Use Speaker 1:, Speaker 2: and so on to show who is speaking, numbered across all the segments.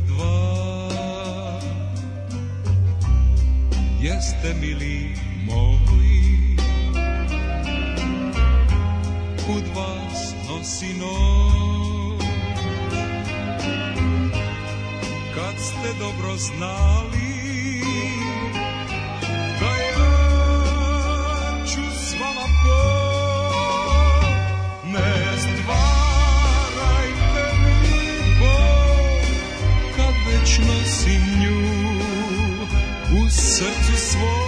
Speaker 1: dva Jeste mili moji Kud vas nosi noć Kad ste dobro znali srcu svoj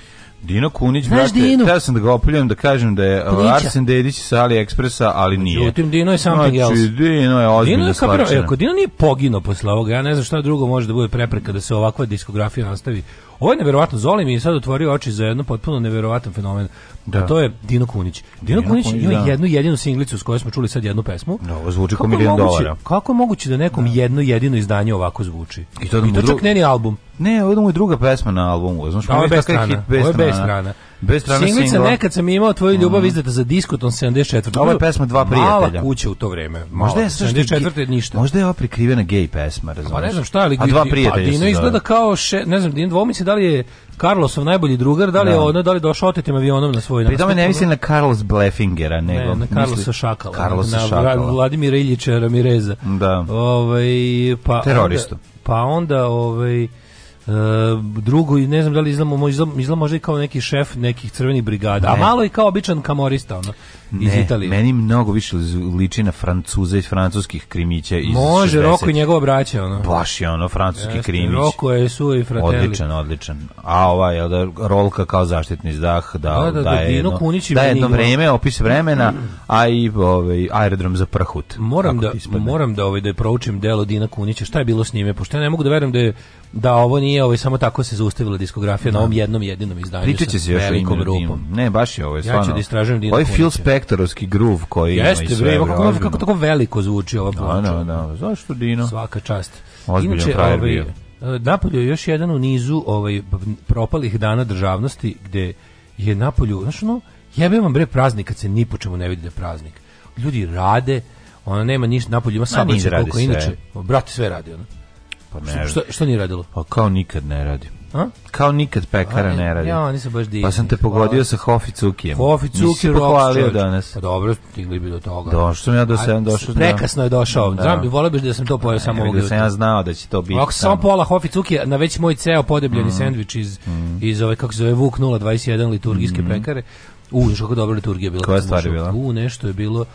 Speaker 2: Dino Kunić,
Speaker 3: Znaš
Speaker 2: brate, Dinu? sam da ga opiljujem da kažem da je uh, Priča. Arsen Dedić sa AliExpressa, ali nije.
Speaker 3: Međutim, Dino je something znači,
Speaker 2: else. Dino je Dino ozbiljno je kapirao, e, ako
Speaker 3: Dino nije poginuo posle ovoga, ja ne znam šta drugo može da bude prepreka da se ovakva diskografija nastavi. Ovo je neverovatno, Zoli mi je sad otvorio oči za jedno potpuno neverovatan fenomen. Da. To je Dino Kunić. Dino, Dino Kunić, Kunić ima da. jednu jedinu singlicu s kojoj smo čuli sad jednu pesmu. Da,
Speaker 2: ovo zvuči
Speaker 3: kao
Speaker 2: milion
Speaker 3: dolara. Kako je moguće da nekom da. jedno jedino izdanje ovako zvuči? I to, I to čak ne ni album.
Speaker 2: Ne, ovo je druga pesma na albumu. Znaš,
Speaker 3: ovo je bez strana. Ovo je bez strana. Bez strana Singlica singla. nekad sam imao tvoju ljubav mm. izdata za diskoton 74.
Speaker 2: Ovo je pesma dva prijatelja. Mala
Speaker 3: kuća u to vreme. Možda je 74. ništa.
Speaker 2: Možda je ova prikrivena gej pesma, razumiješ? Pa
Speaker 3: ne znam šta, ali A dva prijatelja. Pa Dino izgleda kao, še, ne znam, Dino dvomice, da li je Carlosov najbolji drugar, da li je no. Da. ono, da li došao otetim avionom na svoj nastup.
Speaker 2: Pri tome
Speaker 3: ne
Speaker 2: mislim na Carlos Blefingera, nego ne,
Speaker 3: na Carlosa misli... Šakala. Carlosa na Šakala. Vladimira Iljića Ramireza.
Speaker 2: Da.
Speaker 3: Ovaj, pa
Speaker 2: Teroristu. Onda,
Speaker 3: pa onda, ovaj, Uh, drugo, ne znam da li izlamo, izlamo možda i kao neki šef nekih crvenih brigada, ne. a malo i kao običan kamorista, ono, ne, iz Italije.
Speaker 2: meni mnogo više liči na francuze iz francuskih krimića iz
Speaker 3: Može, Roko i njegova braća, ono.
Speaker 2: Baš je ono, francuski Jeste, krimić.
Speaker 3: Roko je su i fratelli.
Speaker 2: Odličan, odličan. A ova je da, rolka kao zaštitni zdah,
Speaker 3: da, da, da,
Speaker 2: da, je
Speaker 3: jedno,
Speaker 2: da jedno vreme, opis vremena, a i ovaj, aerodrom za prahut.
Speaker 3: Moram da, moram da, ovaj, da proučim delo Dina Kunića, šta je bilo s njime, pošto ja ne mogu da verujem da je da ovo nije ovaj samo tako se zaustavila diskografija da. na ovom jednom jedinom izdanju. Pričaće se još velikom
Speaker 2: grupom. Ne, baš je ovo je
Speaker 3: stvarno. Ja ću da istražujem Dina. Ovaj Phil
Speaker 2: Spectorovski groove koji
Speaker 3: Jeste, ima i
Speaker 2: sve. Jeste, kako,
Speaker 3: kako tako veliko zvuči ova ploča.
Speaker 2: Da, da, da. Zašto Dino?
Speaker 3: Svaka čast.
Speaker 2: Ozbiljan Inače, frajer ovaj,
Speaker 3: bio. Eh, napolju je još jedan u nizu ovaj propalih dana državnosti gde je Napolju, znači ono, jebe vam bre praznik kad se ni po čemu ne vidi da praznik. Ljudi rade, ona nema ništa napolju, ima samo da koliko inače. Brate sve
Speaker 2: radi ono. Pa ne. Što,
Speaker 3: što, nije radilo?
Speaker 2: Pa kao nikad ne radi. A? Kao nikad pekara A, ne radi.
Speaker 3: Ja, nisam baš
Speaker 2: divni. Pa sam te pogodio Hvala. sa Hofi Cukijem.
Speaker 3: Hofi Cuki pohvalio danas. Pa dobro, stigli bi do toga. Do,
Speaker 2: što ja do sam došao. Prekasno
Speaker 3: je došao. Da. Znam, volio bih da sam to pojao e, samo ovog.
Speaker 2: Da sam ja znao da će to biti. Ako sam
Speaker 3: pola Hofi Cukija na već moj ceo podebljeni mm. sendvič iz mm. iz ove kako se zove Vuk 021 liturgijske mm. pekare. U, kako dobro liturgija
Speaker 2: bila.
Speaker 3: Koja
Speaker 2: stvar je bila?
Speaker 3: U, nešto je bilo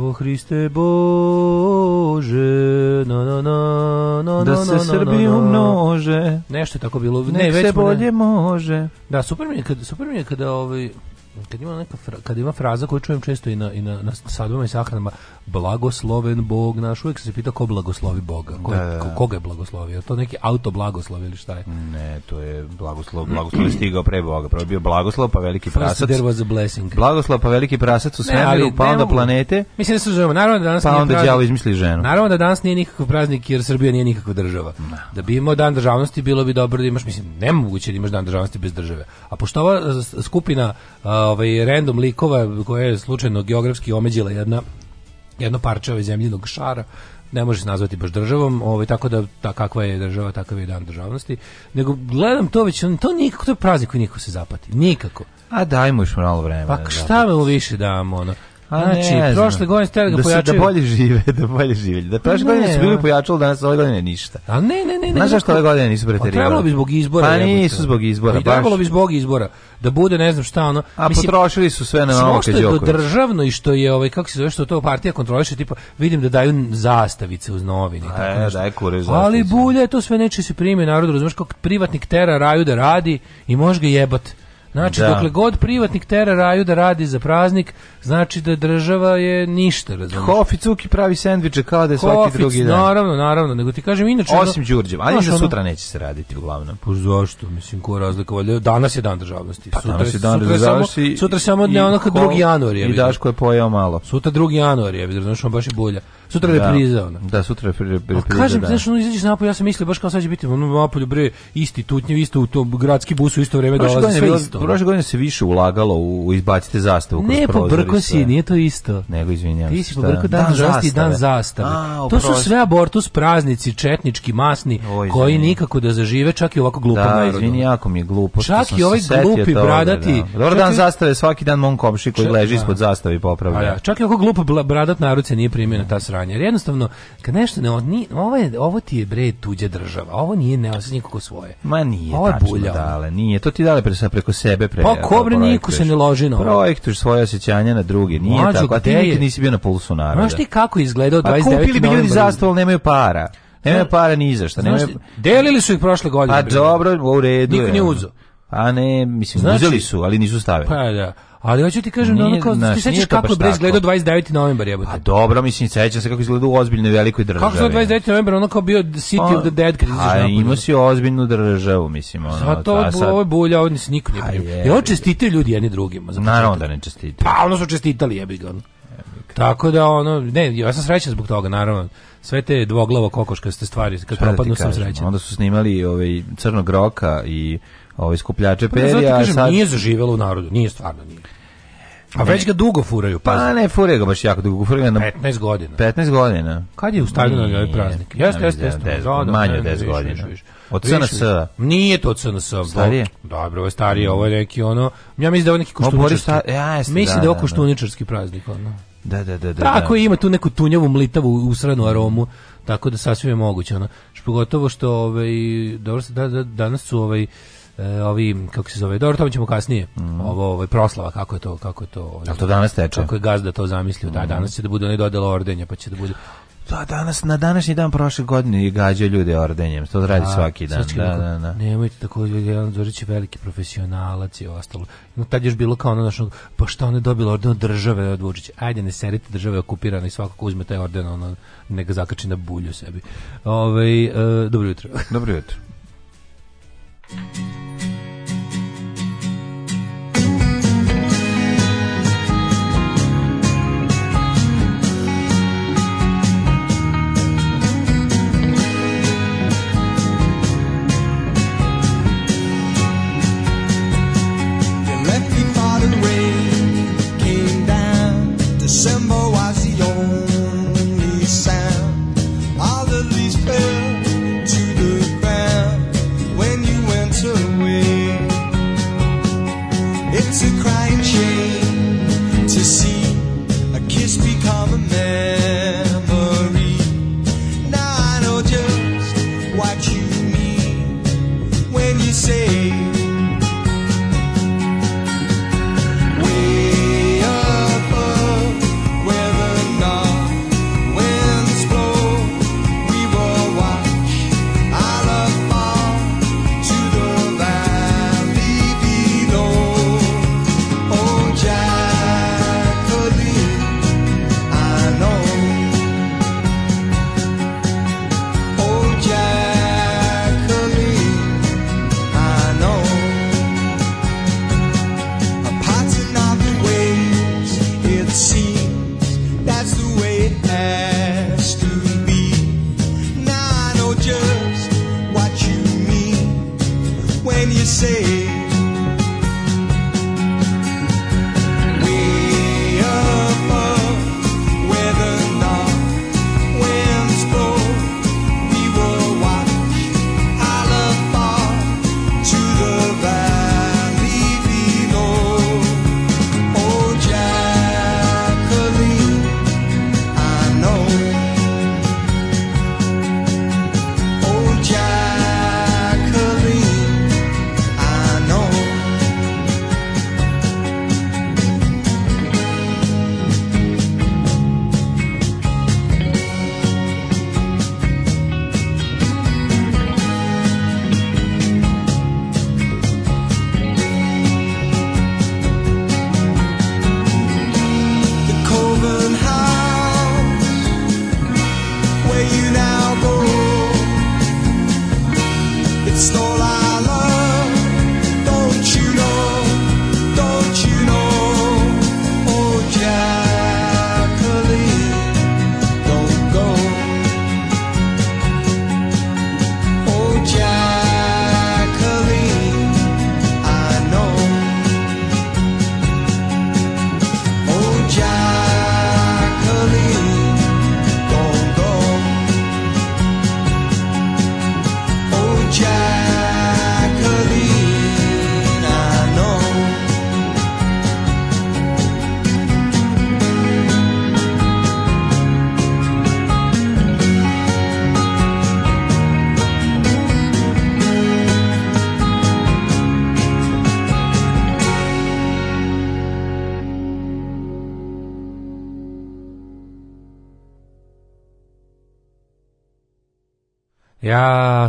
Speaker 3: O Hriste Bože, na na na na
Speaker 2: da se Srbi umnože.
Speaker 3: Nešto je tako bilo.
Speaker 2: Ne, već se bolje ne. može.
Speaker 3: Da, super mi je kada, super mi je kada ovaj kad ima neka fra, kad ima fraza koju čujem često i na i na, na sadbama i sahranama blagosloven bog naš uvek se pita ko blagoslovi boga ko, da, da. da. koga je blagoslovio to neki auto blagoslov ili šta je
Speaker 2: ne to je blagoslov blagoslov je stigao pre boga prvo bio blagoslov pa veliki
Speaker 3: First prasac there was a
Speaker 2: blessing blagoslov pa veliki prasac u svemiru pa onda planete
Speaker 3: mislim da se zovemo naravno da danas
Speaker 2: pa
Speaker 3: onda đavo
Speaker 2: izmisli ženu naravno
Speaker 3: da danas nije nikakav praznik jer Srbija nije nikakva država
Speaker 2: no.
Speaker 3: da bi imao dan državnosti bilo bi dobro da imaš mislim nemoguće da imaš dan državnosti bez države a pošto ova skupina a, ovaj, random likova koje je slučajno geografski omeđila jedna jedno parče ove zemljinog šara ne može se nazvati baš državom, ovaj tako da ta kakva je država, takav je dan državnosti. Nego gledam to već, on, to nikako to je praznik koji niko se zapati. Nikako.
Speaker 2: A dajmo još malo vremena. Pa da
Speaker 3: šta mu više damo ono? A znači, ne, prošle godine ste ga pojačali. Da, da, da
Speaker 2: bolje žive, da bolje žive. Da prošle godine su bili pojačali, danas ove godine ništa.
Speaker 3: A ne, ne,
Speaker 2: ne. ne Znaš zašto ove godine nisu pa preterivali? Trebalo bi
Speaker 3: zbog izbora.
Speaker 2: Pa nisu zbog izbora, pa
Speaker 3: baš. Trebalo bi zbog izbora. Da bude, ne znam šta ono.
Speaker 2: A mislim, potrošili su sve na novo kad Đoković.
Speaker 3: Što je državno i što je, ovaj, kako se zove, što to partija kontroliše, tipa, vidim da daju zastavice uz novine.
Speaker 2: A, tako nešto. Daj kure
Speaker 3: zastavice. Ali bulja to sve neče se prime narodu, razumeš kako privatnik tera raju da radi i može ga jebat. Znači, da. dokle god privatnik tera raju da radi za praznik, znači da država je ništa, razumiješ.
Speaker 2: Kofi Cuki pravi sendviče kao da je Kofic, svaki drugi dan.
Speaker 3: naravno, naravno, nego ti kažem inače...
Speaker 2: Osim Đurđeva, ali da sutra neće se raditi uglavnom.
Speaker 3: Pa zašto, mislim, ko razlika, valjda,
Speaker 2: danas je dan državnosti.
Speaker 3: Pa sutra, danas
Speaker 2: je dan
Speaker 3: sutra državnosti. Samo, sutra samo dne kad 2. januar je. I
Speaker 2: Daško je pojao malo.
Speaker 3: Sutra 2. januar je, razumiješ, on baš je bolja. Sutra je da. repriza,
Speaker 2: ono. Da, sutra je repriza, A
Speaker 3: kažem,
Speaker 2: da. znaš,
Speaker 3: ono, izađeš napolje, ja sam mislio baš kao sad će biti, ono, napolju, bre, isti tutnjev, isto u tom gradski bus u isto vreme dolazi, sve isto. Prošle godine
Speaker 2: se više ulagalo u, izbacite zastavu kroz prozor. Ne,
Speaker 3: Pobrko si, nije to isto.
Speaker 2: Nego izvinjavam se.
Speaker 3: Ti si pobrko dan, dan zasti i dan zastave. A, to su sve abortus praznici, četnički, masni, Oj, koji nikako da zažive, čak i ovako
Speaker 2: glupo da, narodu. Da, izvini, jako mi je glupo.
Speaker 3: Čak i ovaj glupi toga, bradati.
Speaker 2: Da. Dobar dan zastave, svaki dan mom komši koji čak, leži da. ispod zastave i popravlja. Ja,
Speaker 3: čak i ovako glup bradat narod se nije primio na ta sranja. Jer jednostavno, kad nešto ne, ni, ovo, je, ovo ti je bre tuđa država, ovo nije neosjećaj kako svoje.
Speaker 2: Ma nije, ovo je bulja. Dale, nije, to ti dale preko sebe. Pre,
Speaker 3: pa kobre niko se ne loži na ovo. Projektuš
Speaker 2: svoje osjećanje na druge. Nije Mlađo, tako, a ti nikad nisi bio na pulsu naroda.
Speaker 3: Znaš ti kako izgledao 29. novembra?
Speaker 2: Pa kupili bi ljudi zastavu, nemaju para. Nemaju para ni iza šta.
Speaker 3: Nemaju... Delili su ih prošle godine.
Speaker 2: Pa dobro, u redu
Speaker 3: je. Niko nije uzo.
Speaker 2: A pa ne, mislim, uzeli su, ali nisu stavili.
Speaker 3: Pa da. Ali hoću ti kažem, da nije, ono kao, znaš, ti sećaš kako je Brest 29. novembar, jebote. A
Speaker 2: pa dobro, mislim, sećam se kako izgleda u ozbiljnoj velikoj državi. Kako
Speaker 3: je 29. novembar, ono kao bio City a, of the Dead, kad
Speaker 2: izašao pa, napolje. A ima se ozbiljnu državu, mislim. Ono,
Speaker 3: Zato ovo sad... je bulja, ovo se niko nije primio. I ovo čestitaju ljudi jedni drugima.
Speaker 2: Naravno da ne čestitaju.
Speaker 3: Pa, ono su čestitali, jebi ono. Tako da ono, ne, ja sam srećan zbog toga naravno. Sve te dvoglavo kokoškaste stvari kad da propadnu sam srećan.
Speaker 2: Onda su snimali ovaj crnog roka i ovaj skupljače pa, perja. Zato kažem,
Speaker 3: sad... nije zaživelo u narodu, nije stvarno nije. A već ga dugo furaju,
Speaker 2: pa. Pa ne, furaju ga baš jako dugo, furaju ga na
Speaker 3: 15 godina.
Speaker 2: 15 godina.
Speaker 3: Kad je ustavljeno na ovaj praznik? Jeste, jeste, jeste. Da,
Speaker 2: da, manje od 10 godina. Od SNS.
Speaker 3: Nije to od SNS. Starije? Dobro, ovo je starije, ovo je neki ono... Ja mislim da je ovo neki
Speaker 2: koštuničarski. Ja,
Speaker 3: jeste, mislim da, da
Speaker 2: je
Speaker 3: ovo da, koštuničarski praznik, ono.
Speaker 2: Da, da, da. da Tako
Speaker 3: ima tu neku tunjavu, mlitavu, usranu aromu, tako da sasvim je moguće, ono. Pogotovo što, ovaj, dobro, da, da, danas su, ovaj, e, ovi kako se zove, dobro, tamo ćemo kasnije. Mm. Ovo ovaj proslava kako je to, kako je to.
Speaker 2: Jel to danas
Speaker 3: teče? Kako je gazda to zamislio? Mm. Da, mhm. danas će da bude onaj dodela ordenja, pa će da bude da,
Speaker 2: danas, na današnji dan prošle godine i gađa ljude ordenjem, to radi da, svaki dan. Da, da, da, da.
Speaker 3: Nemojte tako, Jelan Zorić je veliki profesionalac i ostalo. No, tad još bilo kao ono našo, pa šta on je dobila orden od države od Vučića? Ajde, ne serite države okupirane i svakako ko uzme taj orden, ono, ne ga zakači na bulju sebi. Ove, ovaj, e, dobro jutro.
Speaker 2: Dobro jutro.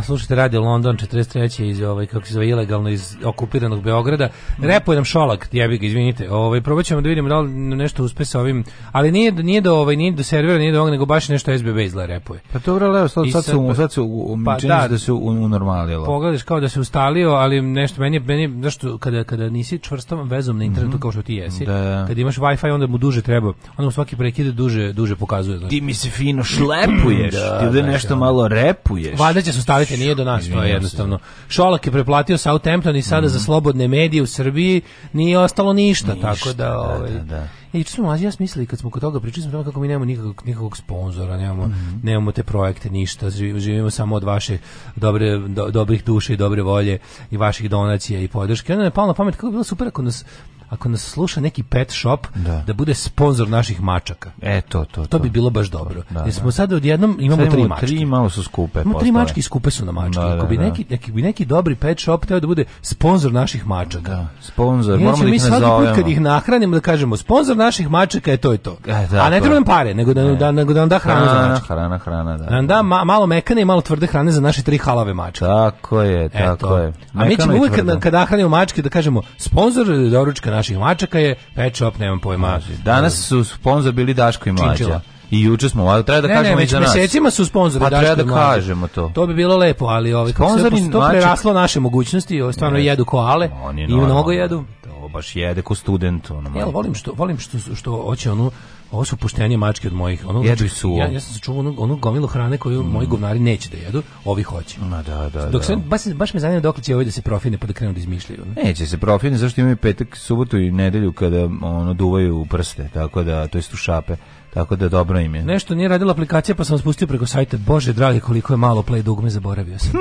Speaker 3: slušajte Radio London 43. iz ovaj kako se zove ilegalno iz okupiranog Beograda. Mm. Repuje nam Šolak, jebi ga, izvinite. Ovaj probaćemo da vidimo da li nešto uspe sa ovim, ali nije nije do ovaj nije do servera, nije do ovog, nego baš nešto SBB izla repuje.
Speaker 2: Pa to bre, leo, sad, sad, se su, pa- sad su, u, pa, da, da se unormalilo. Pogledaš
Speaker 3: kao da se ustalio, ali nešto meni meni nešto kada kada nisi čvrstom vezom na internetu mm -hmm. kao što ti jesi,
Speaker 2: da.
Speaker 3: kad imaš Wi-Fi onda mu duže treba, onda mu svaki prekid duže duže pokazuje,
Speaker 2: znači. Ti mi se fino šlepuješ, da, ti da nešto malo repuješ. Valjda će
Speaker 3: se staviti se nije do nas, to je da. jednostavno. Šolak je preplatio Southampton i sada mm -hmm. za mhm. slobodne medije u Srbiji nije ostalo ništa, ništa tako da, da... Ovaj, da, da, da. I smo ja smislili kad smo kod toga pričali smo kako mi nemamo nikakog, nikakog sponzora, nemamo, mm -hmm. nemamo te projekte, ništa, živimo samo od vaše dobre, do, dobrih duša i dobre volje i vaših donacija i podrške. Onda je palo na pamet kako bi bilo super ako nas ako nas sluša neki pet shop da, da bude sponzor naših mačaka.
Speaker 2: E to, to, to.
Speaker 3: to bi bilo baš dobro. Da, Jer da. smo sad odjednom imamo sad tri mačke. Tri
Speaker 2: malo su skupe.
Speaker 3: Imamo postale. tri mačke i skupe su na mačke. Da, ako da, bi da. neki, neki, bi neki dobri pet shop teo da bude sponzor naših mačaka. Da,
Speaker 2: sponzor, moramo da ih mi svaki put kad
Speaker 3: ih nahranimo da kažemo sponzor naših mačaka je to i to. E, da, A ne treba nam pare, nego da, ne. da,
Speaker 2: nego da nam
Speaker 3: da hranu za mačke. Hrana,
Speaker 2: hrana, da. nam
Speaker 3: da ma, malo mekane i malo tvrde hrane za naše tri halave mačke.
Speaker 2: Tako je, tako Eto. je.
Speaker 3: A mi ćemo kad, kada hranimo mačke da kažemo sponzor doručka naših mačaka je pet shop, nemam pojma.
Speaker 2: Danas su sponzor bili Daško i Mlađa. Činčila. I juče smo, ali treba da ne, kažemo ne, već mesecima
Speaker 3: su sponzori pa treba da kažemo
Speaker 2: to.
Speaker 3: To bi bilo lepo, ali ovaj
Speaker 2: sponzori to mačak...
Speaker 3: preraslo naše mogućnosti, ovo stvarno ne, jedu koale i mnogo jedu.
Speaker 2: To baš jede ko student ono.
Speaker 3: Jel volim što volim što što hoće onu Ovo su puštenje mačke od mojih. Ono,
Speaker 2: jedu znači, su.
Speaker 3: Ja, ja sam sačuvao onu, onu gomilu hrane koju mm. moji govnari neće da jedu, ovi hoće.
Speaker 2: Ma da, da, Dok sam,
Speaker 3: da. Baš, baš me zanima dok će ovi da se profine pa da krenu da izmišljaju.
Speaker 2: Ne?
Speaker 3: Neće
Speaker 2: se profine, zašto imaju petak, subotu i nedelju kada ono, duvaju u prste, tako da, to jest u šape. Tako da dobro im je.
Speaker 3: Nešto nije radila aplikacija pa sam spustio preko sajta. Bože dragi, koliko je malo play dugme, zaboravio sam.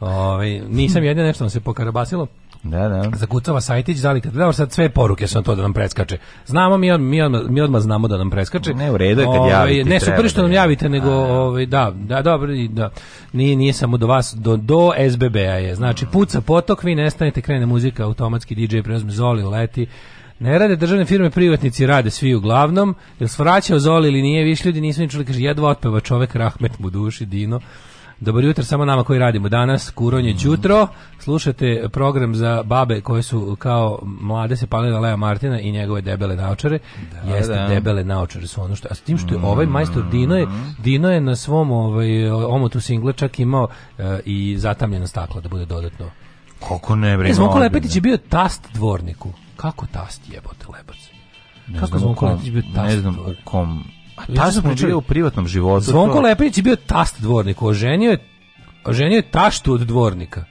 Speaker 3: Ove, ovaj, nisam jedin, nešto vam se pokarabasilo.
Speaker 2: Da, da.
Speaker 3: Zakucava sajtić, da li kad gledao sad sve poruke su na to da nam preskače. Znamo mi on mi odmah, mi odmah znamo da nam preskače.
Speaker 2: Ne u redu kad
Speaker 3: ove, javite. Ne super što da nam javite da, nego da. ovaj da, da dobro da. Nije nije samo do vas do do SBB-a je. Znači puca potok, vi nestanete, krene muzika, automatski DJ preozme Zoli, leti. Ne rade državne firme, privatnici rade svi uglavnom. Jel svraćao Zoli ili nije, više ljudi nismo ni čuli, kaže jedva otpeva čovek Rahmet mu duši Dino. Dobar jutro samo nama koji radimo danas, Kuronje mm. Ćutro. Slušate program za babe koje su kao mlade se palila Lea Martina i njegove debele naočare. Da, Jeste da. debele naočare su ono što. A s tim što je ovaj mm. majstor Dino je, Dino je na svom ovaj, omotu singla čak imao e, i zatamljeno staklo da bude dodatno.
Speaker 2: Koliko ne bre.
Speaker 3: Zvonko Lepetić je bio tast dvorniku. Kako tast jebote lebac? Kako Zvonko Lepetić
Speaker 2: bio
Speaker 3: tast? Ne
Speaker 2: znam u kom Pa smo bio u privatnom životu.
Speaker 3: Zvonko to... Lepić je bio tast dvornika, oženio je, oženio je taštu od dvornika.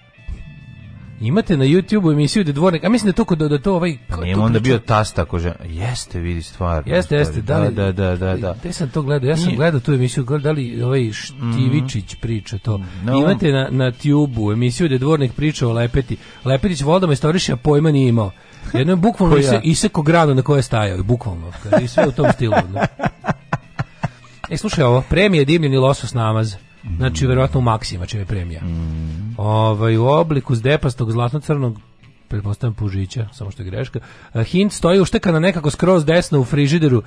Speaker 3: Imate na YouTubeu emisiju da dvornik, a mislim da to kod da to ovaj
Speaker 2: pa nije onda bio tasta ako žena. Jeste, vidi stvar.
Speaker 3: Jeste, jeste, da, da, da, da, da, da. Ja sam to gledao, ja sam nije. gledao tu emisiju, da li ovaj Štivičić mhm. mm priča to. No. Imate na na Tubeu emisiju da dvornik priča o Lepeti. Lepetić vodama istoriša pojma nije imao. Jedno je bukvalno ja. iseko grano na koje stajao, bukvalno. I sve u tom stilu. No. E, slušaj ovo, premije dimljeni losos namaz. Znači, mm. verovatno u maksima čime je premija. Mm. Ovaj, u obliku zdepastog zlatno-crnog pretpostavljam pužića, samo što je greška. Eh, Hint stoji uštekana nekako skroz desno u frižideru,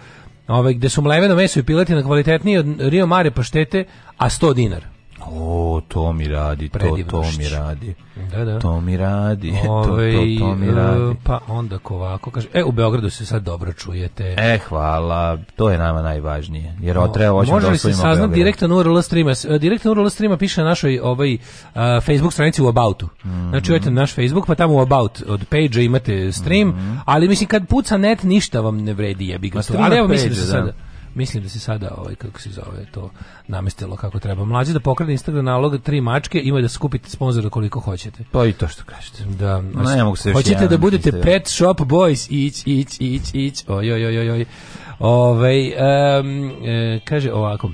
Speaker 3: ovaj, gde su mleveno meso i piletina kvalitetnije od Rio Mare paštete, a 100 dinara.
Speaker 2: O, to mi radi, to, to mi radi.
Speaker 3: Da, da.
Speaker 2: To mi radi, Ove, to, to, to ovaj, mi e, radi.
Speaker 3: Pa onda kovako kaže, e, u Beogradu se sad dobro čujete. E,
Speaker 2: hvala, to je nama najvažnije, jer o, treba
Speaker 3: hoćemo da Može
Speaker 2: li
Speaker 3: se
Speaker 2: saznat
Speaker 3: direktan URL streama? Direktan URL streama piše na našoj ovaj, a, Facebook stranici u Aboutu. Mm -hmm. Znači, ujete mhm. na naš Facebook, pa tamo u About od page imate stream, mm -hmm. ali mislim, kad puca net, ništa vam ne vredi jebi ga. Pa ali evo, mislim da se da. sada mislim da se sada ovaj kako se zove to namestilo kako treba. Mlađi da pokrene Instagram nalog tri mačke, ima da skupite sponzora koliko hoćete.
Speaker 2: Pa i to što kažete. Da,
Speaker 3: no, ne mogu se Hoćete da budete Instagram. pet shop boys, ić, ić, ić, ić. Oj, oj, oj, oj. Ove, ovaj, um, e, kaže ovako.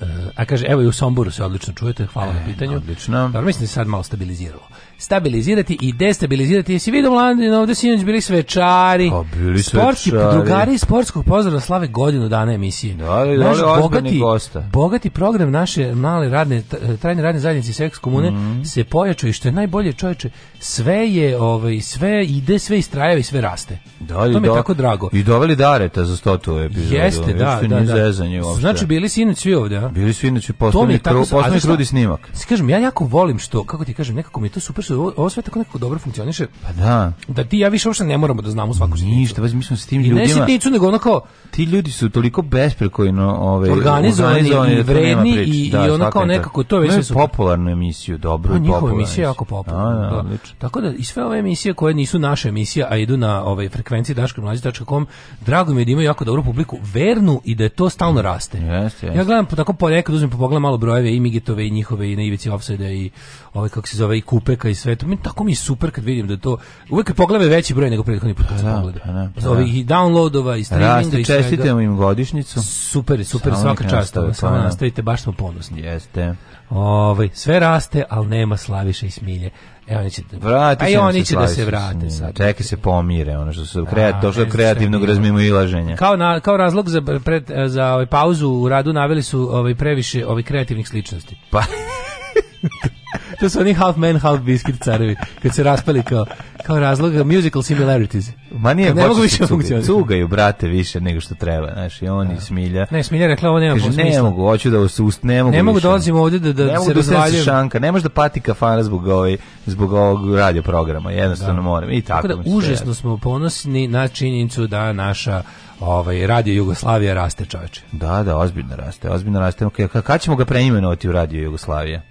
Speaker 3: E, a kaže, evo i u Somboru se odlično čujete, hvala e, na pitanju.
Speaker 2: Odlično.
Speaker 3: Dobro, mislim da se sad malo stabiliziralo stabilizirati i destabilizirati. Jesi vidio mladi, ovde sinoć
Speaker 2: bili svečari. A pa, bili svečari.
Speaker 3: drugari sportskog pozdrava slave godinu dana emisije. Da,
Speaker 2: li, Naš da li
Speaker 3: bogati, bogati program naše male radne, trajne radne zajednice seks komune mm. se pojačao i što je najbolje čoveče, sve je, ovaj, sve ide, sve istrajava i sve raste.
Speaker 2: Da,
Speaker 3: to mi je da, tako drago.
Speaker 2: I doveli Dareta za stotu epizodu.
Speaker 3: Jeste, da, da,
Speaker 2: da.
Speaker 3: Znači, bili sinoć svi ovde,
Speaker 2: a? Bili sinoć i postavni krudi snimak.
Speaker 3: Kažem, ja jako volim što, kako ti kažem, nekako mi je to super što ovo sve tako nekako dobro funkcioniše.
Speaker 2: Pa da.
Speaker 3: Da ti ja više uopšte ne moramo da znamo svaku
Speaker 2: sitnicu. Ništa, baš mislim s tim ljudima.
Speaker 3: I
Speaker 2: ne sitnicu,
Speaker 3: nego ono kao
Speaker 2: ti ljudi su toliko besprekorno ovaj
Speaker 3: organizovani, organizovani i da vredni da i, da, i ono kao nekako to je
Speaker 2: su popularnu emisiju, dobro i
Speaker 3: popularnu. Njihova emisija je jako popularna.
Speaker 2: Da, da.
Speaker 3: Tako da i sve ove emisije koje nisu naše emisije, a idu na ovaj frekvenciji daškomlađi.com, drago mi je da imaju jako dobru publiku, vernu i da je to stalno raste. Jeste,
Speaker 2: jeste.
Speaker 3: Ja gledam tako ponekad da uzmem pa pogledam malo brojeve i Migetove i njihove i na ivici offside i ove, kako se zove i Kupeka i sve to. Mi, tako mi je super kad vidim da to uvek poglave veći broj nego prethodni
Speaker 2: put
Speaker 3: kad sam
Speaker 2: pa da, pogledao. Pa da,
Speaker 3: pa da. I downloadova i streaminga
Speaker 2: i svega. Čestitamo im godišnicu.
Speaker 3: Super, super samo svaka čast. Samo nastavite, baš smo
Speaker 2: ponosni. Jeste.
Speaker 3: Ovaj sve raste, ali nema slaviše i smilje. Evo oni će
Speaker 2: vrati a
Speaker 3: i oni će da se vrate
Speaker 2: sad. Čeka se pomire, ono što su kreat, došlo kreativnog razmimo i razmimoilaženja.
Speaker 3: Kao na, kao razlog za pred, za ovaj pauzu u radu naveli su ovaj previše ovaj kreativnih sličnosti.
Speaker 2: Pa
Speaker 3: to su oni half man, half biscuit carevi, kad se raspali kao, kao razloga musical similarities.
Speaker 2: Ma nije, ne mogu više funkcionati. Cugaju, brate, više nego što treba, znači i oni da. smilja.
Speaker 3: Ne, smilja rekla, ovo nema Kaže,
Speaker 2: smisla. mogu, hoću da se ust, ne mogu
Speaker 3: Ne mogu dolazim da ovde da, da ne se da razvaljujem.
Speaker 2: šanka, ne može da pati kafana zbog, ovaj, zbog ovog radio programa, jednostavno da. moram, i tako.
Speaker 3: Tako da, užasno smo ponosni na činjenicu da naša ovaj Radio Jugoslavija raste, čoveče.
Speaker 2: Da, da, ozbiljno raste, ozbiljno raste. Kada ćemo ga preimenovati u Radio Jugoslavija?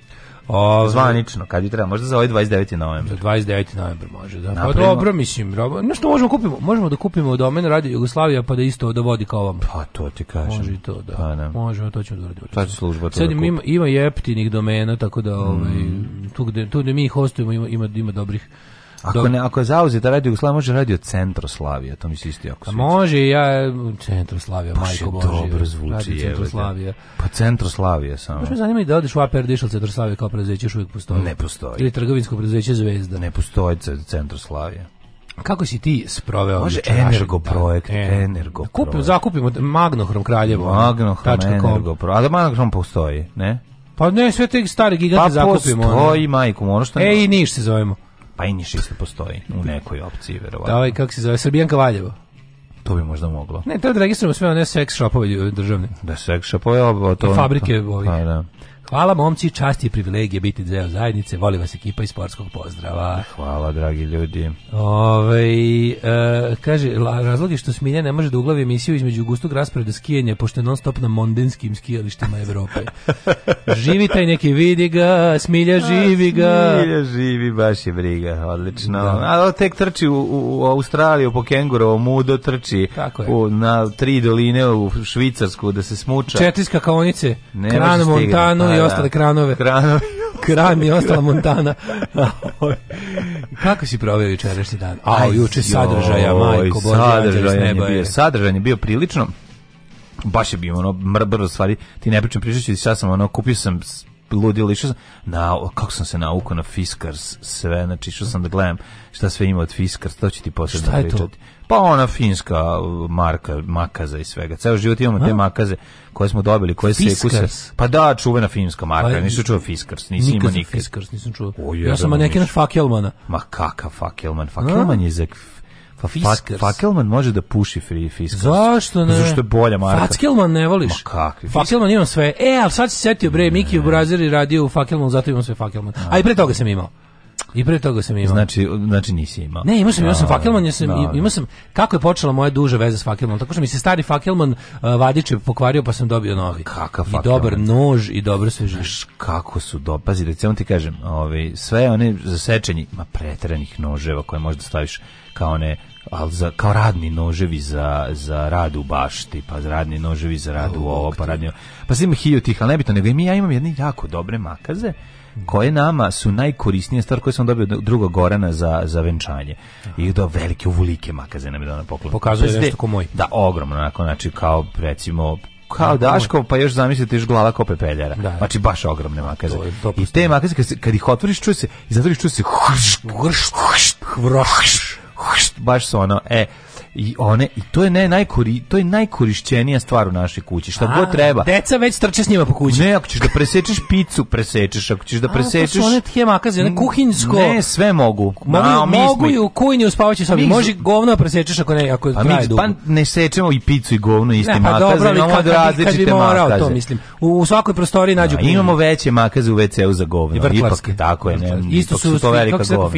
Speaker 2: Ove, Zvanično, kad bi treba, možda za ovaj 29. novembar.
Speaker 3: Za 29. novembar može, da. Pa Napravimo. Pa dobro, mislim, roba. No što možemo da kupimo? Možemo da kupimo domen Radio Jugoslavija pa da isto da kao vam.
Speaker 2: Pa to ti kažem.
Speaker 3: Može i to, da. Pa, ne. Da. Možemo, to ćemo da uradimo.
Speaker 2: služba to Sad da
Speaker 3: ima, ima jeptinih domena, tako da ovaj, mm. tu, gde, tu gde mi hostujemo ima, ima, ima dobrih
Speaker 2: Ako, ne, ako je zauzeta radio Jugoslavija, može radio Centroslavije, to mi se isto jako pa
Speaker 3: sviđa. Može, i ja, Centroslavija, pa majko Bože.
Speaker 2: dobro zvuči, je Centroslavija. Pa Centroslavije samo. Možda
Speaker 3: me zanima i da odeš u APR Dišal Centroslavija kao preduzeće još uvijek postoji.
Speaker 2: Ne postoji.
Speaker 3: Ili trgovinsko preduzeće Zvezda.
Speaker 2: Ne postoji Centroslavije.
Speaker 3: Kako si ti sproveo Može
Speaker 2: Energo projekt, e, da, Energo. Kupio,
Speaker 3: zakupimo Magnohrom Kraljevo.
Speaker 2: Magnohrom Energo projekt. A da Magnohrom postoji, ne?
Speaker 3: Pa ne, sve te stare gigante pa zakupimo. Pa postoji,
Speaker 2: majku, ono što...
Speaker 3: Ej, niš se zovemo.
Speaker 2: Pa i niš isto postoji u nekoj opciji, verovatno. Da, ovaj,
Speaker 3: kako se zove, Srbijanka Valjevo.
Speaker 2: To bi možda moglo.
Speaker 3: Ne, treba da registrujemo sve one sex shopove državne.
Speaker 2: Da, sex shopove, to...
Speaker 3: Fabrike ovih. Pa, da. Hvala momci, čast i privilegije biti deo zajednice. Voli vas ekipa iz sportskog pozdrava.
Speaker 2: Hvala, dragi ljudi.
Speaker 3: Ove, e, kaže, razlog je što Smilja ne može da uglavi emisiju između gustog raspreda skijanja, pošto je non stop na mondenskim skijalištima Evrope. živi taj neki, vidi ga, Smilja živi ga.
Speaker 2: Smilja živi, baš je briga, odlično. Da. A tek trči u, u Australiju po kengurovom mudo, trči u, na tri doline u Švicarsku da se smuča.
Speaker 3: Četiri skakavonice, Kran Montanu i da, da. ostale kranove.
Speaker 2: Kranove.
Speaker 3: Kran i ostala montana. Kako si proveo jučerašnji dan? A, juče sadržaja, majko, bože, sadržaj je bio,
Speaker 2: sadržaj je bio prilično baš je bio ono mrbro stvari. Ti ne pričam pričaću, sad sam ono kupio sam ludilo, išao sam, na, kako sam se naukao na Fiskars, sve, znači išao sam da gledam šta sve ima od Fiskars, to će ti posebno pričati. Šta je to? Pa ona finska uh, marka makaza i svega. Ceo život imamo te makaze koje smo dobili, koje se kuse. Pa da, čuvena finska marka, pa, nisam čuo Fiskars, nisi nikad ima nikad.
Speaker 3: Fiskars nisam čuo. ja sam neki maneken Fakelmana.
Speaker 2: Ma kakav Fakelman? Fakelman je za Pa Fiskars. Fakelman može da puši free Fiskars.
Speaker 3: Zašto ne?
Speaker 2: Zašto je bolja marka.
Speaker 3: Fakelman ne voliš? Ma kakvi? Fakelman imam sve. E, ali sad si setio, bre, Miki u Brazili radio u Fakelmanu, zato imam sve Fakelman. A i pre toga sam imao. I pre toga sam imao.
Speaker 2: Znači, znači nisi imao.
Speaker 3: Ne, imao sam, imao sam da, Fakelman, ja sam, da, da. imao sam, kako je počela moja duža veza s Fakelman, tako što mi se stari Fakelman uh, vadiče pokvario pa sam dobio novi.
Speaker 2: Kakav Fakelman?
Speaker 3: I
Speaker 2: dobar
Speaker 3: nož i dobro sve Znaš
Speaker 2: kako su dopazi, recimo ti kažem, ovaj, sve one zasečenje, ma pretrenih noževa koje možda staviš kao one al za, kao radni noževi za, za rad u bašti, pa radni noževi za rad u ovo, pa radni... Pa sad ima hilju tih, al nebitno, nego i mi, ja imam jedne jako dobre makaze, koje nama su najkorisnije stvari koje sam dobio od drugog Gorana za, za venčanje. I do velike uvulike makaze nam je ona poklon.
Speaker 3: Pokazuje pa nešto ko moj.
Speaker 2: Da, ogromno, onako, znači kao recimo kao Daško, pa još zamislite još glava ko pepeljara. Da, znači baš ogromne makaze. To I te makaze kad, se, kad ih otvoriš čuje se i zatvoriš čuje se hrš, hrš, hrš, hrš, baš su ono, e, i one i to je ne najkori to je najkorišćenija stvar u našoj kući šta A, god treba
Speaker 3: deca već trče s njima po kući
Speaker 2: ne ako ćeš da presečeš picu presečeš ako ćeš da pa presečeš A, to su one
Speaker 3: tije makaze na mm, kuhinjsko
Speaker 2: ne sve mogu
Speaker 3: mogu, A, mogu u kuhinji u spavaćoj sobi može govno da presečeš ako ne ako
Speaker 2: pa traje pa ne sečemo i picu i govno istim pa makaze dobro, imamo kad, različite makaze to mislim
Speaker 3: u, u svakoj prostoriji da, nađu
Speaker 2: imamo veće makaze u WC-u za govno
Speaker 3: ipak
Speaker 2: tako je ne
Speaker 3: isto su to
Speaker 2: velika
Speaker 3: govna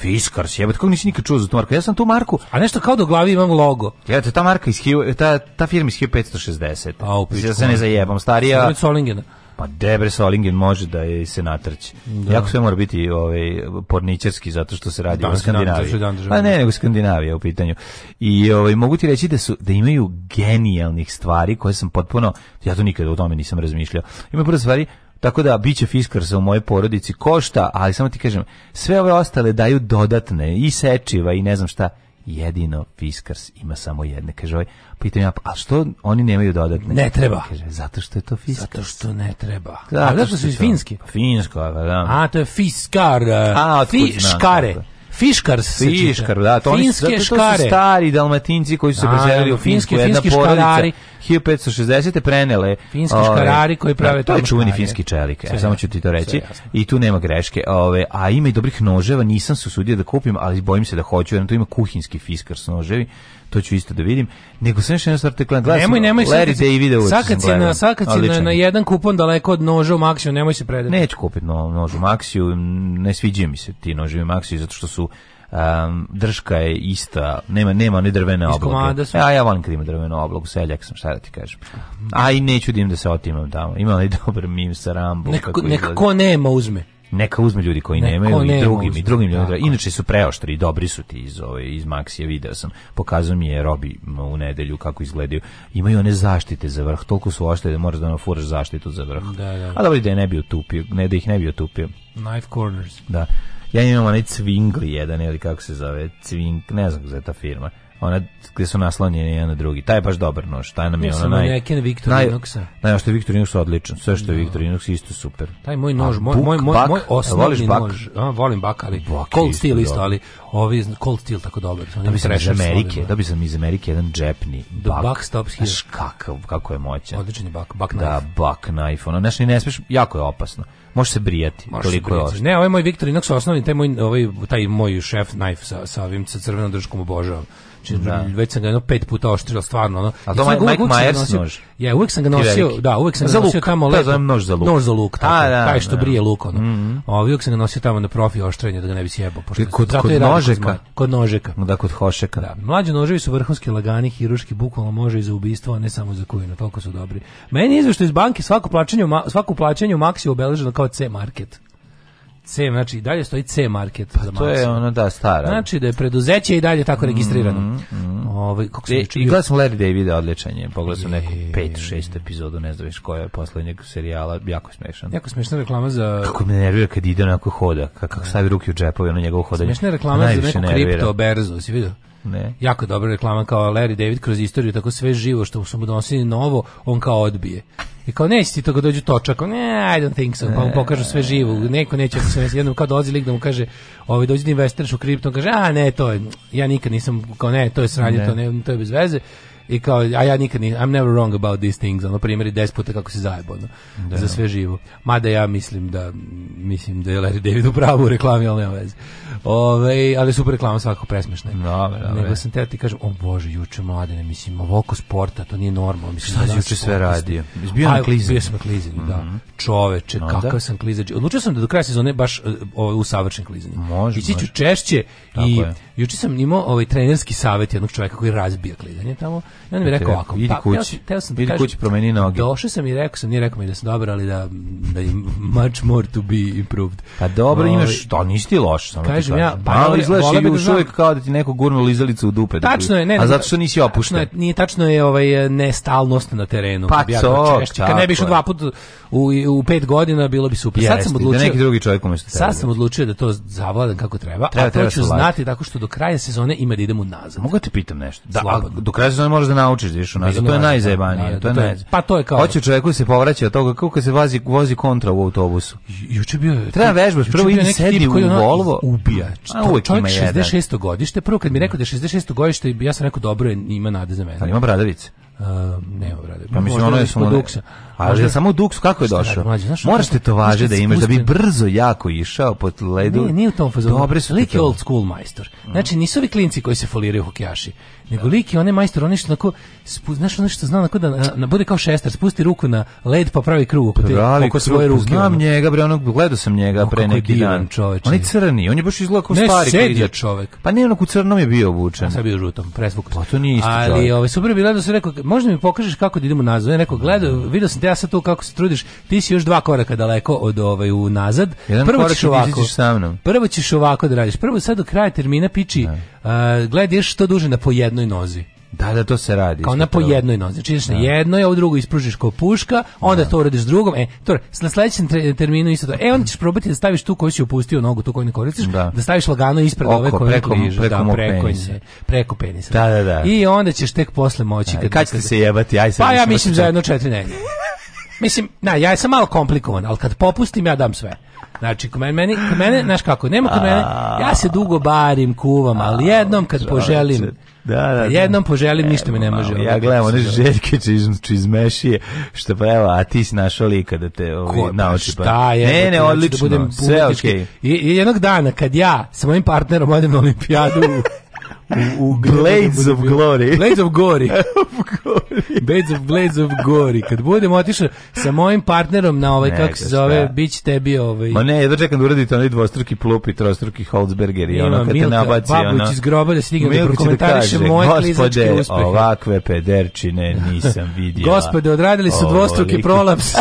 Speaker 2: Fiskars, jebote, kako nisi nikad čuo za tu marku? Ja sam tu marku.
Speaker 3: A nešto kao do da glavi imam logo.
Speaker 2: Jebote, ta marka iz Hiu, ta, ta firma iz Hiu 560.
Speaker 3: A, upičku.
Speaker 2: Ja se ne zajebam, starija...
Speaker 3: Solingena.
Speaker 2: Pa Debre Solingen može da je se natrči. Da. Jako sve mora biti ovaj porničarski zato što se radi o Skandinaviji. Pa ne, nego Skandinavija u pitanju. I ovaj mogu ti reći da su da imaju genijalnih stvari koje sam potpuno ja to nikada u tome nisam razmišljao. Ima prve stvari Tako da biće fiskarsa u moje porodici košta, ali samo ti kažem, sve ove ostale daju dodatne i sečiva i ne znam šta jedino Fiskars ima samo jedne. Kaže ovaj, pitam ja, a što oni nemaju dodatne?
Speaker 3: Ne treba. Kaže,
Speaker 2: zato što je to Fiskars.
Speaker 3: Zato što ne treba. Zato, a zato što su iz Finski? Pa
Speaker 2: Finsko, pa da.
Speaker 3: A, to je Fiskar. A, Fiskare. Fiškar se
Speaker 2: Fiškar, da, to, finske oni, zato, to su stari dalmatinci koji su se preselili u Finsku, finske, jedna finski porodica škarari. 1560. prenele.
Speaker 3: Finski škarari koji da, prave to. To
Speaker 2: je čuveni finski čelik, e, sve, samo ću ti to reći. I tu nema greške. Ove, a ima i dobrih noževa, nisam se usudio da kupim, ali bojim se da hoću, jer to ima kuhinski fiskar s noževi to ću isto da vidim. Nego sve što
Speaker 3: je
Speaker 2: stvar te klan glas. Nemoj, nemoj Larry se,
Speaker 3: Davida uvek. Sakac je na sakac je na, na jedan kupon daleko od noža u Maxiju, nemoj se predati.
Speaker 2: neć kupiti no, nož u Maxiju, ne sviđa mi se ti noževi Maxiju zato što su um, drška je ista, nema nema one drvene obloge. Su... E, a ja volim kad ima drvenu oblogu, seljak sam, šta da ti kažem. A i neću da im da se otimam tamo. Ima li dobar mim sa Rambo. Neko,
Speaker 3: neko nema uzme
Speaker 2: neka uzme ljudi koji ne, nemaju i drugim uzme, i drugim ljudima. Inače su preoštri, dobri su ti iz ove iz Maxija video sam. Pokazao mi je Robi u nedelju kako izgledaju. Imaju one zaštite za vrh, toliko su oštre da moraš da ono zaštitu za vrh.
Speaker 3: Da, da.
Speaker 2: A dobro da je ne bi utupio, ne da ih ne bi utupio.
Speaker 3: Knife corners.
Speaker 2: Da. Ja imam onaj Cvingli jedan ili kako se zove, Cving, ne znam za ta firma ona gdje su naslonjeni jedan na drugi. Taj je baš dobar nož, taj nam je ona
Speaker 3: naj... neki
Speaker 2: na Victorinoxa. Naj, naj, što je Victorinox odličan, sve što je da. Victorinox isto super.
Speaker 3: Taj moj nož, A, moj, buk, moj, moj, bak, moj osnovni
Speaker 2: bak? nož, A, volim bak,
Speaker 3: ali bak cold isto steel isto, ali ovi cold steel tako dobar. Dobio sam iz Amerike, da
Speaker 2: dobio sam iz Amerike jedan džepni The
Speaker 3: bak. Bak stops
Speaker 2: here. Znaš kakav, kako je moćan.
Speaker 3: Odličan je bak, bak
Speaker 2: da, knife. Da, bak knife, ono, znaš, ne smiješ, jako je opasno. Može se brijati, Može toliko
Speaker 3: brijati. Ne, ovaj moj Victorinox osnovni, taj moj, ovaj, taj moj šef knife sa, sa ovim sa crvenom držkom obožavam znači da. već sam ga jedno pet puta oštrio, stvarno ono.
Speaker 2: A to Mike, Mike Myers
Speaker 3: nož. Ja, uvek sam ga nosio, da, uvek sam ga nosio tamo lepo. zovem nož
Speaker 2: za luk.
Speaker 3: Nož za luk, tako, A, da, taj što da. brije luk, ono. Mm -hmm. uvek sam ga nosio tamo na profi oštrenje da ga ne bi sjebao.
Speaker 2: Pošto kod, zato kod je nožeka.
Speaker 3: Kod nožeka.
Speaker 2: Da, kod hošeka. Da.
Speaker 3: Mlađi noževi su vrhunski lagani, hiruški, bukvalno može i za ubistvo, a ne samo za kujinu, toliko su dobri. Meni izveštaj iz banke svako plaćanje, svako plaćanje u maksiju obeleženo kao C market. C, znači i dalje stoji C market pa
Speaker 2: za to je ono da stara.
Speaker 3: Znači da je preduzeće i dalje tako mhm, registrirano. Mm,
Speaker 2: mm. Ovaj kako se zove? I gledao sam Larry Davida odličan je, pogledao sam neku 5 6 epizodu, ne znam više koja je poslednjeg serijala,
Speaker 3: jako
Speaker 2: smešan. Jako smešna reklama
Speaker 3: za
Speaker 2: Kako me nervira kad ide onako hoda, kako da. stavi ruke u džepove, ono njegovo hodanje.
Speaker 3: Smešna reklama za neku kripto berzu, si video?
Speaker 2: Ne.
Speaker 3: Jako dobra reklama kao Larry David kroz istoriju, tako sve živo što su mu donosili novo, on kao odbije. I kao neće ti to toga dođu točak, ne, I don't think so, pa mu pokažu sve živo, neko neće da se jednom kao dolazi lik da mu kaže, ovaj, dođi da investiraš u kripto, kaže, a ne, to je, ja nikad nisam, kao ne, to je sranje, to, ne, to je bez veze, i kao, a ja nikad nisam, I'm never wrong about these things, ono primjeri deset puta kako se zajebo, ono, da. za da. sve živo. Mada ja mislim da, mislim da je Larry David u pravu u reklami, ali nema veze. Ove, ali super reklama svako presmešna.
Speaker 2: Dobre, dobre.
Speaker 3: Nego sam teo ti kažem, o Bože, juče mladene, mislim, ovoliko sporta, to nije normalno. Mislim,
Speaker 2: Šta da juče sve radio?
Speaker 3: Bio na pa, klizanju. Bio sam na klizanju, mm -hmm. da. Mhm. Čoveče, no, da? kakav da? sam klizač. Odlučio sam da do kraja sezone baš uh, e, usavršen klizanje.
Speaker 2: Može, Ići ću
Speaker 3: češće Tako i je Juče sam imao ovaj trenerski savet jednog čovjeka koji razbija klidanje tamo. I on mi rekao ovako, idi
Speaker 2: pa, kući, teo
Speaker 3: sam, da idi
Speaker 2: kući, promeni
Speaker 3: noge. Došao sam i rekao sam, nije rekao mi da sam dobar, ali da, da je much more to be improved.
Speaker 2: Pa dobro, o, ovaj, imaš, to nisi ti loš. Samo kažem ja,
Speaker 3: pa Malo
Speaker 2: izgledaš i još da uvijek kao da ti neko gurno lizalicu u dupe.
Speaker 3: Tačno je,
Speaker 2: ne. A zato što nisi opušten. Tačno
Speaker 3: je, nije tačno je ovaj, nestalnost na terenu.
Speaker 2: Pa to, Kad
Speaker 3: ne biš išao dva puta u, u pet godina, bilo bi super. Sad sam da odlučio, da
Speaker 2: neki drugi čovjek umesto
Speaker 3: Sad sam odlučio da to zavladam kako treba, treba a to znati tako što kraja sezone ima da idemo nazad.
Speaker 2: Mogu da te pitam nešto? Da, do kraja sezone možeš da naučiš da išao nazad. To je da, najzajebanije. Da, to je, da, to je naj... Pa to je kao. Hoće čovjek se povraća od toga kako se vozi vozi kontra u autobusu.
Speaker 3: Juče bio
Speaker 2: Treba vežbaš, prvo idi sedi u Volvo,
Speaker 3: ubija.
Speaker 2: A uvek 66.
Speaker 3: godište, prvo kad mi rekao da je 66. godište, ja sam rekao dobro je, ima nade za mene. Ali
Speaker 2: ima bradavice. Uh,
Speaker 3: nema
Speaker 2: bradavice. Pa mislim ono je samo ali je samo Duksu kako je došao? Radi, Znaš, Moraš te to važe da imaš da bi brzo jako išao po ledu. Ne,
Speaker 3: nije u tom fazonu. Dobre su like old school majstor. Znači nisu ovi klinci koji se foliraju hokejaši, nego da. lik one majstor, oni nešto tako znaš ono što zna, onako da na, bude kao šestar, spusti ruku na led pa pravi krug oko, te, oko
Speaker 2: svoje ruke. Znam njega, bre, onog, gledao sam njega pre neki dan. Čoveč, on je crni, on je baš izgledao kao stari. Ne, sedi čovek. Pa nije onako u crnom je bio obučen.
Speaker 3: Sad bio žutom, presvuk.
Speaker 2: Pa to nije isto. Ali, ovaj,
Speaker 3: super je bilo da se rekao, možda mi pokažeš kako da idemo nazad. Ja rekao, gledao, video sam ja sad tu kako se trudiš, ti si još dva koraka daleko od ovaj unazad.
Speaker 2: prvo ćeš ovako. Sa mnom.
Speaker 3: Prvo ćeš ovako da radiš. Prvo sad do kraja termina piči, da. uh, gledaj što duže na po jednoj nozi.
Speaker 2: Da, da, to se radi. Kao
Speaker 3: na po jednoj nozi. Znači, ideš na da. jednoj, a u drugu ispružiš kao puška, onda da. to uradiš drugom. E, to, na sledećem terminu isto to. E, onda ćeš probati da staviš tu koju si opustio nogu, tu koju ne koristiš, da, da staviš lagano ispred Oko, ove koju
Speaker 2: preko, liže, preko,
Speaker 3: da, preko,
Speaker 2: penisa. preko penisa. Da,
Speaker 3: da, da. I onda ćeš tek posle moći. Da, kad,
Speaker 2: kad ste se jebati, aj sad.
Speaker 3: Pa ja mislim da za jedno četiri nedelje. Mislim, na, ja sam malo komplikovan, ali kad popustim ja dam sve. Znači, kod meni, kod mene, znaš kako, nema kod mene, ja se dugo barim, kuvam, ali jednom kad poželim,
Speaker 2: da, da, da.
Speaker 3: Jednom poželim, e, ništa me
Speaker 2: ne
Speaker 3: može.
Speaker 2: Ja gledam one željke čiz, čizmešije, što pa evo, a ti si našao lika da te ovi Ko, pa nauči. Pa-
Speaker 3: šta je?
Speaker 2: Ne, ne, znači da odlično, da budem
Speaker 3: sve okej. Okay. I, jednog dana kad ja sa mojim partnerom odem na olimpijadu
Speaker 2: u, da Blades of Glory.
Speaker 3: Blades of Glory. Blades of Blades of Glory. Kad budemo otišli sa mojim partnerom na ovaj, kako da se zove, šta. tebi ovaj...
Speaker 2: Ma ne, jedva čekam da uradite onaj dvostruki plup i trostruki Holzberger i ono kad
Speaker 3: Milka,
Speaker 2: te nabaci. Babuć ono, iz groba
Speaker 3: da stigne da prokomentariše moje klizačke uspehe. Gospode,
Speaker 2: ovakve pederčine nisam vidio.
Speaker 3: Gospode, odradili su dvostruki prolaps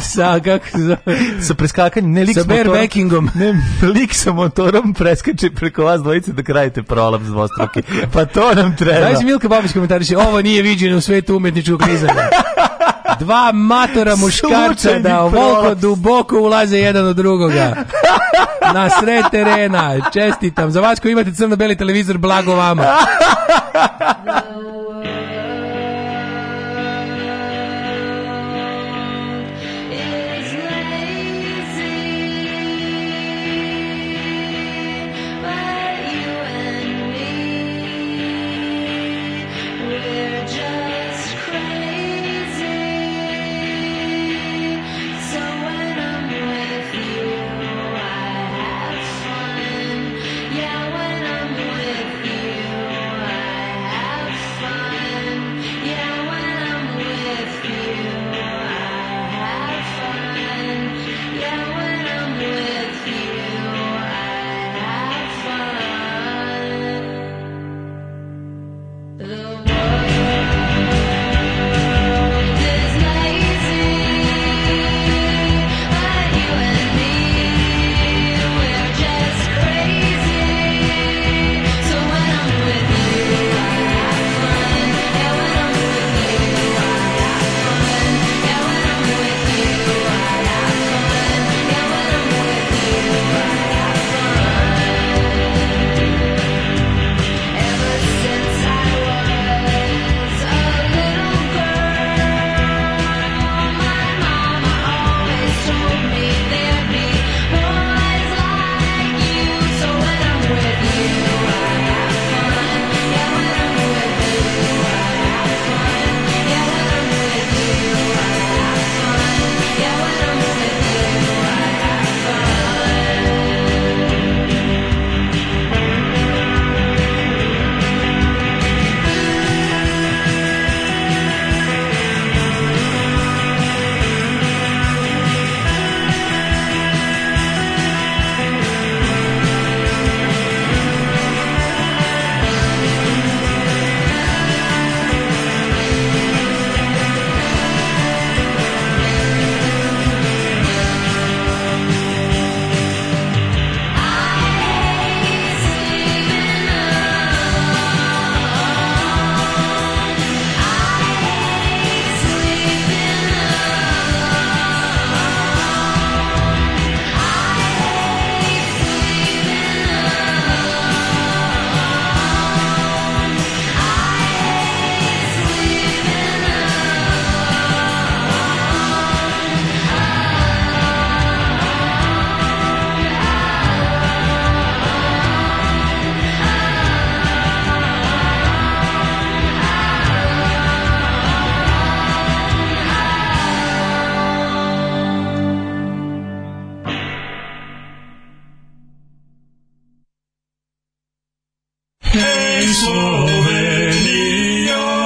Speaker 3: sa kako se zove?
Speaker 2: Sa preskakanjem, ne lik sa
Speaker 3: barebackingom.
Speaker 2: Ne, lik
Speaker 3: sa motorom preskače preko vas dvojice da krajite prolaps dvostruki. Pa to nam treba. Daj Milka Babić komentariše, ovo nije viđeno u svetu umetničkog klizanja. Dva matora muškarca da ovoliko duboko ulaze jedan od drugoga. Na sred terena. Čestitam. Za vas koji imate crno-beli televizor, blago vama.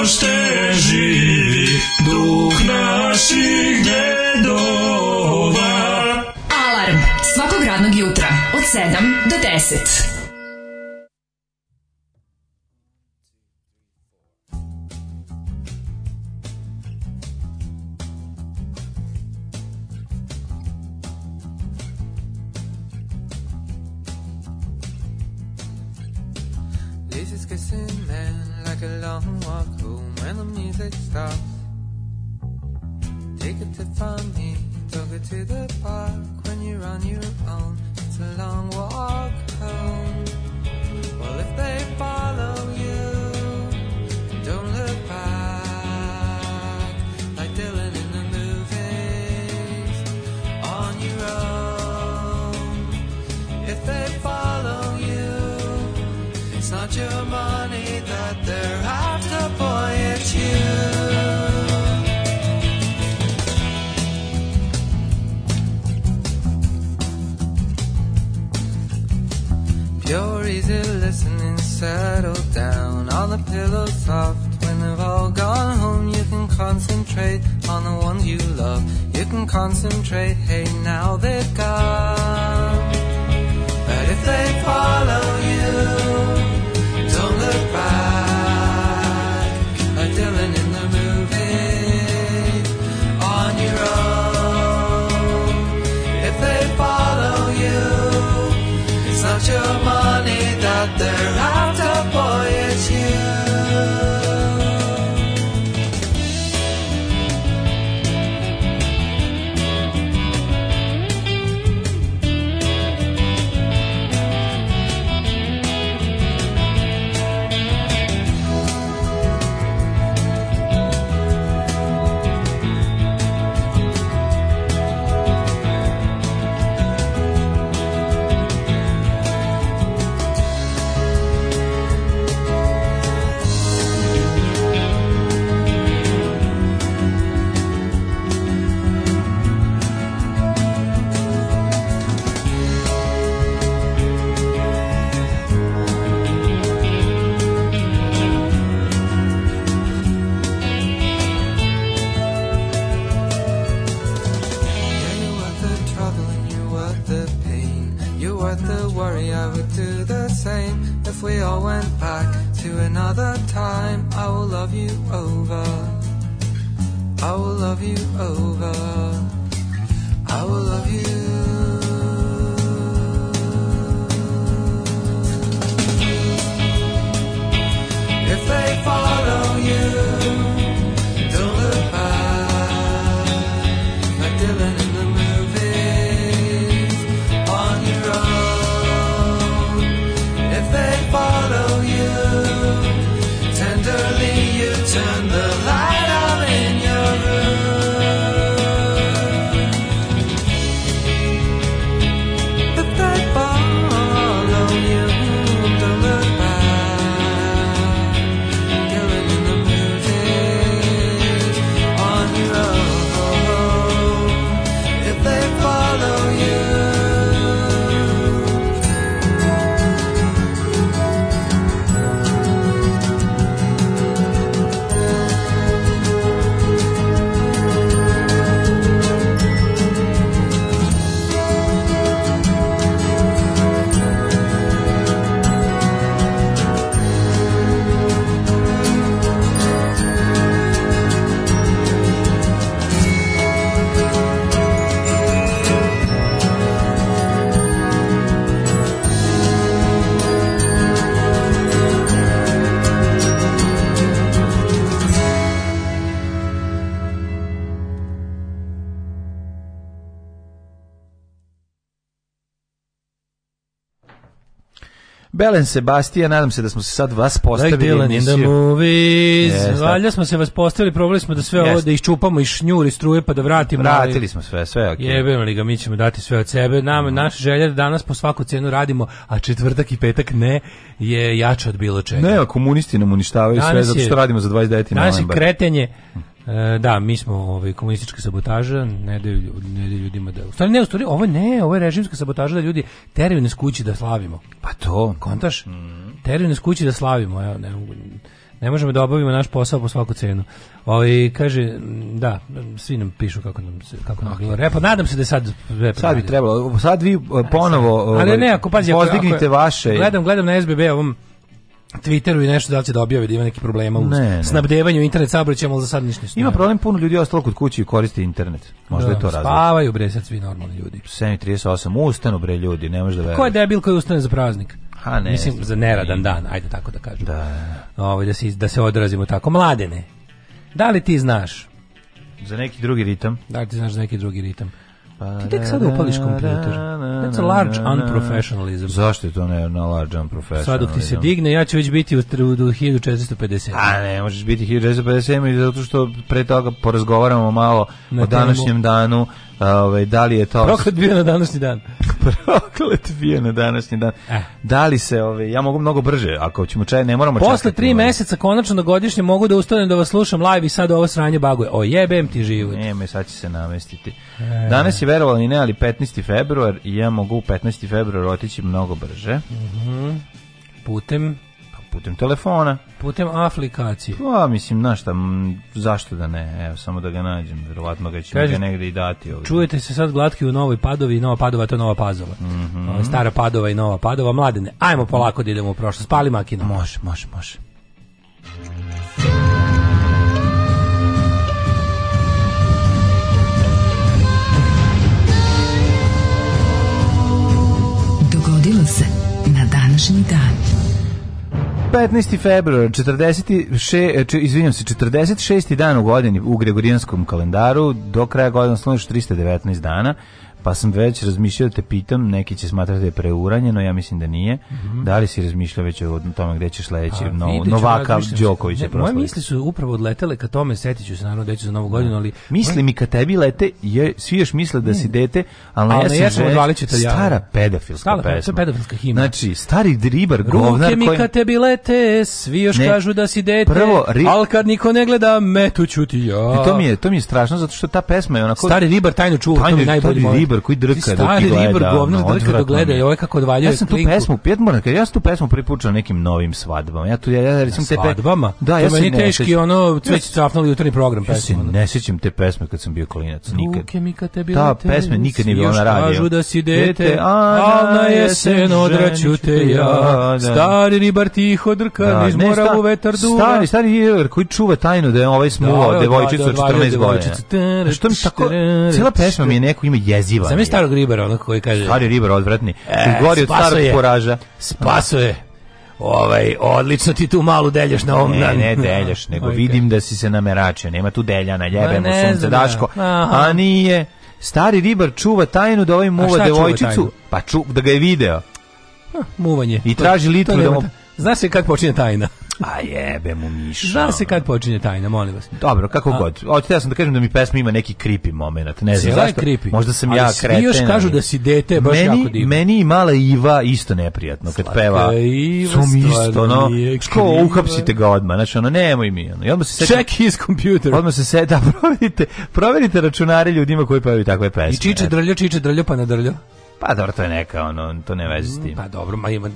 Speaker 3: ošte živi, duh naših djedova. Alarm svakog radnog jutra od 7 do 10.
Speaker 4: Belen Sebastija, nadam se da smo se sad vas postavili. Like in the movies. Yes, Valja smo se vas postavili, probali smo da sve yes. ovo, da iščupamo i šnjur i struje pa da vratimo. Vratili smo sve, sve ok. Jebeno li ga, mi ćemo dati sve od sebe. Nam, mm. Naš želja da danas po svaku cenu radimo, a četvrtak i petak ne, je jače od bilo čega. Ne, a komunisti nam uništavaju danas sve, zato što radimo za 29. novembar. Danas je kretenje, E, eh, da, mi smo ovaj komunistička sabotaža, ne daju, ne daju ljudima da. U stvari ne, u stvari ovo ne, ovo je režimska sabotaža da ljudi teraju nas kući da slavimo to, kontaš? Mm. Teraju nas kući da slavimo, Evo, ne Ne možemo da obavimo naš posao po svaku cenu. Ovi, ovaj, kaže, da, svi nam pišu kako nam, se, kako nam okay. bilo repa. Nadam se da je sad repa. Sad bi trebalo. Sad vi e, ponovo ali ovaj, ne, ako, pazi, ako, ako, vaše... Gledam, gledam na SBB ovom Twitteru i nešto da će da objave da ima neki problema ne, u ne. snabdevanju internet saobraćajem, ali za sad ništa Ima problem puno ljudi ostalo kod kući i koriste internet. Možda da, je to razlog. Spavaju bre sad svi normalni ljudi. 7:38 ustanu bre ljudi, ne može da veruje. Ko je debil koji ustane za praznik? Ha, ne. Mislim za neradan dan, ajde tako da kažem. Da. Ovo, ovaj, da se da se odrazimo tako mladene. Da li ti znaš za neki drugi ritam? Da li ti znaš za neki drugi ritam? Pa ti tek sada upališ kompjuter. That's a large unprofessionalism. Zašto je to ne na large unprofessionalism? Sad dok ti se digne, ja ću već biti u, u 1450. A ne, možeš biti 1457 zato što pre toga porazgovaramo malo na o današnjem danu, ovaj, da li je to... Proklet bio na današnji dan proklet bio na današnji dan. Eh. Da li se, ove, ovaj, ja mogu mnogo brže, ako ćemo čaj, ne moramo Posle Posle tri ovaj. meseca konačno na godišnje mogu da ustanem da vas slušam live i sad ovo sranje baguje. O jebem ti život. Ne, me sad će se namestiti. Eh. Danas je verovalo verovali ne, ali 15. februar i ja mogu 15. februar otići mnogo brže. Mm -hmm. Putem putem telefona. Putem aplikacije. Pa, mislim, znaš šta, zašto da ne, evo, samo da ga nađem, verovatno ga ćemo ga negde i dati ovdje. Čujete se sad glatki u novoj padovi nova padova, to nova pazova. Mm -hmm. Stara padova i nova padova, mladene, ajmo polako da idemo u prošlost, pali makino. Može, može, može. Dogodilo se na današnji dan. 15. februar, 46, izvinjam se, 46. dan u godini u Gregorijanskom kalendaru, do kraja godina slunaš 319 dana pa sam već razmišljao da te pitam, neki će smatrati da je preuranjeno, ja mislim da nije. Mm -hmm. Da li si razmišljao već o tome gde će sledeći pa, no, Novaka Đoković
Speaker 5: Moje misli su upravo odletele ka tome, setit ću se naravno da ću za novu godinu, da. ali...
Speaker 4: Misli mi ka tebi lete, je, svi još misle da si dete, ali na jesen ja sam stara pedofilska Stala, pesma.
Speaker 5: pedofilska himna.
Speaker 4: Znači, stari dribar, govnar... Ruke
Speaker 5: mi ka tebi lete, svi još ne, kažu da si dete, prvo, ri... ali kad niko ne gleda, metu ću ti ja. E,
Speaker 4: to, mi je, to mi je strašno, zato što ta pesma je
Speaker 5: onako... Stari ribar tajno čuva, to mi najbolji ribar
Speaker 4: koji drka da, dok gleda.
Speaker 5: Stari
Speaker 4: ribar
Speaker 5: govnar drka dok gleda i ovaj kako odvaljuje Ja
Speaker 4: sam tu klinku. pesmu, pet moram, da ja sam tu pesmu pripučao nekim novim svadbama. Ja tu, ja, ja recimo te
Speaker 5: Svadbama? Da, ja sam ne teški, ono, cveć trafnuli jutarnji program
Speaker 4: ja pesmu.
Speaker 5: ne
Speaker 4: sjećam te pesme kad sam bio klinac,
Speaker 5: nikad. Ruke mi kad te Ta
Speaker 4: pesma nikad nije bila na radiju. Još kažu
Speaker 5: da si dete, al na jesen odraću te ja. Da. Stari ribar tiho drka, niz mora u vetar dura.
Speaker 4: Stari, stari ribar koji čuva tajnu da je ovaj smuvao devojčicu od 14 godina.
Speaker 5: Što
Speaker 4: mi tako, cijela pesma mi je neko ima jeziv
Speaker 5: divan. Sam je starog ribara, ono koji kaže...
Speaker 4: Stari ribar, odvratni. E, Gori od starog poraža.
Speaker 5: Spaso je. Ovaj, odlično ti tu malu delješ na ovom. Ne, na,
Speaker 4: ne deljaš, nego okay. vidim da si se nameračio. Nema tu deljana, ljebe mu sunce daško. Aha. A nije... Stari ribar čuva tajnu da ovaj muva devojčicu, pa ču, da ga je video.
Speaker 5: Ha, muvanje.
Speaker 4: I traži litru da mu...
Speaker 5: Znaš li kako počinje tajna?
Speaker 4: A jebe mu miša.
Speaker 5: Zna se kad počinje tajna, molim vas.
Speaker 4: Dobro, kako A, god. Hoćete ja sam da kažem da mi pesma ima neki creepy moment. Ne
Speaker 5: znam
Speaker 4: zašto.
Speaker 5: Creepy.
Speaker 4: Možda sam Ali ja kreten. Ali još
Speaker 5: kažu
Speaker 4: da
Speaker 5: si dete, baš meni, jako divno.
Speaker 4: Meni i mala Iva isto neprijatno kad Slatka peva. Iva, isto, no. Ko uhapsite ga odmah. Znači, ono, nemoj mi. Ono.
Speaker 5: I odmah se seti, Check his computer.
Speaker 4: Odmah se seti, da, proverite, proverite računare ljudima koji pevaju takve pesme.
Speaker 5: I čiče drljo, čiče drljo, pa na drljo.
Speaker 4: Pa dobro, to je neka, ono, to ne veze s tim. Pa dobro, ma
Speaker 5: ima,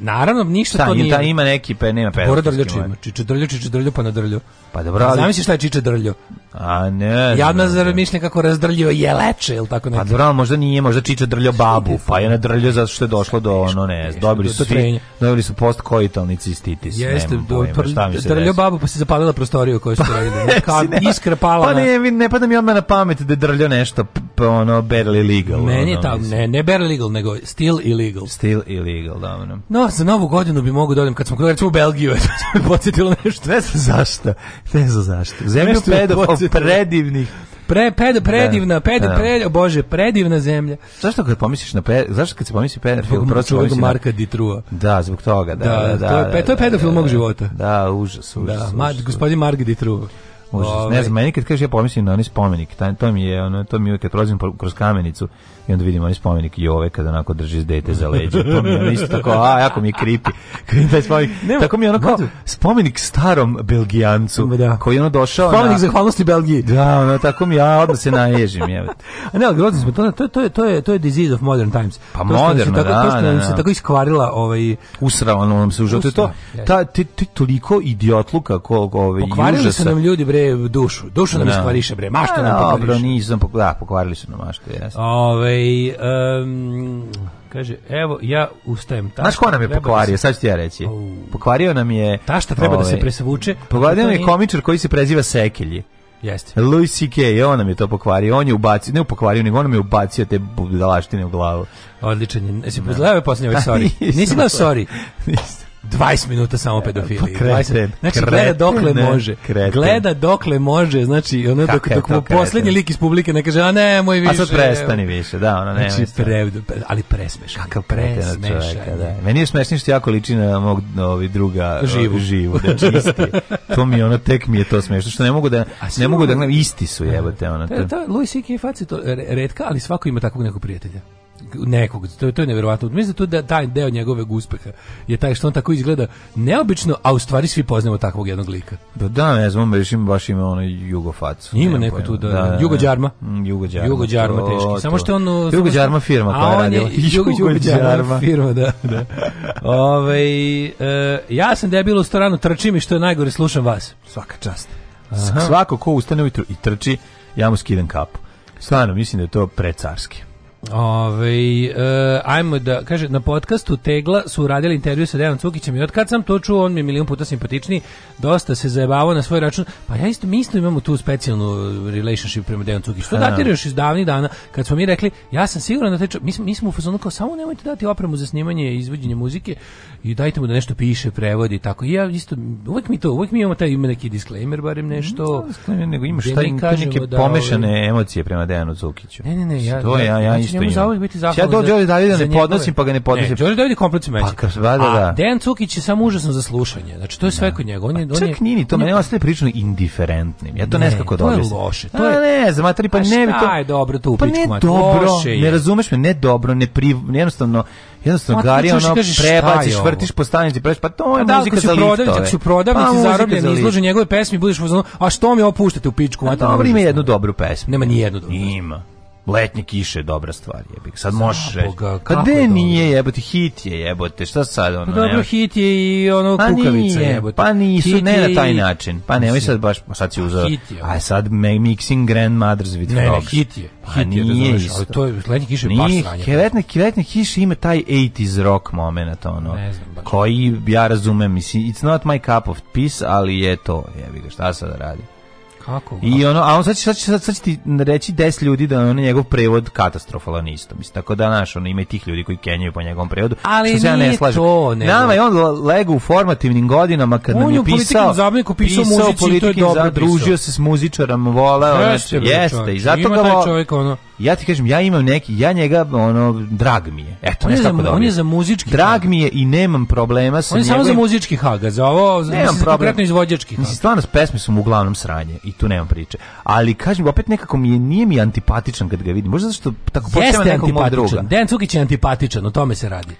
Speaker 5: Naravno, ništa Šta,
Speaker 4: to nije. Ta ima neki, pa nema
Speaker 5: pedofilski. Bora drljo čima. Čiče drljo, čiče drljo, pa na drljo.
Speaker 4: Pa dobro,
Speaker 5: ali... Zamisli šta je čiče drljo.
Speaker 4: A ne.
Speaker 5: Ja ne znam mislim kako razdrljio leče, el tako
Speaker 4: neki. Pa dobro, možda nije, možda čiče drljio babu, pa je ne drljio zato što je došlo do ono ne, dobili su svi, dobili su post koitalni cistitis. Jeste, do, drljio
Speaker 5: babu
Speaker 4: pa se
Speaker 5: zapalila prostorija koju su pa radili. Kao da. iskra pala.
Speaker 4: Pa ne, ne pada mi odmah na pamet da drljio nešto pa ono barely
Speaker 5: legal. Meni je tam, ne, ne barely legal, nego still illegal.
Speaker 4: Still illegal, da.
Speaker 5: No, za novu godinu bi mogu da odem kad smo krenuli u Belgiju, to me podsetilo nešto.
Speaker 4: Ne znam zašto. Ne znam zašto. Zemlju
Speaker 5: pedofila predivnih pre, ped, predivna, ped, da. Pre, da. bože, predivna zemlja.
Speaker 4: Zašto kad pomisliš na pe, zašto kad se pomisli pedofil, zbog prosto pomisli
Speaker 5: Marka Ditrua.
Speaker 4: Da, zbog toga, da, da, da,
Speaker 5: to je, da, da to je da, pedofil da,
Speaker 4: mog
Speaker 5: života.
Speaker 4: Da, užas, užas. Da,
Speaker 5: ma, gospodin Mark Ditrua.
Speaker 4: Užas. Ne ovaj. znam, meni kad kažeš ja pomislim na onaj spomenik, taj, to mi je ono, to mi je kad prolazim kroz kamenicu, i onda vidim onaj spomenik Jove kada onako drži dete za leđa. To mi je isto tako, a, jako mi je kripi. Taj spomenik, Nema, tako mi je ono kao spomenik starom Belgijancu da. koji je ono došao
Speaker 5: spomenik
Speaker 4: na...
Speaker 5: zahvalnosti Belgiji.
Speaker 4: Da, ono, tako mi ja odmah se naježim. Je. a ne,
Speaker 5: ali grozni smo, to, to, to, je, to, je, to je disease of modern times.
Speaker 4: Pa to moderno, tako,
Speaker 5: da.
Speaker 4: To što nam da,
Speaker 5: se da. tako iskvarila ovaj...
Speaker 4: Usra, ono nam se užao. To, ta, ti, ti toliko idiotluka kog ovaj, Pokvarili su
Speaker 5: nam ljudi, bre, dušu. Dušu nam da. iskvariše, bre. Mašta nam
Speaker 4: pokvariše. Dobro, nisam, da, pokvarili su nam mašta, jesno. Ove, ovaj,
Speaker 5: Ovaj um, kaže, evo, ja ustajem.
Speaker 4: ta Znaš ko nam je da pokvario, sad ću ti ja reći. Pokvario nam je...
Speaker 5: ta Tašta treba ove, da se ovaj, presvuče.
Speaker 4: Pokvario nam je komičar koji se preziva Sekelji.
Speaker 5: Jeste.
Speaker 4: Louis C.K. on nam je to pokvario. On je ubacio, ne pokvario, nego on nam je ubacio te budalaštine u glavu.
Speaker 5: Odličan je. Jesi da. pozdravio posljednje ovaj sorry? Nisi gledao sorry? Nisam. 20 minuta samo e, pa pedofilije. Pa kreten, znači, kreten, gleda dokle ne, može. Kreten. Gleda dokle može, znači, ono, dok, dok mu poslednji lik iz publike ne kaže, a ne, moj više.
Speaker 4: A sad prestani više, da, ono, ne. Znači,
Speaker 5: prev, ali presmeš.
Speaker 4: Kakav preten čoveka, da. Meni je smešnije što jako liči na mog ovi druga živu, živu da čisti. to mi ono, tek mi je to smešno, što ne mogu da, ne mogu da, isti su jebote, ono.
Speaker 5: Da, da, Louis C.K. faci to redka, ali svako ima takvog nekog prijatelja nekog, to, to je neverovatno. Mislim da to da taj deo njegovog uspeha je taj što on tako izgleda neobično, a u stvari svi poznajemo takvog jednog lika.
Speaker 4: Da, da, ne znam, baš ima baš ima onaj Jugo facu. Ima
Speaker 5: neko tu da, da, da, da Jugo da. Đarma.
Speaker 4: Mm, Jugo Đarma.
Speaker 5: Jugo Đarma teški. To, samo što on
Speaker 4: Jugo Đarma firma koja je Jugo, Jugo
Speaker 5: Đarma firma, da. da. Ove, e, ja sam debilo u restoranu, trčim i što je najgore slušam vas.
Speaker 4: Svaka čast. Aha. Svako ko ustane ujutru i trči, ja mu skidam kapu. Stvarno, mislim da je to precarski.
Speaker 5: Ove, e, eh, ajmo da, kaže, na podcastu Tegla su radili intervju sa Dejanom Cukićem i od kad sam to čuo, on mi je milion puta simpatičniji, dosta se zajebavao na svoj račun. Pa ja isto mislim imamo tu specijalnu relationship prema Dejanu Cukiću. To datira još iz davnih dana, kad smo mi rekli, ja sam siguran da taj mi, mi smo u fazonu kao, samo nemojte dati opremu za snimanje i izvođenje muzike i dajte mu da nešto piše, prevodi, i tako. I ja isto, uvek mi to, uvek mi imamo taj, ima neki disclaimer, barem nešto.
Speaker 4: Ne, da, nego imaš taj, neke da, pomešane ovaj- emocije prema Dejanu Cukiću. Ne, ne, ne, ja, to ja, ja, ja, ja ću njemu zauvijek biti
Speaker 5: zahvalan.
Speaker 4: Ja do Đorđe Davida ne podnosim, pa ga ne podnosim. Ne,
Speaker 5: dođe David je komplet
Speaker 4: Pa, da, da. A
Speaker 5: Dejan Cukić je samo užasno za slušanje. Znači, to je da. sve kod njega. On je, pa on
Speaker 4: čak nini, to mene ostaje prilično indiferentnim. Ja
Speaker 5: to
Speaker 4: ne, skako dobro. Da to
Speaker 5: je loše.
Speaker 4: To
Speaker 5: je,
Speaker 4: ne, za pa,
Speaker 5: pa ne
Speaker 4: bi to...
Speaker 5: je dobro tu u pičku Pa ne dobro,
Speaker 4: ne razumeš me, ne dobro, ne pri, jednostavno, jednostavno gari ono prebaciš, vrtiš po stanici, pa to je pa muzika za liftove. Ako su
Speaker 5: prodavnici pa, zarobljeni, izlože njegove pesmi, budeš u a što mi opuštate u pičku? A
Speaker 4: dobro ima jednu dobru
Speaker 5: pesmu. Nema ni jednu dobru. Ima
Speaker 4: letnje kiše dobra stvar, pa je bih. Sad može. reći. Kad de nije jebote, hit je jebote, šta sad ono? Pa
Speaker 5: dobro,
Speaker 4: nemaš...
Speaker 5: hit je i ono pa
Speaker 4: kukavica
Speaker 5: jebote.
Speaker 4: Pa nisu, hit ne na taj način. Pa nemoj sad baš, pa sad si pa uzeo. Pa a sad mixing grandmothers with ne, frogs. Ne,
Speaker 5: hit je. Pa hit nije, nije isto. Ali
Speaker 4: to je, letnje
Speaker 5: kiše
Speaker 4: je baš sranje. Letnje,
Speaker 5: letnje
Speaker 4: kiše ima taj 80s rock moment, ono. Ne znam, baš. Koji ja razumem, mislim, it's not my cup of peace, ali je to, jebi ga, šta sad radi? Kako? I ono, a on sad, sad, sad, sad će ti reći 10 ljudi da on njegov prevod katastrofalan isto. Mislim, tako da, naš, ono, ima i tih ljudi koji kenjaju po njegovom prevodu.
Speaker 5: Ali što se ja ne slažem. to, ne. Nama
Speaker 4: je on lego u formativnim godinama kad on nam je
Speaker 5: pisao, zabliku, pisao, pisao muzici, to je dobro
Speaker 4: družio se s muzičarom, voleo, jeste, jeste, i zato ga, čovjek, ono, ja ti kažem, ja imam neki, ja njega, ono, drag mi je. Eto,
Speaker 5: on je, za, da on je za muzički
Speaker 4: Drag mi je i nemam problema sa On
Speaker 5: je
Speaker 4: njegovim...
Speaker 5: samo za muzički haga, za ovo, nemam mislim, problem. izvođački
Speaker 4: haga. Mislim, stvarno, pesme su mu uglavnom sranje i tu nemam priče. Ali, kažem, opet nekako mi je, nije mi antipatičan kad ga vidim. Možda zato što tako počeva nekog moja druga.
Speaker 5: Dejan Cukić je antipatičan, o tome se radi.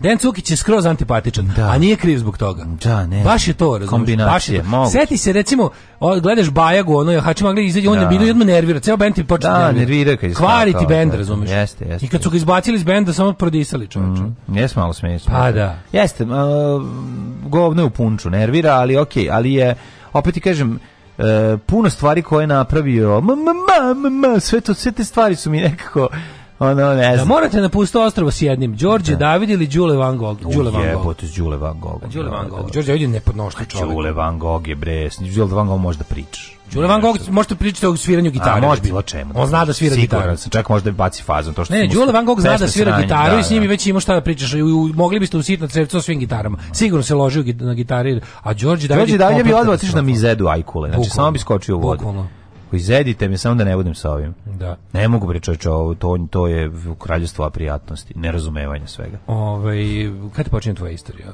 Speaker 5: Den Cukić je skroz antipatičan, da. a nije kriv zbog toga.
Speaker 4: Da, ne.
Speaker 5: Baš je to,
Speaker 4: razumiješ. Baš
Speaker 5: je
Speaker 4: to.
Speaker 5: Sjeti se, recimo, o, gledaš Bajagu, ono, je, hačim Angli, izađe, on da. je bilo jedno nervira, ceo band ti počne da, nervira.
Speaker 4: kad Kvari
Speaker 5: ti bend, razumiješ. Jeste,
Speaker 4: jeste.
Speaker 5: I kad su ga izbacili iz benda, samo prodisali čoveče. Mm,
Speaker 4: jeste malo smiješno.
Speaker 5: Pa da.
Speaker 4: Jeste, uh, govno je u punču, nervira, ali okej, okay, ali je, opet ti kažem, Uh, puno stvari koje je napravio, ma, ma, ma, ma, sve, to, sve te stvari su mi nekako Ono, ne da znam. Da
Speaker 5: morate napustiti ostrvo s jednim, Đorđe da. David ili Đule
Speaker 4: Van Gogh. Đule
Speaker 5: Van Gogh. s
Speaker 4: Đule Van Gogh. Pa
Speaker 5: Đule da, Van Gogh. Đorđe David je nepodnošljiv čovjek. Đule
Speaker 4: Van Gogh je bre, s Đule Van Gogh može da priča.
Speaker 5: Đule Van Gogh možete pričati o sviranju gitare. A može
Speaker 4: znači. bilo
Speaker 5: čemu. Da. On zna
Speaker 4: da svira gitaru. Sam, čak možda i baci fazu to što Ne,
Speaker 5: Đule Van Gogh zna da svira sranj, gitaru da, i s njim da. već ima šta da pričaš. U, mogli biste usit na crevcu svim gitarama. Sigurno se ložio na gitari. A Đorđe
Speaker 4: David Đorđe David bi odmah na mizedu ajkule. Znači samo bi skočio u vodu. Bukvalno rekao, izedite me samo da ne budem sa ovim.
Speaker 5: Da.
Speaker 4: Ne mogu bre čoveče, to, to je kraljestvo aprijatnosti, nerazumevanja svega.
Speaker 5: Ovaj kad počinje tvoja istorija?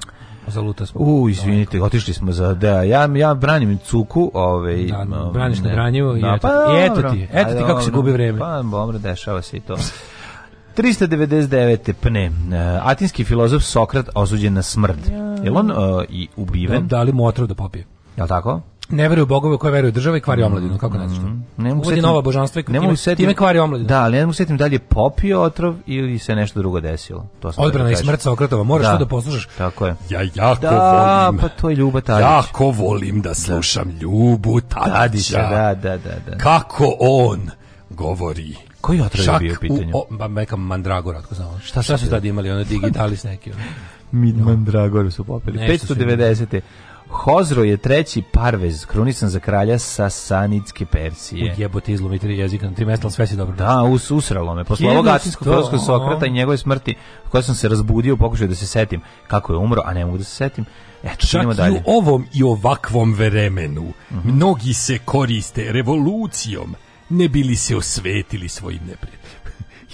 Speaker 5: Zaluta
Speaker 4: smo. U, izvinite, otišli smo za da ja ja branim cuku, ovaj da,
Speaker 5: um, braniš na branju i da, eto, pa, i eto ti, eto ti kako se gubi vreme.
Speaker 4: Pa, dobro, dešava se i to. 399. pne. E, atinski filozof Sokrat osuđen na smrt. Ja. Je on uh, i ubiven?
Speaker 5: Da, da li mu otrov da popije?
Speaker 4: Jel tako?
Speaker 5: ne veruje bogove koje veruje država i kvari mm-hmm. omladinu, kako ne znaš što. Ne mogu setim, nova božanstva i ne mogu setim, time kvari
Speaker 4: omladinu. Da, ali ne mogu setim da li je popio otrov ili se nešto drugo desilo.
Speaker 5: To sam Odbrana da i smrt sa okretova, moraš da. to da poslušaš.
Speaker 4: Tako je.
Speaker 5: Ja jako da, volim.
Speaker 4: pa to je Ljuba Tadić.
Speaker 5: Jako volim da, da. slušam da. Ljubu Tadića. Tadića
Speaker 4: da, da, da, da.
Speaker 5: Kako on govori.
Speaker 4: Koji otrov je bio u pitanju?
Speaker 5: O, ba, neka mandragora, otko znamo.
Speaker 4: Šta, šta su tada imali, ono digitalis neki?
Speaker 5: Ono. Midman Dragor su popili. 590.
Speaker 4: Hozro je treći Parvez, krunisan za kralja sa Sanidske Persije.
Speaker 5: U jebote izlomi tri jezika na tri mesta, sve si dobro.
Speaker 4: Da, us, usralo me. Posle ovog atinskog filozofskog Sokrata i njegove smrti, koja sam se razbudio, pokušao da se setim kako je umro, a ne mogu da se setim. Eto, Čak i u
Speaker 5: ovom i ovakvom vremenu uh mhm. -huh. mnogi se koriste revolucijom ne bili se osvetili svojim neprijateljima.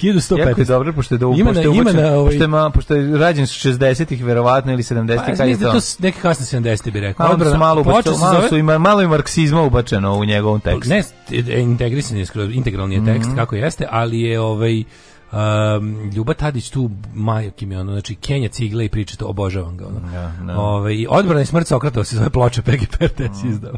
Speaker 5: 1115. Jako je dobro, pošto je, do, ima pošto je, ima učen, na, ovaj... pošto je, pošto je rađen s 60-ih, verovatno, ili 70-ih, pa, kada da je to? to neke kasne 70-ih bi rekao.
Speaker 4: Odbrana, malo, ubačeno, zove... malo, su, ima, malo je marksizma ubačeno u njegovom pa, tekstu.
Speaker 5: Ne, integrisan je, integralni je tekst, mm -hmm. kako jeste, ali je ovaj Um, Ljuba Tadić tu Majo kim znači Kenja Cigle i priča to, obožavam ga
Speaker 4: ono. Ja, ne. Ove,
Speaker 5: I odbrana i smrt Sokratova se zove ploče PGP RTS mm. izdao.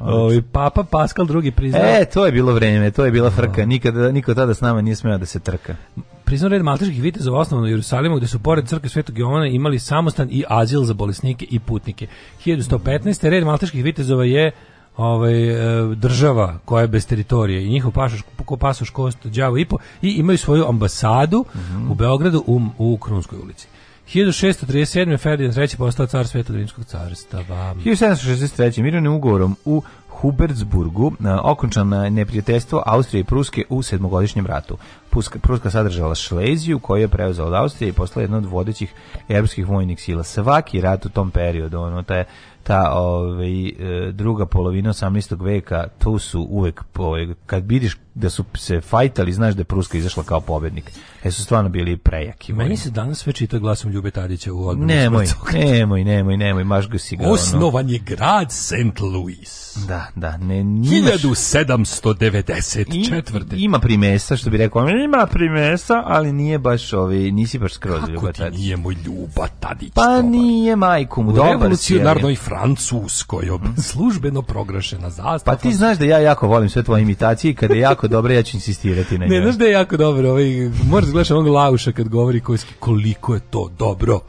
Speaker 5: Ove, ovaj, Papa Pascal drugi priznao. E,
Speaker 4: to je bilo vreme, to je bila da. frka. Nikada, niko tada s nama nije smio da se trka.
Speaker 5: Priznao red malteških viteza u u Jerusalimu gde su pored crkve Svetog Jovana imali samostan i azil za bolesnike i putnike. 1115. red malteških vitezova je ovaj, e, država koja je bez teritorije i njihov pasoš, pasoš kost đavo i po i imaju svoju ambasadu mm -hmm. u Beogradu u, u Krunskoj ulici. 1637. Ferdinand III. postao car Svetog Rimskog carstava.
Speaker 4: 1763. mirovnim ugovorom u Hubertsburgu e, okončano neprijateljstvo Austrije i Pruske u sedmogodišnjem ratu. Pruska, Pruska sadržala Šleziju koju je preuzela od Austrije i postala jedna od vodećih evropskih vojnih sila. Svaki rat u tom periodu, ono, taj ta ovaj, e, druga polovina 18. veka, tu su uvek, ovaj, kad vidiš da su se fajtali, znaš da je Pruska izašla kao pobednik. E su stvarno bili prejaki. Meni,
Speaker 5: meni se danas sve čita glasom Ljube Tadića u odbranu.
Speaker 4: Nemoj, nemoj, nemoj, nemoj, maš ga si ga.
Speaker 5: Osnovan je grad St. Louis.
Speaker 4: Da, da. Ne,
Speaker 5: nimaš... 1794.
Speaker 4: I, ima primesa, što bi rekao, ima primesa, ali nije baš, ovi ovaj, nisi baš skroz Kako Ljuba
Speaker 5: Tadić. Kako ti nije moj
Speaker 4: Ljuba
Speaker 5: Tadić?
Speaker 4: Pa dobar. nije majku mu, dobar U revolucionarnoj
Speaker 5: Francuskoj, mhm. službeno prograšena zastava. Pa
Speaker 4: ti znaš da ja jako volim sve tvoje imitacije i kada je jako dobro, ja ću insistirati na njoj.
Speaker 5: Ne, znaš da je jako dobro, ovaj, moraš da gledaš onog Lauša kad govori kojski koliko je to dobro.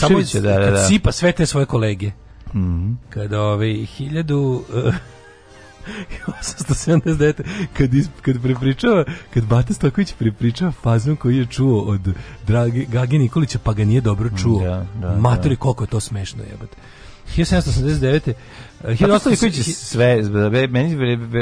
Speaker 4: Samo da, da, da.
Speaker 5: Kad sipa sve te svoje kolege. Mhm. -hmm. Kada ovaj, hiljadu... Uh,
Speaker 4: 879. Kad, is, kad prepričava, kad Bata Stoković prepričava fazom koji je čuo od Dragi, Gage Nikolića, pa ga nije dobro čuo. Da, da, Matori, da. koliko je to smešno jebate. 1789. Zato Stojković je sve, meni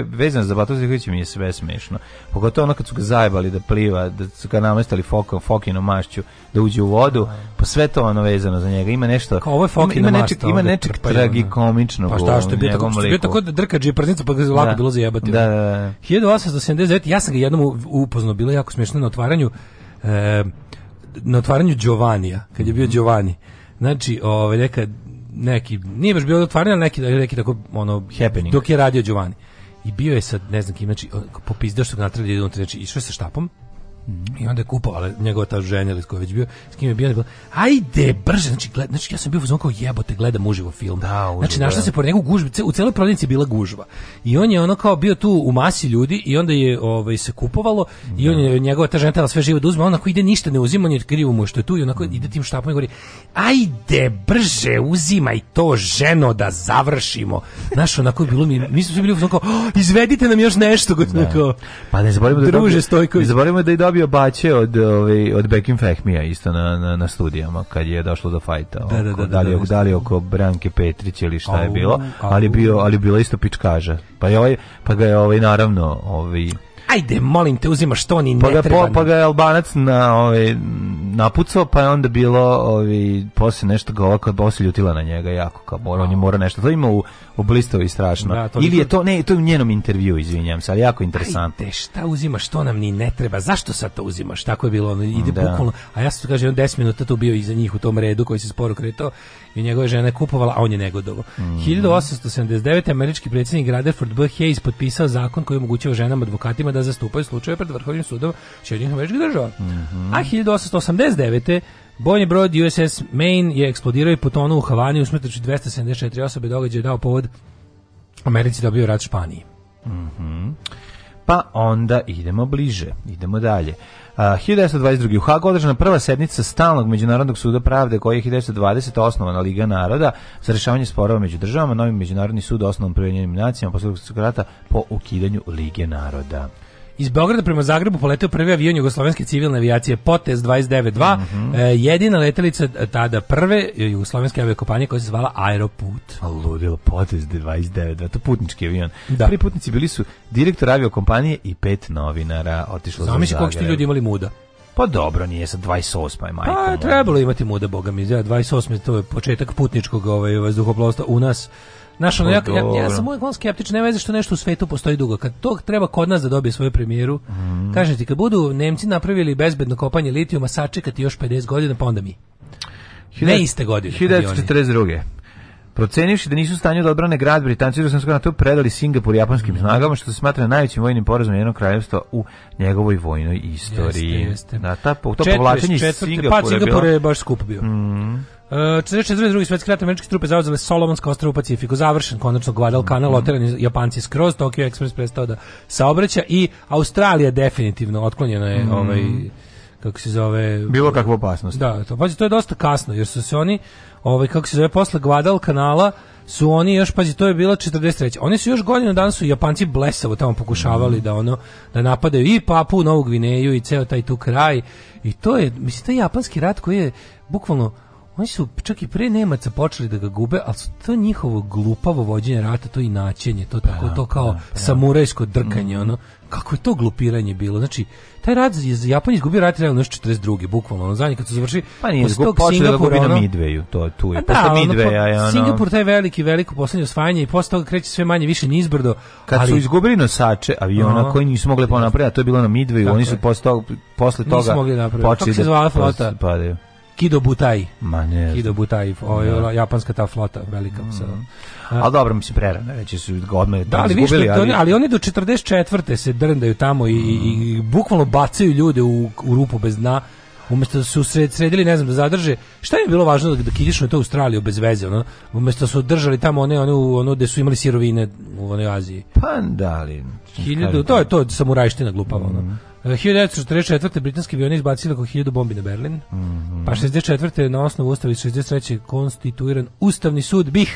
Speaker 4: vezan za Batu Stojkovića mi je sve smešno. Pogotovo ono kad su ga zajebali da pliva, da su ga namestali fokom, fokinom mašću, da uđe u vodu, pa sve to ono vezano za njega. Ima nešto,
Speaker 5: Kao ovo je ima, ima nečeg, ima
Speaker 4: nečeg pa
Speaker 5: šta, što je bio tako, što je bio tako da drka džeprnica, pa ga je
Speaker 4: lako da.
Speaker 5: bilo zajebati.
Speaker 4: Da, da, da. 1879,
Speaker 5: ja sam ga jednom upoznao, bilo jako smešno na otvaranju, e, na otvaranju Giovanija, kad je bio mhm. Giovanni. Znači, ovaj neka neki, nije baš bio otvaranje, ali neki, neki tako, ono,
Speaker 4: happening.
Speaker 5: Dok je radio Giovanni. I bio je sad, ne znam kim, znači, popizdeo što ga natrali da ljudi unutra, znači, išao je sa štapom, I onda je kupovala njegova ta ženja ili već bio, s kim je bio, bila, ajde, brže, znači, gled, znači ja sam bio u kao jebote, gledam uživo film.
Speaker 4: Da, uživo, znači,
Speaker 5: našla da. se pored njegu gužba, u celoj prodavnici bila gužva. I on je ono kao bio tu u masi ljudi i onda je ovaj, se kupovalo i on da. je, njegova ta žena tela sve živo da uzme, onako ide ništa ne uzima, on je krivo mu što je tu i onako mm. ide tim štapom i govori, ajde, brže, uzimaj to ženo da završimo. Znaš, onako je bilo, mi, mi smo svi bili u kao, oh, izvedite nam još nešto, da. pa
Speaker 4: ne
Speaker 5: zaboravimo da,
Speaker 4: druže, da, da, da, da, dobio bače od ovaj od Bekim Fehmija isto na, na, na studijama kad je došlo do fajta. Da, da, da, da, da, li, da, da, da. li oko Branke Petrić ili šta je bilo, ali bio ali bila isto pičkaža. Pa je ovaj, pa ga je ovaj naravno ovaj
Speaker 5: ajde, molim te, uzimaš to, ni pa
Speaker 4: ne
Speaker 5: treba.
Speaker 4: Pa, pa ga je Albanac na, ovaj, napucao, pa je onda bilo, ovaj, posle nešto ga ovako, posle ljutila na njega jako, kao mora, on je mora nešto. To ima u, u blistovi strašno. Da, to Ili je to, ne, to je u njenom intervju, izvinjam se, ali jako interesantno. Ajde,
Speaker 5: šta uzima što nam ni ne treba, zašto sad to uzimaš? Tako je bilo, ono, ide da. bukvalno, a ja sam kažem, on 10 minuta tu bio iza njih u tom redu koji se sporo kretao i njegova žene kupovala, a on je negodovo. Mm. 1879. američki predsjednik Rutherford B. Hayes potpisao zakon koji omogućava ženama advokatima da da zastupaju slučaje pred Vrhovnim sudom Sjedinih američkih država.
Speaker 4: Mm -hmm.
Speaker 5: A 1889. Bojni brod USS Maine je eksplodirao i potonuo u Havani usmrtujući 274 osobe događaj je dao povod Americi da bio rat Španiji.
Speaker 4: Mm -hmm. Pa onda idemo bliže, idemo dalje. Uh, 1922. u Hagu održana prva sednica stalnog međunarodnog suda pravde koji je 1920. osnovana Liga naroda za rešavanje sporova među državama, novi međunarodni sud osnovan prvenjenim nacijama posle rata po ukidanju Lige naroda.
Speaker 5: Iz Beograda prema Zagrebu poleteo prvi avion jugoslovenske civilne avijacije Potez 292, mm -hmm. e, jedina letelica e, tada prve e, jugoslovenske aviokompanije koja se zvala Aeroput.
Speaker 4: Ludilo, Potez 292, to putnički avion. Da. Prvi putnici bili su direktor aviokompanije i pet novinara otišlo Znam za Zagreb.
Speaker 5: Znam ljudi imali muda.
Speaker 4: Pa dobro, nije sa 28. Pa,
Speaker 5: je majkom. Pa trebalo imati muda, boga mi, ja, 28. to je početak putničkog ovaj, vazduhoplovstva u nas. Znaš, ono, ja, ja, ja sam uvijek on skeptičan, nema veze što nešto u svetu postoji dugo. Kad to treba kod nas da dobije svoju premijeru, mm. kažem ti, kad budu Nemci napravili bezbedno kopanje litijuma, sačekati još 50 godina, pa onda mi. ne iste godine.
Speaker 4: 1942. Procenivši da nisu u stanju da odbrane grad, Britanci su na to predali Singapur japanskim mhm. snagama, što se smatra najvećim vojnim porazom jednog kraljevstva u njegovoj vojnoj istoriji. Jeste,
Speaker 5: jeste.
Speaker 4: Da, ta, to povlačenje iz Singapura je bilo... Singapur
Speaker 5: je baš skup bio.
Speaker 4: Mm.
Speaker 5: E, 44. drugi svetski rat američke trupe zauzele Solomonsko ostrvo u Pacifiku. Završen konačno Guadalcanal, mm -hmm. oteran Japanci skroz, Tokyo Express prestao da saobraća i Australija definitivno otklonjena je mm -hmm. ovaj kako se zove
Speaker 4: bilo kakva opasnost.
Speaker 5: Da, to pa to je dosta kasno jer su se oni ovaj kako se zove posle Guadal kanala su oni još pazi to je bilo 43. Oni su još godinu dana su Japanci blesavo tamo pokušavali mm -hmm. da ono da napadaju i Papu Novu Gvineju i ceo taj tu kraj i to je mislite japanski rat koji je bukvalno Oni su čak i pre Nemaca počeli da ga gube, ali su to njihovo glupavo vođenje rata, to inaćenje, to tako pa, to kao pa, pa. samurajsko drkanje, mm. ono, kako je to glupiranje bilo. Znači, taj rat je Japan izgubio rat realno još 42. bukvalno, ono zadnje kad se završili.
Speaker 4: Pa nije izgubio, počeli da gubi na Midwayu, to tu je. Da, je ono,
Speaker 5: Singapur taj veliki, veliko poslednje osvajanje i posle toga kreće sve manje, više nizbrdo.
Speaker 4: Kad ali, su izgubili nosače aviona uh -huh. koji nisu mogli da ponapred, to je bilo na Midwayu, oni su posle toga, posle toga mogli da
Speaker 5: počeli da... Kako se da zvala flota? Pa, Padaju. Kido Butai.
Speaker 4: Ma ne.
Speaker 5: Kido Butai, o, ovaj, da. ne. japanska ta flota velika. Mm. Sa, a,
Speaker 4: ali dobro, mislim, prerano, reći su odmah
Speaker 5: da, ali, izgubili. Viš, ali... ali oni do 44. se drndaju tamo i, mm. i, i bukvalno bacaju ljude u, u rupu bez dna umesto da su sredili, ne znam, da zadrže. Šta je bilo važno da, da kidišu to Australiju bez veze, ono? Umesto da su držali tamo one, ono, ono gde su imali sirovine u onoj Aziji.
Speaker 4: Pa da,
Speaker 5: Hiljadu, to je to, samurajština glupava. Mm -hmm. ono. 1944. britanski avioni izbacili oko 1000 bombi na Berlin, mm -hmm. pa 64. na osnovu ustava 63. konstituiran Ustavni sud BiH.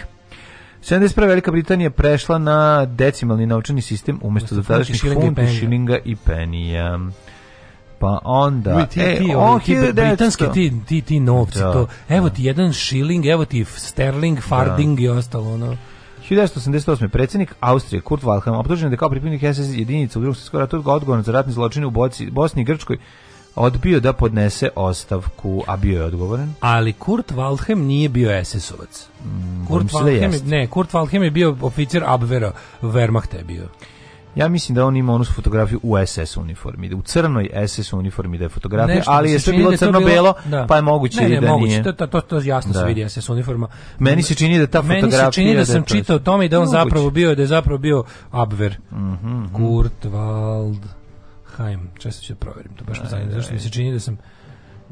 Speaker 4: 71. Velika Britanija prešla na decimalni novčani sistem umesto do tadašnjih funti, šilinga i penija. Pa onda... Uj,
Speaker 5: ti, e, ti, oh, ti, britanski ti, ti, ti novci, da, to, evo da. ti jedan šiling, evo ti sterling, da. farding da. i ostalo, ono.
Speaker 4: 1988. predsednik Austrije Kurt Wilhelm optužen da kao pripadnik SS jedinica u drugom svetskom ratu odgovoran za ratne zločine u Boci, Bosni i Grčkoj odbio da podnese ostavku, a bio je odgovoran.
Speaker 5: Ali Kurt Waldheim nije bio SS-ovac. Mm, Kurt da
Speaker 4: Waldheim, ne,
Speaker 5: Kurt Waldheim je bio oficir Abwehra, Wehrmacht je bio.
Speaker 4: Ja mislim da on ima onu fotografiju u SS uniformi, u crnoj SS uniformi da je fotografija, Nešto ali je sve bilo da crno-belo, pa da. je moguće ne, ne, i da
Speaker 5: moguće, nije. To, to, to jasno
Speaker 4: da.
Speaker 5: se vidi SS uniforma. Meni se čini da ta Meni
Speaker 4: fotografija... Meni se čini da, da
Speaker 5: sam to čitao o tome i da on moguće. zapravo bio, da je zapravo bio Abwehr. Mm -hmm. Kurtwald Heim, često ću da proverim, to baš me zanima, zašto mi se čini da sam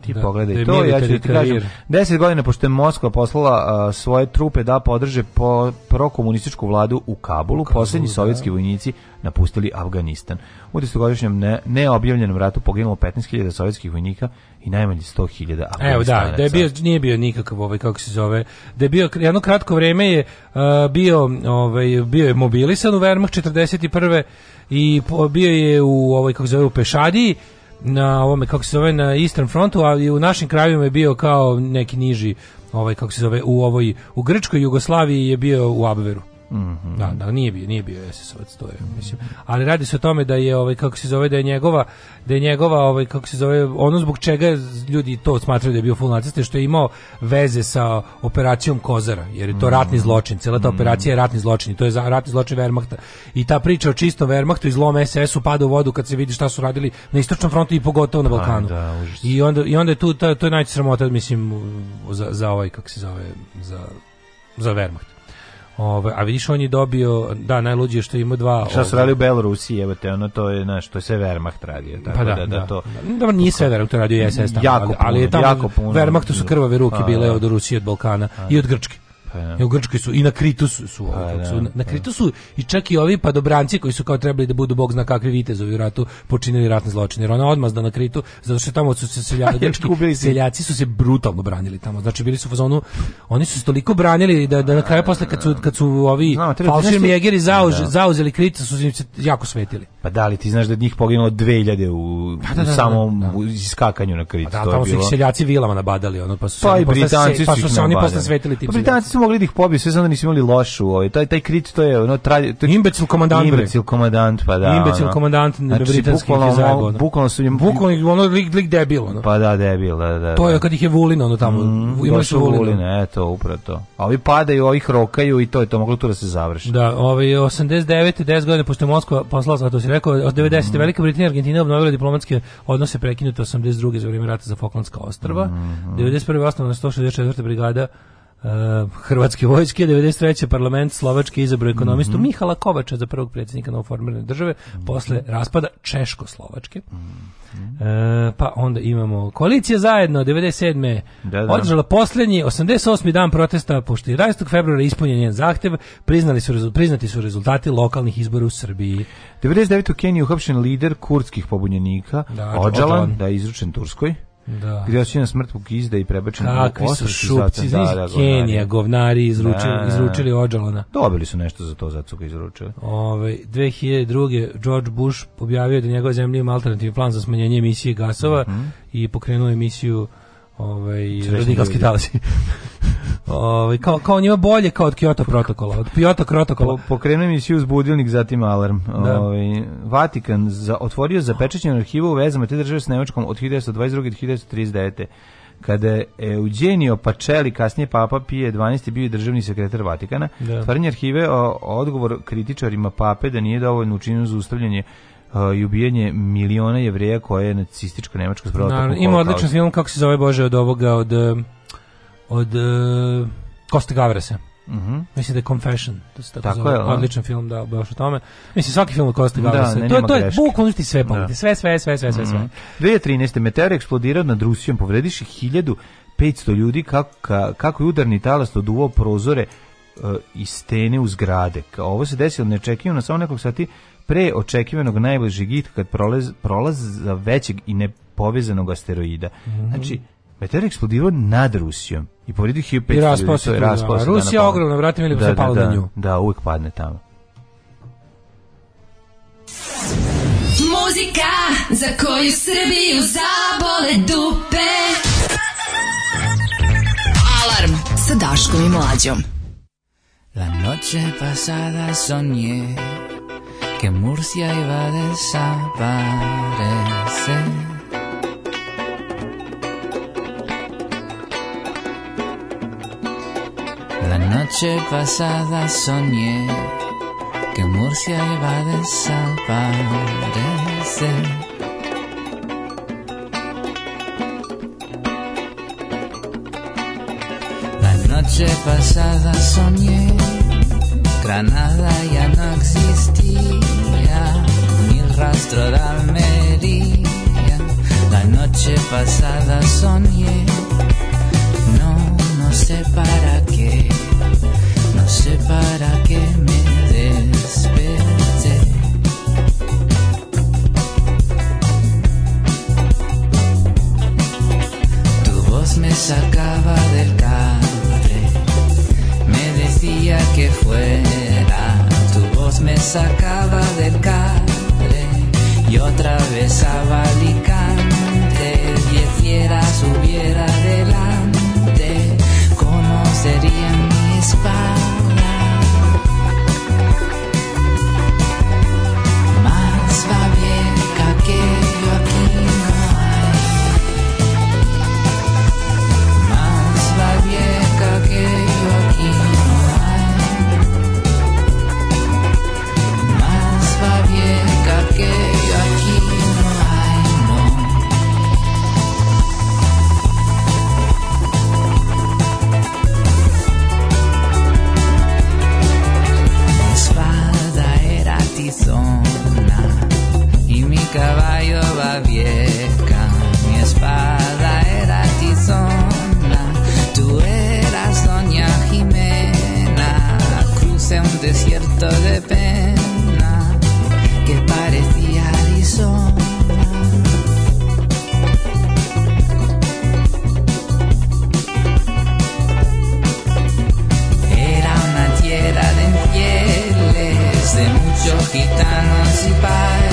Speaker 4: ti da, pogledaj da to, ja ću ti kažem. 10 godina pošto je Moskva poslala uh, svoje trupe da podrže po, prokomunističku vladu u Kabulu, u Kabulu posljednji da. sovjetski vojnici napustili Afganistan. U desetogodišnjem ne, neobjavljenom ratu poginulo 15.000 sovjetskih vojnika i najmanje 100.000 Evo
Speaker 5: da, da je bio, nije bio nikakav ovaj, kako se zove, da je bio, jedno kratko vreme je uh, bio, ovaj, bio je mobilisan u Wehrmacht 41. i bio je u, ovaj, kako se zove, u Pešadiji, na ovome, kako se zove, na Eastern frontu, ali u našim krajevima je bio kao neki niži, ovaj, kako se zove, u ovoj, u Grčkoj Jugoslaviji je bio u Abveru. Mm -hmm. Da, da, nije bio, nije bio SS-ovac, to je, mislim. Ali radi se o tome da je, ovaj, kako se zove, da je njegova, da je njegova, ovaj, kako se zove, ono zbog čega ljudi to smatraju da je bio full nacista, što je imao veze sa operacijom Kozara, jer je to mhm. ratni zločin, cela ta mhm. operacija je ratni zločin, i to je za, ratni zločin Wehrmachta. I ta priča o čistom Wehrmachtu i zlom SS-u pada u vodu kad se vidi šta su radili na istočnom frontu i pogotovo na pa, Balkanu.
Speaker 4: da,
Speaker 5: I, onda, I onda je tu, ta, to je najsramota, mislim, za, za ovaj, kako se zove, za, za Wehrmacht. Ove, a vidiš on je dobio, da, najluđije što ima dva.
Speaker 4: Šta su radili u Belorusiji, evo te, ono to je, znaš, to je sve Wehrmacht radio, tako pa da, da,
Speaker 5: da, da.
Speaker 4: to.
Speaker 5: Da, nije sve Wehrmacht to radio SS tamo,
Speaker 4: jako ali, puno, ali je tamo jako puno. Wehrmachtu
Speaker 5: su da. krvave ruke pa bile da. od Rusije, od Balkana a, pa i od Grčke. Ja. Pa u da. Grčkoj su i na Kritu su, su, pa, da, su na, na pa Kritu da. su i čak i ovi padobranci koji su kao trebali da budu bog zna kakvi vitezovi u ratu počinili ratne zločine. Jer ona odmazda na Kritu zato što tamo su se seljaci, grčki pa, seljaci su se brutalno branili tamo. Znači bili su u fazonu oni su se toliko branili da da na kraju posle kad su kad su ovi no, falširmjegeri
Speaker 4: zauž, da.
Speaker 5: zauzeli Kritu su im se jako svetili.
Speaker 4: Pa da li ti znaš da je njih poginulo 2000 u, pa, da, u samom da, da. iskakanju na Kritu. Pa, da, tamo to je su
Speaker 5: ih seljaci vilama nabadali, ono pa su Britanci se, pa su, oni posle svetili tim.
Speaker 4: Britanci mogli da ih pobiju, sve da nisu imali lošu, ovaj taj taj krit to je ono tradi,
Speaker 5: to imbecil komandant,
Speaker 4: imbecil komandant, pa da.
Speaker 5: Imbecil ono. komandant znači,
Speaker 4: britanski bukvalno, bukvalno su im bukvalno ono lik lik debil, ono. Pa da, debil, da, da. To je
Speaker 5: da. kad ih je Vulin ono tamo, mm, imali su Vulin, Vulin,
Speaker 4: eto, upravo to. A ovi padaju, ovi rokaju i to je to moglo tu da se završi.
Speaker 5: Da, ovaj 89 10 godina pošto je Moskva poslala, zato se rekao, od 90 mm. Velika Britanija i Argentina obnovila diplomatske odnose prekinute 82 za vrijeme rata za Falklandska ostrva. Mm -hmm. 91. osnovna 164. brigada Eh, Hrvatske vojske, 93. parlament Slovačke izabrao ekonomistu mm -hmm. Mihala Kovača za prvog predsjednika novoformirane države mm -hmm. posle raspada Češko-Slovačke. Mm -hmm. uh, pa onda imamo koalicija zajedno, 97. Da, da, da. Održala posljednji, 88. dan protesta, pošto 11. februara ispunjen njen zahtev, priznali su, priznati su rezultati lokalnih izbora u Srbiji.
Speaker 4: 99. u Keniji uhapšen lider kurdskih pobunjenika, da, Ođalan, da je izručen Turskoj da. gdje je na smrt izda i prebačen Kakvi
Speaker 5: su šupci, da da, da, da, da, Kenija, govnari, izručili, da. izručili Ođalona.
Speaker 4: Dobili su nešto za to, zato su ga izručili.
Speaker 5: Ove, 2002. George Bush objavio da njegova zemlja ima alternativni plan za smanjenje emisije gasova mm -hmm. i pokrenuo emisiju ovaj, radikalski talasi. Ovaj kao kao njima bolje kao od Kyoto protokola, od Kyoto protokola. Po,
Speaker 4: pokrenuo mi uzbudilnik zatim alarm. Da. Ovaj Vatikan za, otvorio zapečaćenu arhivu u vezama te države s Nemačkom od 1922 do 1939 kada je Eugenio Pacelli, kasnije Papa Pije 12. bio državni sekretar Vatikana, da. otvaranje arhive o odgovor kritičarima Pape da nije dovoljno učinio za ustavljanje i ubijanje miliona jevreja koje je nacistička Nemačka
Speaker 5: zbrala. Ima odličan film, kako se zove Bože, od ovoga, od od uh, e, Kosta Gavrasa. Mm -hmm. Mislim da je Confession, to se tako, tako zove, je, da. odličan film da baš o tome. Mislim svaki film od Kosta Gavrasa, da, to, to je bukvalno ti sve da. pameti, sve, sve, sve, sve, sve, sve. Mm -hmm.
Speaker 4: 2013. meteor eksplodirao nad Rusijom, povrediši 1500 ljudi kako, ka, kako je udarni talas oduvao prozore uh, i stene u zgrade. Ovo se desilo neočekivano, samo nekog sati pre očekivanog najbližeg gitka kad prolaz, prolaz za većeg i nepovezanog asteroida. Mm -hmm. Znači, Meteor eksplodirao nad Rusijom i povredio 1500
Speaker 5: I raspao se, Rusija je ogromna, vrati mi li da, se palo
Speaker 4: da, na da.
Speaker 5: nju.
Speaker 4: Da, uvijek padne tamo. Muzika za koju Srbiju zabole dupe. Alarm sa Daškom i Mlađom. La noche pasada soñé que Murcia iba a desaparecer.
Speaker 6: La noche pasada soñé que Murcia iba a desaparecer. La noche pasada soñé, Granada ya no existía, ni el rastro de Almería. La noche pasada soñé, no, no sé para qué para que me desperté. Tu voz me sacaba del cable, me decía que fuera. Tu voz me sacaba del cable y otra vez abalicaba. de pena que parecía Arizona. Era una tierra de infieles, de muchos gitanos y padres.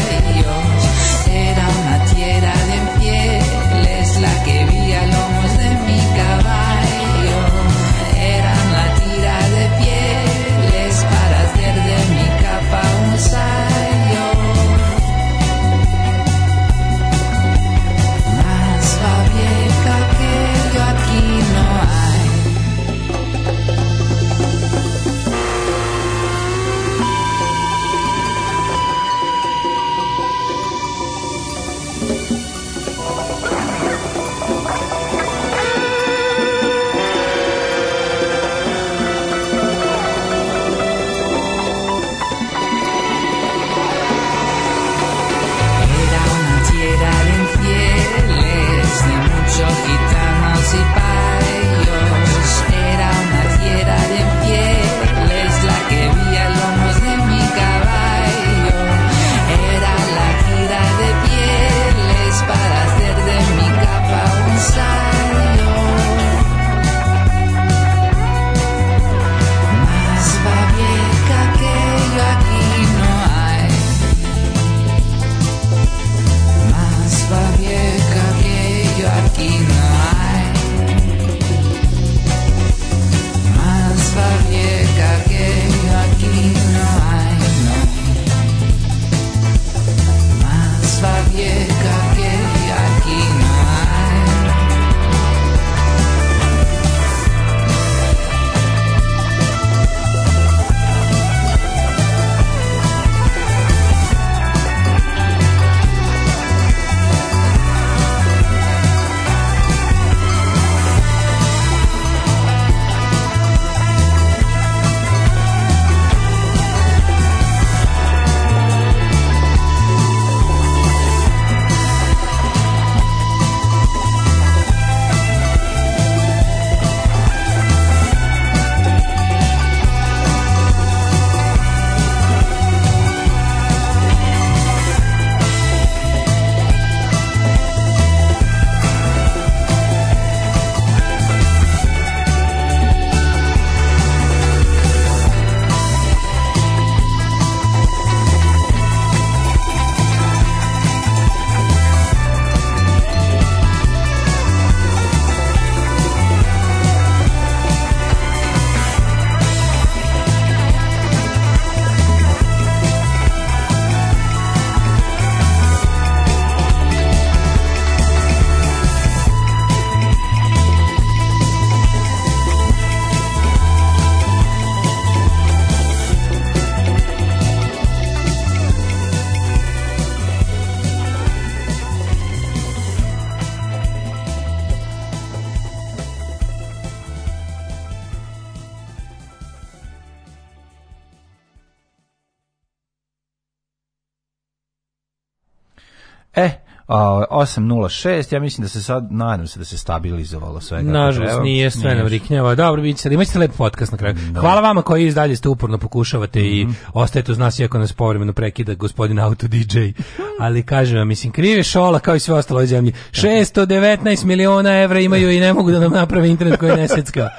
Speaker 4: 8.06, ja mislim da se sad, nadam se da se stabilizovalo sve.
Speaker 5: Nažalost, nije sve nam riknjava. Dobro, vidite, imaćete lep podcast na kraju. No. Da. Hvala vama koji izdalje ste uporno pokušavate mm -hmm. i mhm. ostajete uz nas, iako nas povremeno prekida gospodin auto DJ. Mhm. Ali kažem vam, mislim, krive šola kao i sve ostalo u zemlji. 619 miliona evra imaju i ne mogu da nam naprave internet koji je nesecka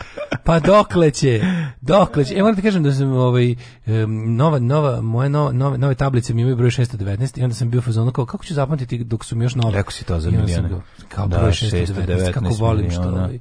Speaker 5: pa dokle će? Dokle će? E, moram ti kažem da sam ovaj, nova, nova, moje nove, nove, nove tablice mi imaju broj 619 i onda sam bio fazonu kao, kako ću zapamtiti dok su mi još nove?
Speaker 4: Rekao si to za milijane.
Speaker 5: Kao da, broj da, 619, 619, kako volim što ovaj,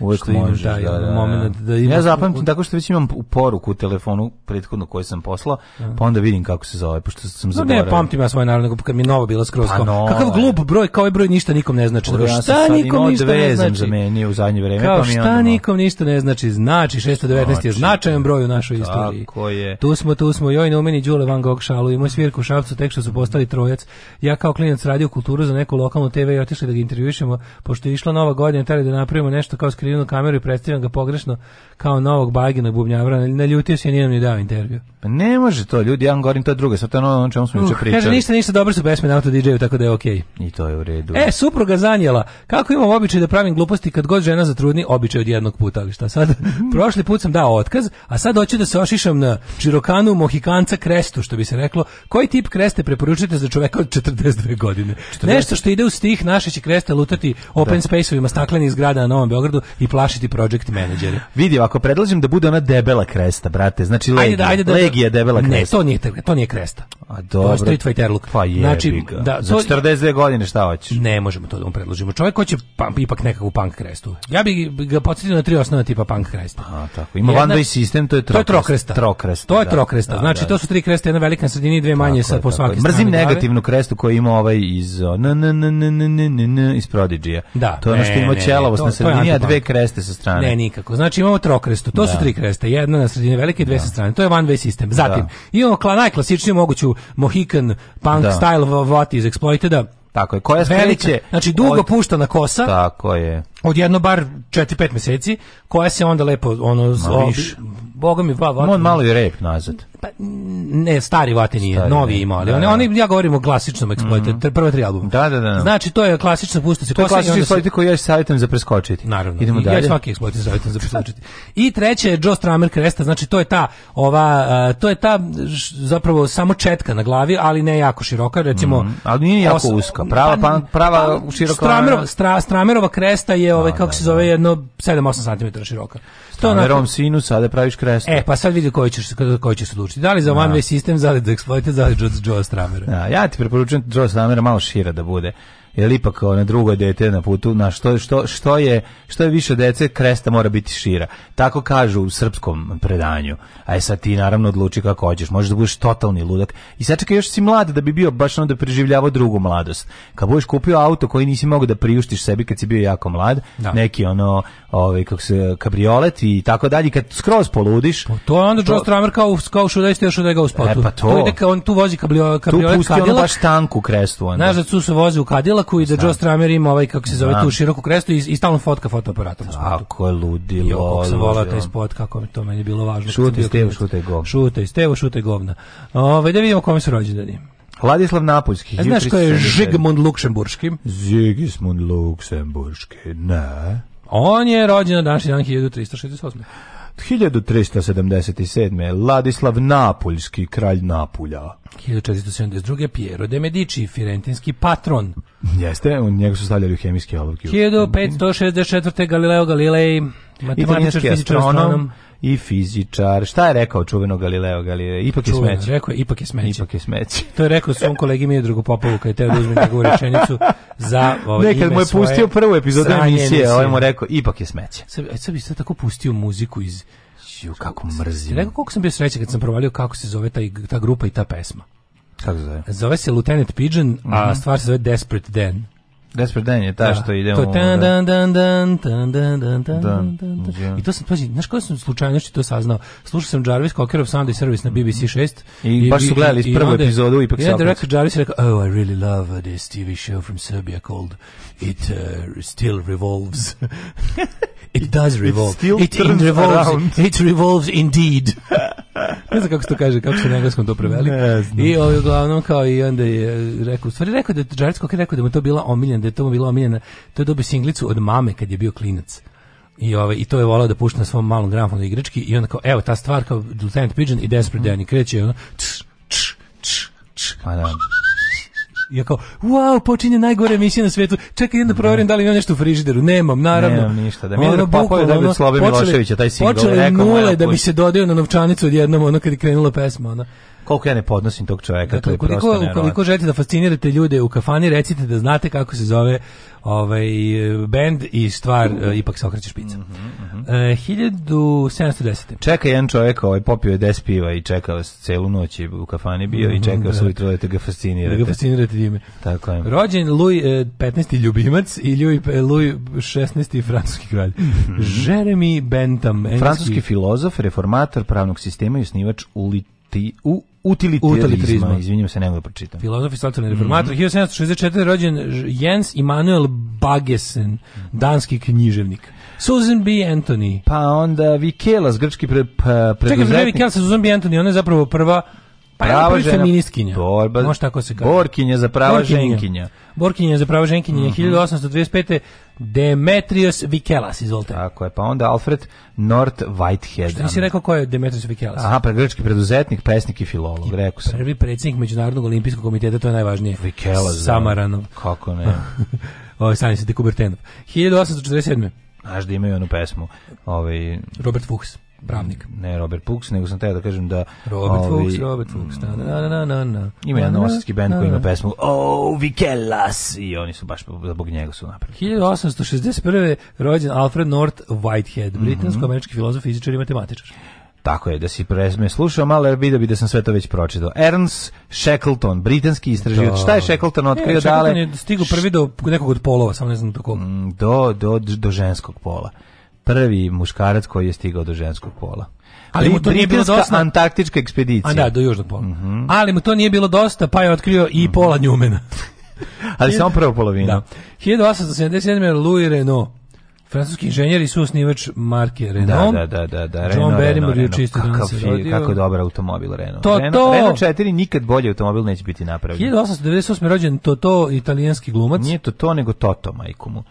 Speaker 4: Uvijek što možeš,
Speaker 5: imam taj da, da, moment da, da imam...
Speaker 4: Ja zapamtim
Speaker 5: tako
Speaker 4: što već imam u poruku u telefonu prethodno koju sam poslao, pa onda vidim kako se zove, pošto sam zaboravio. No,
Speaker 5: ne, pamtim ja svoje naravno, kad mi novo nova bila skroz pa no, Kakav glup broj, kao ovaj broj ništa nikom ne znači. Dobro, ja šta nikom ništa ne znači? za meni
Speaker 4: u zadnje vreme. Kao pa mi šta
Speaker 5: nikom ništa ne znači? Znači, 619 znači, je značajan broj u našoj
Speaker 4: istoriji.
Speaker 5: Tako je.
Speaker 4: Tu
Speaker 5: smo, tu smo, joj, ne umeni Đule Van Gogh šalu, imao svirku u Šapcu, tek što su postali trojac. Ja kao klinac radio kulturu za neku lokalnu TV i otišli da ga intervjušemo, pošto je išla nova godina, tada da napravimo nešto kao skri skrivenu kameru i predstavljam ga pogrešno kao novog bagina bubnjavra. Naljutio se i nije nam
Speaker 4: ni
Speaker 5: dao intervju.
Speaker 4: Pa ne može to, ljudi, ja vam govorim to druga, sad to je ono o čemu smo juče uh, pričali.
Speaker 5: Kaže, ništa, ništa, dobro su pesme na auto DJ-u, tako da je okej.
Speaker 4: Okay. I to je u redu.
Speaker 5: E, supruga zanjela, kako imam običaj da pravim gluposti kad god žena zatrudni, običaj od jednog puta, ali šta sad? Prošli put sam dao otkaz, a sad hoću da se ošišam na čirokanu mohikanca krestu, što bi se reklo. Koji tip kreste preporučujete za čoveka od 42 godine? 40. Nešto što ide u stih, naše će kreste lutati open da. spaceovima staklenih zgrada na Novom Beogradu i plašiti project menadžere.
Speaker 4: Vidi, ako predlažem da bude ona debela kresta, brate, znači legija, da, ajde da, legija debela kresta. Ne,
Speaker 5: to nije, to nije kresta.
Speaker 4: A dobro. To je
Speaker 5: Street Fighter look.
Speaker 4: Pa
Speaker 5: jebiga.
Speaker 4: Znači, da, Za 42 godine šta
Speaker 5: hoćeš? Ne možemo to da mu predložimo. Čovjek hoće ipak nekakvu punk krestu. Ja bih ga podsjetio na tri osnovna tipa punk kresta.
Speaker 4: A, tako. Ima Jedna, One System, to je trokresta. To je trokresta.
Speaker 5: trokresta to je da. trokresta. Da, znači, da, to su tri kresta, jedna velika na sredini i dve manje sa po svake
Speaker 4: Mrzim negativnu krestu koju ima ovaj iz na na na na na na iz Prodigy-a. Da. To je ono što ima ćelavost na sredini, a dve kreste sa strane.
Speaker 5: Ne, nikako. Znači imamo trokrestu, to da. su tri kreste, jedna na sredini velike, dve da. sa strane. To je one way sistem. Zatim da. imamo kla, najklasičniju moguću Mohican punk da. style what is exploiteda.
Speaker 4: Tako je.
Speaker 5: Koja skreće? Znači dugo od... puštana kosa.
Speaker 4: Tako je
Speaker 5: odjedno bar 4-5 meseci, koja se onda lepo ono zlobiš. Boga mi
Speaker 4: pa On malo je rep nazad.
Speaker 5: Pa, ne, stari vati nije, stari novi ima, ali da, da, oni, ja govorim o klasičnom eksploite, mm. prva tri albuma.
Speaker 4: Da, da, da, da.
Speaker 5: Znači, to je klasično pustosi.
Speaker 4: To je klasični eksploite koji ja savjetujem za preskočiti.
Speaker 5: Naravno, Idemo dalje. ja svaki eksploite savjetujem za preskočiti. I treće je Joe Stramer Kresta, znači to je ta, ova, uh, to je ta š, zapravo samo četka na glavi, ali ne jako široka, recimo. Mm.
Speaker 4: Ali
Speaker 5: nije
Speaker 4: jako os, uska, prava, pa, prava, prava široka.
Speaker 5: Stramerova, stra, Stramerova Kresta je ovaj kako se zove jedno 7-8 cm široka.
Speaker 4: To na rom sinu sada praviš krest.
Speaker 5: E, pa sad vidi koji ćeš koji ćeš odlučiti. Da li za da. one way sistem,
Speaker 4: za da
Speaker 5: exploite, za Joe Stramera.
Speaker 4: Ja, da, ja ti preporučujem Joe Stramera malo šira da bude jer ipak kao na drugo dete na putu na što što što je što je više dece kresta mora biti šira tako kažu u srpskom predanju a je sad ti naravno odluči kako hoćeš možeš da budeš totalni ludak i sad čekaj još si mlad da bi bio baš da preživljavao drugu mladost kad budeš kupio auto koji nisi mogao da priuštiš sebi kad si bio jako mlad da. neki ono ovaj kako se kabriolet i tako dalje kad skroz poludiš
Speaker 5: pa to je onda Joe Stramer kao kao što da ste još da ga u e, pa to, to
Speaker 4: ide kao on tu
Speaker 5: vozi kabriolet kabriolet tu pusti ono
Speaker 4: baš tanku krestu
Speaker 5: onda znaš da su se vozi u kadilak Izaku i da Joe Stramer ima ovaj, kako se zove, da. tu široku krestu i, i stalno fotka fotoaparatom.
Speaker 4: Tako je
Speaker 5: ludilo. Jo, kako sam volao taj spot, kako mi to meni bilo važno.
Speaker 4: Šutaj stevo, šutaj govna. Šutaj stevo, šutaj govna.
Speaker 5: Ove, ovaj, da vidimo kome su rođendani.
Speaker 4: Vladislav Napoljski.
Speaker 5: E, znaš ko je Žigmund Luksemburški?
Speaker 4: Zigismund Luksemburški, ne.
Speaker 5: On je rođen na današnji dan 1368.
Speaker 4: 1377. Ladislav Napoljski, kralj Napulja.
Speaker 5: 1472. Piero de Medici, firentinski patron.
Speaker 4: Jeste, on njega su stavljali u hemijske
Speaker 5: olovke. 1564. Galileo Galilei,
Speaker 4: matematičar, fizičar, astronom. astronom i fizičar. Šta je rekao čuveno Galileo Galilei? Ipak je smeće.
Speaker 5: Rekao je, ipak je smeće.
Speaker 4: Ipak je smeće.
Speaker 5: To je rekao svom kolegi Miodragu Popovu kad je teo da uzme njegovu rečenicu za ovo ime Nekad
Speaker 4: mu je pustio prvu epizodu emisije, emisije. ovaj mu rekao, ipak je smeće.
Speaker 5: Sad, e, sad bi sad tako pustio muziku iz... Ju, kako mrzim. Rekao koliko sam bio srećan kad sam provalio kako se zove taj, ta grupa i ta pesma.
Speaker 4: Kako zove?
Speaker 5: Zove se Lieutenant Pigeon, a mhm. stvar se zove Desperate Dan.
Speaker 4: Desperate Dan je ta da. što ide to u... Dan, dan, dan, dan, dan,
Speaker 5: dan, dan, dan, I to sam, pazi, znaš kada sam slučajno što to saznao? Slušao sam Jarvis Cocker Cockerov Sunday Service na BBC 6.
Speaker 4: I, i baš su gledali iz prvu epizodu,
Speaker 5: ipak se opet. I onda rekao, Jarvis rekao, oh, I really love this TV show from Serbia called It uh, Still Revolves. It does revolve. It, still it turns revolves. Around. It revolves indeed. ne znam kako se to kaže, kako se na engleskom to preveli. Ne znam. I ovaj, uglavnom kao i onda je e, rekao, u stvari rekao da Jarvis Cocker rekao da mu to bila omiljena omiljena, da je to bilo bila omiljena, to je dobio singlicu od mame kad je bio klinac. I, ove, ovaj, I to je volao da pušta na svom malom gramofonu igrački i onda kao, evo, ta stvar kao Lieutenant Pigeon i Desperate mhm. Dan i kreće i ono, č, č, č, tš, I pa da. ja kao, wow, počinje najgore emisija na svetu. Čekaj, jedno da. proverim da li imam nešto u frižideru. Nemam, naravno. Nemam
Speaker 4: ništa. Da mi je ono,
Speaker 5: pa bukvalno, da
Speaker 4: ono,
Speaker 5: Slobe Miloševića, taj single. Počele nule
Speaker 4: da
Speaker 5: bi se dodeo na novčanicu odjednom, ono, kad je krenula pesma, ono
Speaker 4: koliko ja ne podnosim tog čovjeka, dakle, to je koliko, prosto
Speaker 5: koliko želite da fascinirate ljude u kafani, recite da znate kako se zove ovaj bend i stvar uh, ipak se okreće špicom. Mm -hmm, uh, 1710.
Speaker 4: Čeka jedan čovjek, ovaj popio je 10 piva i čekao se celu noć je u kafani bio mm -hmm, i mhm, čekao da. se ujutro da ga fascinirate.
Speaker 5: Da ga fascinirate dime. Tako je. Rođen Louis eh, 15. ljubimac i Louis, e, Louis 16. francuski kralj. Mm -hmm. Jeremy Bentham,
Speaker 4: engleski francuski filozof, reformator pravnog sistema i osnivač uliti u utilitarizma, utilitarizma. izvinjam se, ne mogu da pročitam.
Speaker 5: Filozof i socijalni mhm. reformator, mm -hmm. 1764. rođen Jens Immanuel Bagesen, danski književnik. Susan B. Anthony.
Speaker 4: Pa onda Vikelas, grčki pre, pre, preduzetnik.
Speaker 5: Čekaj, Vikelas, Susan B. Anthony, ona je zapravo prva Pa prava žena. feministkinja. Borba, Može tako se kaže. Borkinja za prava
Speaker 4: borkinja. ženkinja. Borkinja
Speaker 5: za prava
Speaker 4: ženkinja mm
Speaker 5: -hmm. 1825. Demetrios Vikelas, izvolite.
Speaker 4: Tako je, pa onda Alfred North Whitehead. Šta
Speaker 5: si rekao ko je Demetrios Vikelas?
Speaker 4: Aha, pa grčki preduzetnik, pesnik i filolog, rekao sam.
Speaker 5: Prvi predsjednik Međunarodnog olimpijskog komiteta, to je najvažnije.
Speaker 4: Vikelas. Da.
Speaker 5: Samaranov.
Speaker 4: Kako ne.
Speaker 5: Ovo je de Kubertenov. 1847.
Speaker 4: Znaš da imaju onu pesmu. Ovaj...
Speaker 5: Robert Fuchs pravnik.
Speaker 4: Mm, ne Robert Fuchs, nego sam teo da kažem da...
Speaker 5: Robert ovi, Fuchs, Robert Fuchs, na, da, na, da, na, da, na, na.
Speaker 4: Ima jedan osetski band koji ima pesmu Oh, Vikelas! I oni su baš zbog njega su napravili.
Speaker 5: 1861. rođen Alfred North Whitehead, mhm. britansko-američki filozof, fizičar i matematičar.
Speaker 4: Tako je, da si prezme slušao malo, je vidio bi da sam sve to već pročitao. Ernst Shackleton, britanski istraživač. Šta je Shackleton e, otkrio e,
Speaker 5: Shackleton dale? je stigao prvi do nekog od polova, samo ne znam
Speaker 4: do
Speaker 5: koga. Mm, do,
Speaker 4: do, do ženskog pola prvi muškarac koji je stigao do ženskog pola. Ali mu to nije bilo dosta. Antarktička ekspedicija. A
Speaker 5: da, do južnog pola. Mm -hmm. Ali mu to nije bilo dosta, pa je otkrio i mm -hmm. pola njumena.
Speaker 4: Ali samo prva polovina. Da.
Speaker 5: 1877. Louis Renault. Francuski inženjer i suosnivač marke Renault.
Speaker 4: Da, da, da, da,
Speaker 5: John da, da, Barrymore
Speaker 4: je čisto danas rodio. Kako dobar automobil Renault. To, Renault, to... Renault 4 nikad bolji automobil neće biti napravljen.
Speaker 5: 1898. rođen Toto, italijanski glumac.
Speaker 4: Nije to to, nego Toto, majku mu.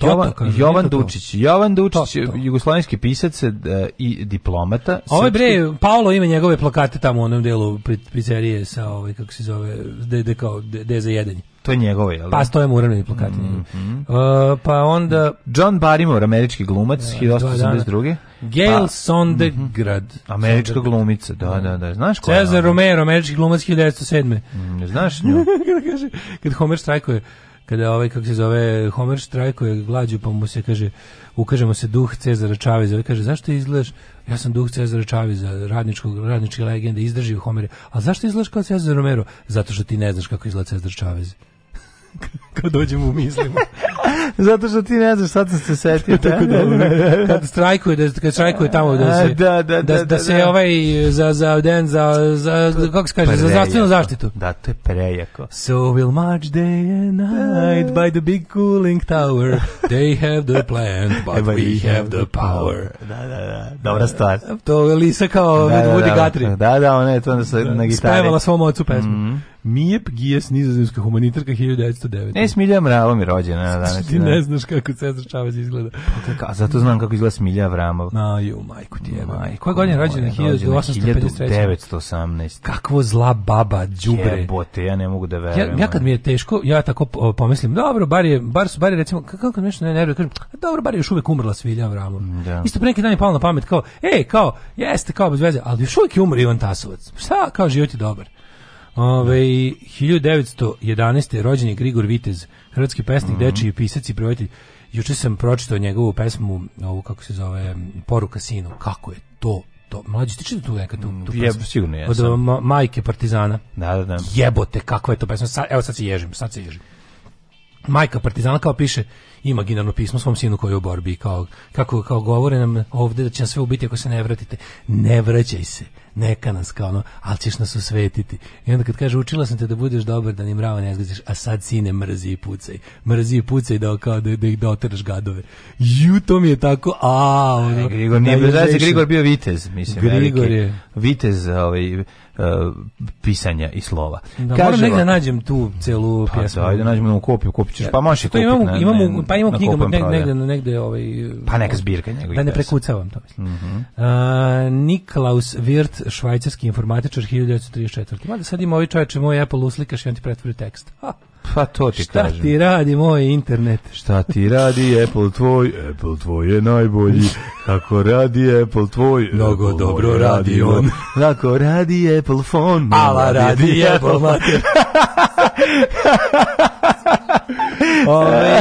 Speaker 4: Jovan, to Jovan Dučić. Jovan Dučić, jugoslovenski pisac uh, i diplomata.
Speaker 5: Ovo ovaj bre, Paolo ima njegove plakate tamo u onom delu pizzerije sa, ovaj, kako se zove, de, kao, de, za jedenje.
Speaker 4: To je njegovo, jel?
Speaker 5: Da? Pa stoje Muranovi plakati. Mm -hmm. uh, pa onda...
Speaker 4: John Barrymore, američki glumac, da, uh, 1882.
Speaker 5: Gail pa, Sondegrad. Mm -hmm.
Speaker 4: Američka Sondegrad. glumica, da, da, da. Znaš ko
Speaker 5: je? Cezar Romero, američki glumac, 1907.
Speaker 4: Mm, znaš nju?
Speaker 5: kada, kaže, kad Homer strajkuje, kada ovaj kako se zove Homer štrajkuje glađu pa mu se kaže ukažemo se duh Cezara Čaveza kaže zašto izgledaš ja sam duh Cezara Čaveza radničkog radničke legende izdrži Homer a zašto izgledaš kao Cezar Romero zato što ti ne znaš kako izgleda Cezar Čavez kad dođemo u mislima.
Speaker 4: Zato što ti ne znaš sad sam se setio. Tako da, kad
Speaker 5: da, da, strajkuje, da, da, kad strajkuje tamo da se, da, da, da, da, se ovaj za, za den, za, za, kako se kaže, za zdravstvenu zaštitu.
Speaker 4: Da, to je prejako.
Speaker 5: So will march day and night by the big cooling tower. They have the plan, but we have the power. Da, da,
Speaker 4: da, dobra stvar.
Speaker 5: To je Lisa kao da, Woody Guthrie.
Speaker 4: Da, da, ona je to na, na gitari. Spevala svom ocu pesmu. Mm -hmm.
Speaker 5: Mijep Gijes, nizozemska humanitarka 1909. E,
Speaker 4: Smilja Mravom je rođena.
Speaker 5: Da, ti ne znaš kako Cezar Čavez izgleda.
Speaker 4: A pa zato znam kako izgleda Smilja Vramov. Na,
Speaker 5: ju, majku ti je. Majku, Koja godina je rođena?
Speaker 4: 1918.
Speaker 5: Kakvo zla baba, džubre.
Speaker 4: Jebote, ja ne mogu da verujem.
Speaker 5: Ja, ja kad mi je teško, ja tako pomislim, dobro, bar je, bar su, bar je recimo, kako kad nešto ne nervio, kažem, dobro, bar je još uvek umrla Smilja Vramov. Da. Isto pre neki dan je palo na pamet, kao, ej, kao, jeste, kao bez veze, ali još uvek je umri Ivan Tasovac. Šta, kao, život je dobar. Ove, 1911. Da. rođen je Grigor Vitez, hrvatski pesnik, mm -hmm. dečiji pisac i prevoditelj. Juče sam pročitao njegovu pesmu, ovu kako se zove, Poruka sinu. Kako je to to mlađi tiče tu neka tu, tu je, sigurno ja od
Speaker 4: ma,
Speaker 5: majke partizana
Speaker 4: da, da, da.
Speaker 5: jebote kakva je to pesma sad, evo sad se ježim sad se ježim majka partizana kao piše imaginarno pismo svom sinu koji je u borbi kao, kako, kao govore nam ovde da će nas sve ubiti ako se ne vratite ne vraćaj se neka nas kao ono, ali ćeš nas osvetiti. I onda kad kaže, učila sam te da budeš dobar, da ni mrava ne zgaziš, a sad sine mrzi i pucaj. Mrzi i pucaj da, kao, da, da ih doteraš gadove. Ju, to mi je tako, a, ono, e,
Speaker 4: Grigor, nije, da, Grigor bio vitez, mislim.
Speaker 5: Grigor veliki. je.
Speaker 4: Vitez, ovaj, E, pisanja i slova.
Speaker 5: Da, Kaže, moram negdje da nađem tu celu pa,
Speaker 4: da, pjesmu. ajde nađemo na kopiju, kupićeš, pa možeš i kupiti. Imamo, imamo,
Speaker 5: pa imamo knjiga, pa negde, negde, negde, ovaj,
Speaker 4: pa neka zbirka njegovih
Speaker 5: Da ne prekucavam to, mislim. Mm -hmm. uh, Niklaus Wirt, švajcarski informatičar, 1934. Mada sad ima ovaj čovječe, moj Apple uslikaš i on ti pretvori tekst. Ha.
Speaker 4: Pa to
Speaker 5: ti Šta
Speaker 4: kažem.
Speaker 5: ti radi moj internet?
Speaker 4: Šta ti radi Apple tvoj? Apple tvoj je najbolji. Kako radi Apple tvoj? Mnogo Apple dobro radi on. Kako radi Apple phone?
Speaker 5: Ala radi Apple mater. Ove,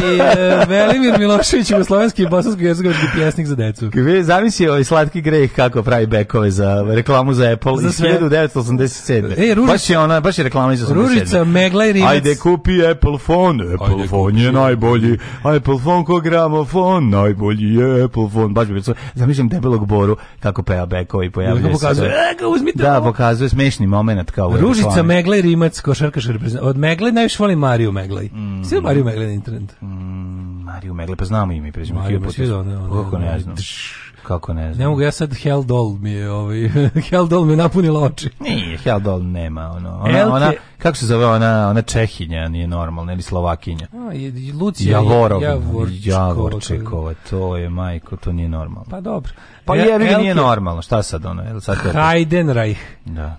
Speaker 5: e, Velimir Milošević, jugoslovenski i bosansko-hercegovički pjesnik za decu.
Speaker 4: Vi zamisli ovaj slatki greh kako pravi bekove za reklamu za Apple za iz 1987.
Speaker 5: E, Ružica,
Speaker 4: baš je ona, baš je reklama iz 87. Ružica,
Speaker 5: Megla i Rimac. Ajde,
Speaker 4: kupi Apple phone, Apple Ajde, phone je najbolji, Apple phone ko gramofon, najbolji je Apple phone. Baš bi zamišljam debelog boru kako peva bekove i pojavljuje
Speaker 5: se. E, ga uzmite.
Speaker 4: Da, pokazuje smešni moment kao
Speaker 5: Ružica, Megla i Rimac, košarkaš od Megle najviše volim Mariju Meglaj. Mm sve mm. Mario Megle internet?
Speaker 4: Mm, Mario Megle, pa znamo ime i prezime. Mario pa
Speaker 5: Kako
Speaker 4: ne znam. Kako ne znam. Ne
Speaker 5: mogu ja sad Hell Doll mi je ovaj Hell Doll me napunila oči.
Speaker 4: Nije, Hell Doll nema ono. Ona, Elke, ona kako se zove ona, ona Čehinja, nije normalna, ili Slovakinja.
Speaker 5: A, je, Lucija
Speaker 4: Javorovna. Javorčekova, to je, majko, to nije normalno.
Speaker 5: Pa dobro.
Speaker 4: Pa je, Elke... nije normalno, šta sad ono?
Speaker 5: Jel
Speaker 4: sad
Speaker 5: Heidenreich.
Speaker 4: Da.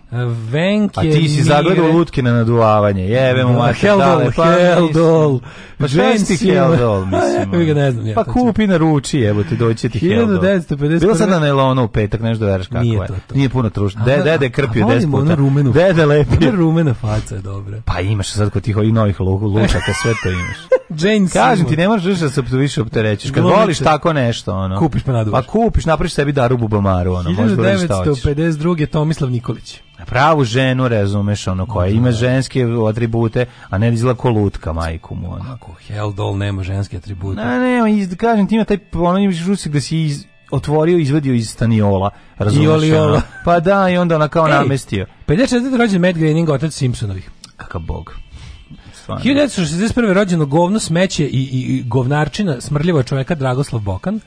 Speaker 5: Venke
Speaker 4: A ti si zagledao lutke na naduvavanje, jebe mu da, mater. Heldol,
Speaker 5: pa, Heldol.
Speaker 4: Pa šta si ti Heldol,
Speaker 5: mislim? ga ne znam. Ja,
Speaker 4: pa kupi na ruči, evo ti doći ti Heldol. 1950. Bilo sad na nelonu u petak, nešto da veriš kako je. Nije puno trušno. Da, dede de, krpio 10 puta. Dede lepio.
Speaker 5: Rumena faca. Majica je dobra.
Speaker 4: Pa imaš sad kod tih ovih novih lučaka, sve to imaš. Jane Kažem ti, ne možeš da se više opterećiš. Kad Glomice. voliš tako nešto, ono.
Speaker 5: Kupiš pa naduvaš.
Speaker 4: Pa kupiš, napriš sebi daru bubamaru, ono. 1952.
Speaker 5: Da Tomislav Nikolić
Speaker 4: pravu ženu razumeš ono koja ima da. ženske atribute a ne izgleda ko lutka majku mu ono.
Speaker 5: ako doll nema ženske atribute
Speaker 4: ne ne iz, kažem ti ima taj ono imaš rusik da si iz, otvorio, izvadio iz staniola, razumiješ? Pa da, i onda ona kao Ej, namestio.
Speaker 5: 54. rođen Matt Groening, otac Simpsonovih.
Speaker 4: Kakav bog.
Speaker 5: Stvarno. 1961. rođeno govno smeće i, i, i govnarčina smrljivo čoveka, Dragoslav Bokan.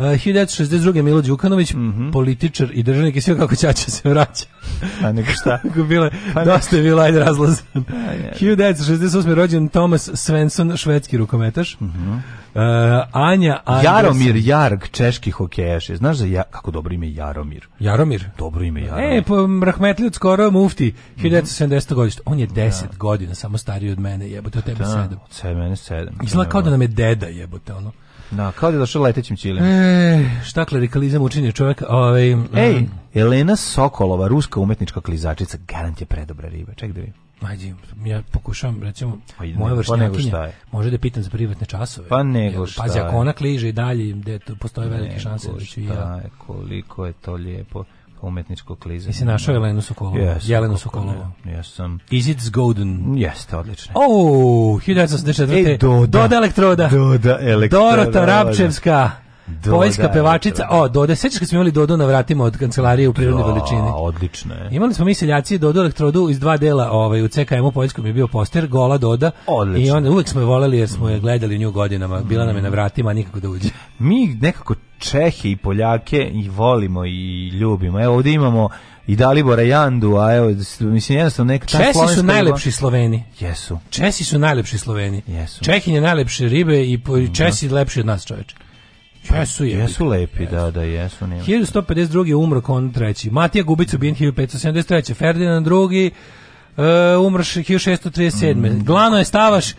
Speaker 5: Uh, eh, 1962. Milo Đukanović, mm -hmm. političar i državnik i sve kako Ćača se vraća.
Speaker 4: A pa nego šta?
Speaker 5: kako bile,
Speaker 4: pa
Speaker 5: dosta je bila, ajde razlaz. 1968. Pa rođen Thomas Svensson, švedski rukometaš. Mm -hmm. Uh, Anja
Speaker 4: Andres... Jaromir Jarg, češki hokejaš. Znaš za ja, kako dobro ime Jaromir?
Speaker 5: Jaromir?
Speaker 4: Dobro ime e, Jaromir. E,
Speaker 5: po, Rahmetli od skoro mufti, 1970. Mm -hmm. On je 10 da. godina, samo stariji od mene, jebote, od tebe da, 7. Od mene
Speaker 4: 7.
Speaker 5: Izgleda da, kao
Speaker 4: da, da
Speaker 5: nam je deda, jebote, ono.
Speaker 4: Na, da, kao da je došao letećim čilim. E,
Speaker 5: šta klerikalizam učinio čovjeka? Ovaj, Ej, um,
Speaker 4: Elena Sokolova, ruska umetnička klizačica, garant je predobra riba. Ček da vidim.
Speaker 5: Mađi, ja pokušavam, recimo, pa ne, moja vršnjakinja pa može da pitam za privatne časove.
Speaker 4: Pa nego šta
Speaker 5: Pazi, ako ona kliže i dalje, gde postoje velike šanse da ću je,
Speaker 4: koliko je to lijepo umetničkog kliza.
Speaker 5: I si našao Jelenu Sokolovu. Yes, Jelenu Sokolovu.
Speaker 4: Jesam.
Speaker 5: Is it golden?
Speaker 4: Jeste, odlično.
Speaker 5: Oh, 1984. E, Doda. Doda elektroda.
Speaker 4: Doda
Speaker 5: elektroda. Dorota da, da, da. Rapčevska. Poljska pevačica, o, Doda, sećaš kad smo imali Dodo na vratima od kancelarije u prirodnoj veličini?
Speaker 4: odlično
Speaker 5: je. Imali smo mi seljaci Dodo elektrodu iz dva dela, ovaj, u CKM-u Poljskom je bio poster, gola Doda, odlično. i onda uvek smo je voleli jer smo je gledali nju godinama, bila nam je na vratima, nikako da uđe.
Speaker 4: Mi nekako Čehe i Poljake i volimo i ljubimo. Evo ovde imamo i Dalibora Jandu, a evo, mislim, jednostavno neka... ta Česi su
Speaker 5: slovenska najlepši Sloveni.
Speaker 4: Jesu.
Speaker 5: Česi su najlepši Sloveni. Jesu. Čehin je najlepše ribe i po- mhm. i lepši od nas, čoveče. Jesu, je. Jesu lepi, da, da, jesu. Nema. 1152. umro kon treći. Matija Gubic ubijen 1573. Ferdinand II. Uh, umrš 1637. Mm. Glano je stavaš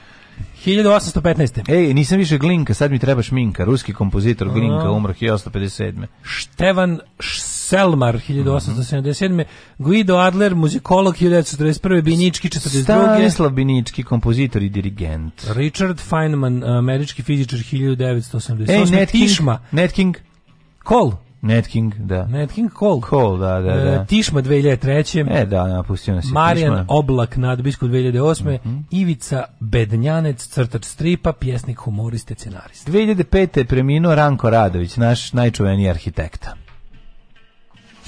Speaker 5: 1815.
Speaker 4: Ej, nisam više Glinka, sad mi trebaš Minka, ruski kompozitor Glinka, umro 1857.
Speaker 5: Števan Š Selmar 1877. Mm -hmm. Guido Adler, muzikolog 1941. Binički 42.
Speaker 4: Stanislav Binički, kompozitor i dirigent.
Speaker 5: Richard Feynman, eh, američki fizičar 1988. E, Ned Tišma. Ned King.
Speaker 4: Cole. Ned King, da. Ned
Speaker 5: King Cole.
Speaker 4: Cole, da, da, da. Eh,
Speaker 5: Tišma 2003.
Speaker 4: E, da, napustio
Speaker 5: nas je Marijan Tišma. Oblak, nadbiskup 2008. Mm -hmm. Ivica Bednjanec, crtač stripa, pjesnik, humorist, scenarist.
Speaker 4: 2005. je preminuo Ranko Radović, naš najčuveniji arhitekta.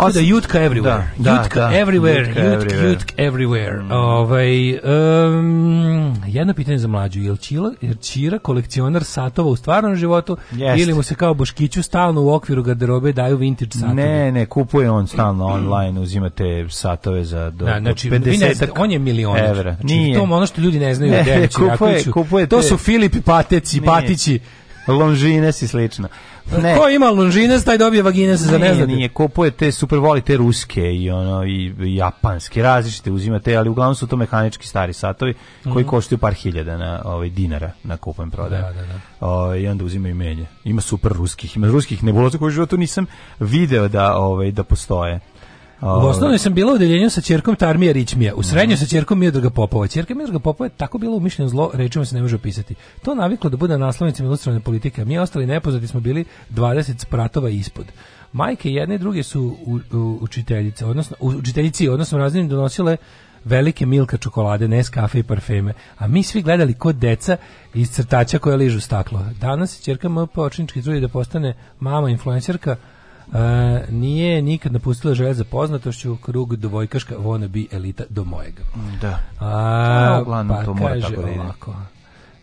Speaker 5: Tako Os... da jutka everywhere. Da, da, jutka, da, everywhere, jutka, jutka everywhere. Jutka everywhere. Mm. Ovaj, um, jedno pitanje za mlađu. Je li Čila, je Čira kolekcionar satova u stvarnom životu Jest. ili mu se kao Boškiću stalno u okviru garderobe daju vintage
Speaker 4: satove? Ne, ne, kupuje on stalno online, uzimate satove za do, da,
Speaker 5: znači,
Speaker 4: 50
Speaker 5: zna, on je milioner. Evra. Znači, Nije. to ono što ljudi ne znaju ne, kupuje, kupuje, to su Filip Pateci, Nije. Patići
Speaker 4: Longines i slično.
Speaker 5: Ne. Ko ima Longines, taj dobije vagines za ne znam. Nije,
Speaker 4: kupuje te super voli te ruske i ono i japanske različite uzimate, ali uglavnom su to mehanički stari satovi koji mm -hmm. koštaju par hiljada na ovaj dinara na kupujem prodaju.
Speaker 5: Da,
Speaker 4: da, da.
Speaker 5: O, ovaj,
Speaker 4: I onda uzimaju menje. Ima super ruskih, ima ruskih nebuloza koje u životu nisam video da ovaj da postoje.
Speaker 5: U osnovnoj ovaj. sam bila u deljenju sa ćerkom Tarmija Rićmija, u srednjoj mhm. sa ćerkom Miodraga Popova. Ćerka Miodraga Popova je tako bila umišljeno zlo, rečima se ne može opisati. To naviklo da bude naslovnicom ilustrovane politike. Mi ostali nepoznati smo bili 20 spratova ispod. Majke jedne i druge su u, u, učiteljice, odnosno učiteljici, odnosno raznim donosile velike milka čokolade, nes kafe i parfeme, a mi svi gledali kod deca iz crtača koja ližu staklo. Danas je čerka MP očinički trudi da postane mama influencerka, Uh, nije nikad napustila želja za poznatošću krug dvojkaška wanna bi elita do mojega.
Speaker 4: Da.
Speaker 5: A, pa to mora kaže tako da Ovako,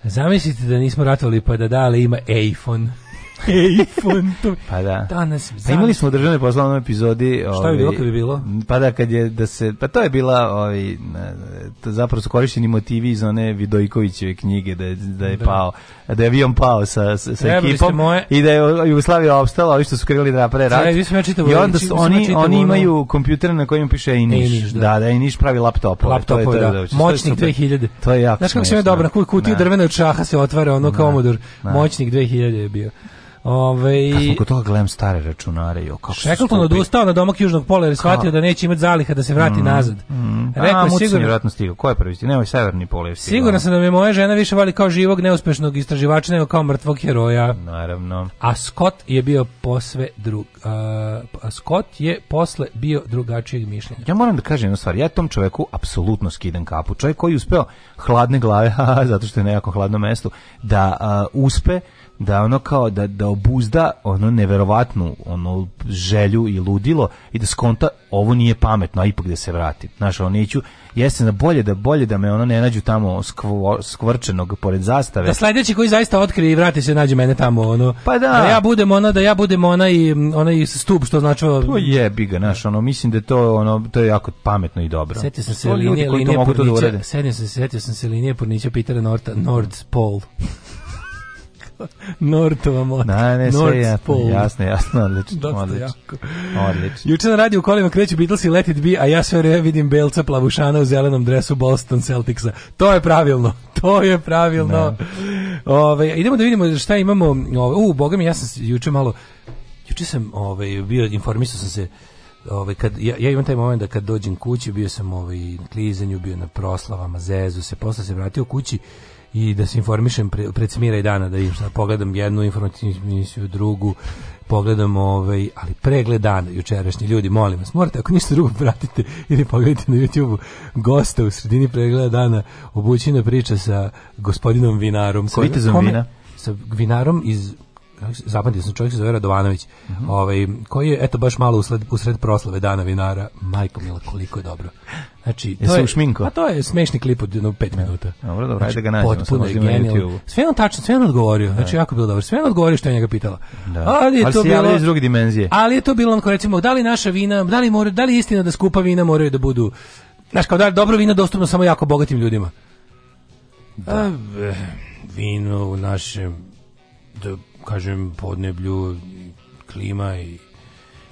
Speaker 5: Zamislite da nismo ratovali pa da dale ima iPhone. Eifuntu.
Speaker 4: pa da. Danas. Pa imali smo u državnoj poslovnoj epizodi,
Speaker 5: Šta je bilo kad bi
Speaker 4: bilo? Pa da kad je da se pa to je bila ovaj zapravo su korišćeni motivi iz one Vidojkovićeve knjige da je, da je da. pao, da je avion pao sa sa, sa ekipom moje... i da je Jugoslavija opstala, ovi što su krili da napre rat. Ja, čitavu, I onda su, oni čitavu, oni imaju kompjuter na kojima piše i niš. Da. da,
Speaker 5: da
Speaker 4: i niš pravi laptop.
Speaker 5: Laptop, ovaj, to je, da. da. Moćnik 2000. To je jako. Znaš kako se je dobro, kutiju da. drvene od se otvara ono da. kao Commodore. Da. Moćnik 2000 je bio.
Speaker 4: Ovaj Kako kod gledam stare računare jo
Speaker 5: kako. Shackleton odustao na domak južnog pola jer shvatio da neće imati zaliha da se vrati mm, nazad.
Speaker 4: Mm, Rekao je sigurno vjerojatno stigao. Ko je prvi stigao?
Speaker 5: Nemoj severni pol stigao. Sigurno sam da mi moja žena više voli kao živog neuspešnog istraživača nego kao mrtvog heroja.
Speaker 4: Naravno.
Speaker 5: A Scott je bio posve drug. A, a Scott je posle bio drugačijeg mišljenja.
Speaker 4: Ja moram da kažem jednu stvar. Ja tom čoveku apsolutno skidam kapu. Čovjek koji je uspeo hladne glave zato što je na jako hladnom mestu da a, uspe da ono kao da, da obuzda ono neverovatnu ono želju i ludilo i da skonta ovo nije pametno, a ipak da se vratim. Znaš, ono neću, jeste da bolje da bolje da me ono ne nađu tamo skvo, skvrčenog pored zastave.
Speaker 5: Da sledeći koji zaista otkrije i vrati se nađe mene tamo ono. Pa da. da ja budem ona da ja budem ona i ona i stup što znači To
Speaker 4: je biga, naš, ono mislim da to ono to je jako pametno i dobro.
Speaker 5: Setio sam se linije linije da Purnića, setio sam se linije Purnića Pitera Norta North Pole Nortova mota.
Speaker 4: Na, ne, sve jasno, jasno, jasno, odlično, Dosta odlično.
Speaker 5: odlično. Juče na radiju u kolima kreću Beatles i Let It Be, a ja sve vreme vidim Belca plavušana u zelenom dresu Boston Celticsa. To je pravilno, to je pravilno. Ne. Ove, idemo da vidimo šta imamo. Ove, u, boga mi, ja sam juče malo, juče sam ove, bio, informisao sam se, ovaj kad ja, ja imam taj moment da kad dođem kući bio sam ovaj klizanju bio na proslavama zezu se posle se vratio kući i da se informišem pre, pred smira i dana da im šta pogledam jednu informativnu emisiju drugu pogledam ovaj ali pregled dana jučerašnji ljudi molim vas morate ako ništa drugo pratite ili pogledajte na YouTubeu gosta u sredini pregleda dana obućina priča sa gospodinom vinarom
Speaker 4: sa vitezom vina
Speaker 5: sa vinarom iz zapamtio sam čovjek se zove Radovanović, mm -hmm. ovaj, koji je eto baš malo usled, usred proslave dana vinara, majko mila, koliko je dobro.
Speaker 4: Znači,
Speaker 5: to je, šminko? Pa to je smešni klip od 5 no, da. minuta.
Speaker 4: Dobro, dobro, znači, ajde ga nađemo. Potpuno je genijalno.
Speaker 5: Sve on tačno, sve on odgovorio. Znači, da. jako bilo dobro. Sve on odgovorio što je njega pitala.
Speaker 4: Da. Ali je
Speaker 5: ali
Speaker 4: to bilo... iz
Speaker 5: druge dimenzije.
Speaker 4: Ali je
Speaker 5: to bilo onko, recimo, da li naša vina, da li, more, da li istina da skupa vina moraju da budu... Znaš, kao da li dobro vino dostupno samo jako bogatim ljudima? Da. A, eh, vino u našem da kažem, podneblju, klima i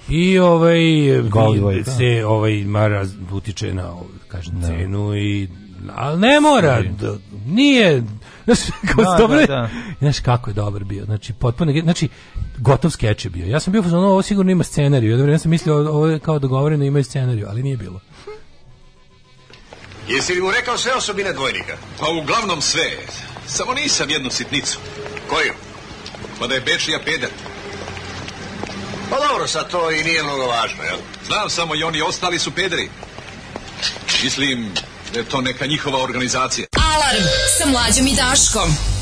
Speaker 5: i ovaj Gold se ovaj mara utiče na kažem no. Da. cenu i ali ne mora, da, nije znaš, kako da, dobro, da, da. znaš kako je dobar bio, znači potpuno, znači gotov skeč je bio, ja sam bio ono, ovo sigurno ima scenariju, jedno vrijeme sam mislio ovo je kao dogovoreno ima scenariju, ali nije bilo
Speaker 7: Jesi li mu rekao sve osobine dvojnika? Pa uglavnom sve, samo nisam jednu sitnicu Koju? Pa da je Bečija peder. Pa dobro, sad to i nije mnogo važno, jel?
Speaker 8: Znam samo i oni ostali su pederi. Mislim da je to neka njihova organizacija.
Speaker 9: Alarm sa mlađom i Daškom.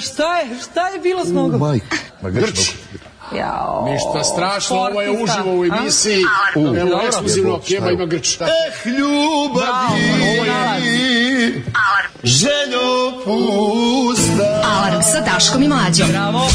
Speaker 5: šta je, šta je bilo s nogom?
Speaker 4: U, majka.
Speaker 10: Ma grč.
Speaker 5: Jao.
Speaker 10: Ništa strašno, ovo je uživo u emisiji. U, Evo, ekskluzivno, Keba ima grč. Da. Eh, ljubavi, željo pusta.
Speaker 9: Alarm sa Daškom i Mlađom. Bravo.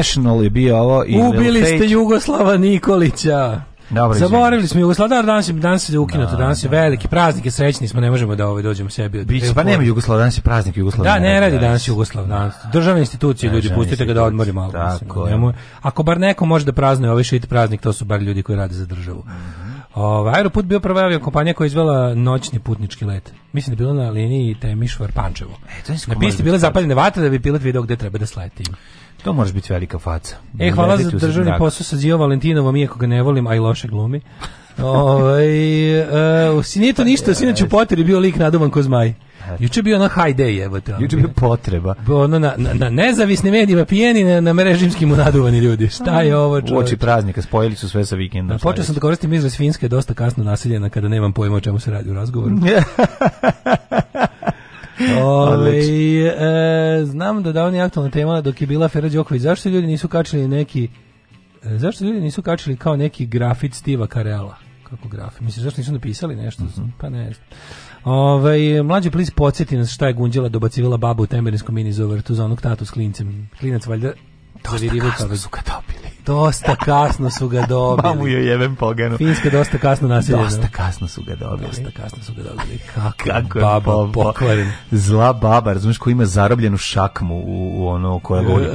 Speaker 5: National je bio ovo i Ubili ste Jugoslava Nikolića. Dobro, Zaboravili smo Jugoslava, danas je danas je ukinuto, da, danas je da. veliki praznik, je srećni smo, ne možemo da ovaj dođemo sebi od. Biće
Speaker 4: pa nema Jugoslava, danas je praznik Jugoslava.
Speaker 5: Da, ne radi danas Jugoslav danas. Državne institucije ljudi pustite ga da odmori
Speaker 4: malo. Tako,
Speaker 5: mislim, Ako bar neko može da praznuje ovaj shit praznik, to su bar ljudi koji rade za državu. Ovaj Aeroput bio prva avio kompanija koja je izvela noćni putnički let. Mislim da je bilo na liniji Temišvar Pančevo.
Speaker 4: E, to
Speaker 5: na pisti bile zapaljene vatre da bi pilot video gde treba da sleti.
Speaker 4: To moraš biti velika faca.
Speaker 5: E, hvala za državni posao sa Zio Valentinovom, iako ga ne volim, a i loše glumi. Ovaj uh, nije to ništa, sinoć u Poteri bio lik nadovan ko zmaj. Juče bio na high day, evo te.
Speaker 4: Juče
Speaker 5: bio
Speaker 4: potreba.
Speaker 5: Ono na, na, na nezavisnim medijima pijeni, na, na mrežimskim unaduvani ljudi. Šta je ovo
Speaker 4: čovječ? U oči praznika, spojili su sve sa vikendom.
Speaker 5: Da, počeo sam da koristim izraz Finjske, dosta kasno nasiljena, kada nemam pojma o čemu se radi u razgovoru. Ove, e, znam da da on je aktualna tema dok je bila Fera Đoković. Zašto ljudi nisu kačili neki e, zašto ljudi nisu kačili kao neki grafit Stiva Karela? Kako grafit? Mislim, zašto nisu napisali nešto? Mm -hmm. Pa ne znam. Ovaj mlađi plis podsjeti nas šta je Gunđela dobacivila babu u temerinskom mini za onog tatu s klincem. Klinac valjda
Speaker 4: Dosta da kasno su ga dobili.
Speaker 5: Dosta kasno su ga dobili. Mamu
Speaker 4: joj jebem pogenu.
Speaker 5: Finska
Speaker 4: dosta kasno
Speaker 5: nasiljena.
Speaker 4: Dosta kasno su ga dobili.
Speaker 5: Dosta kasno su ga dobili.
Speaker 4: Kako, Kako je baba bo, bo. pokvaren. Zla baba, razumiješ, koja ima zarobljenu šakmu u, u ono koja voli.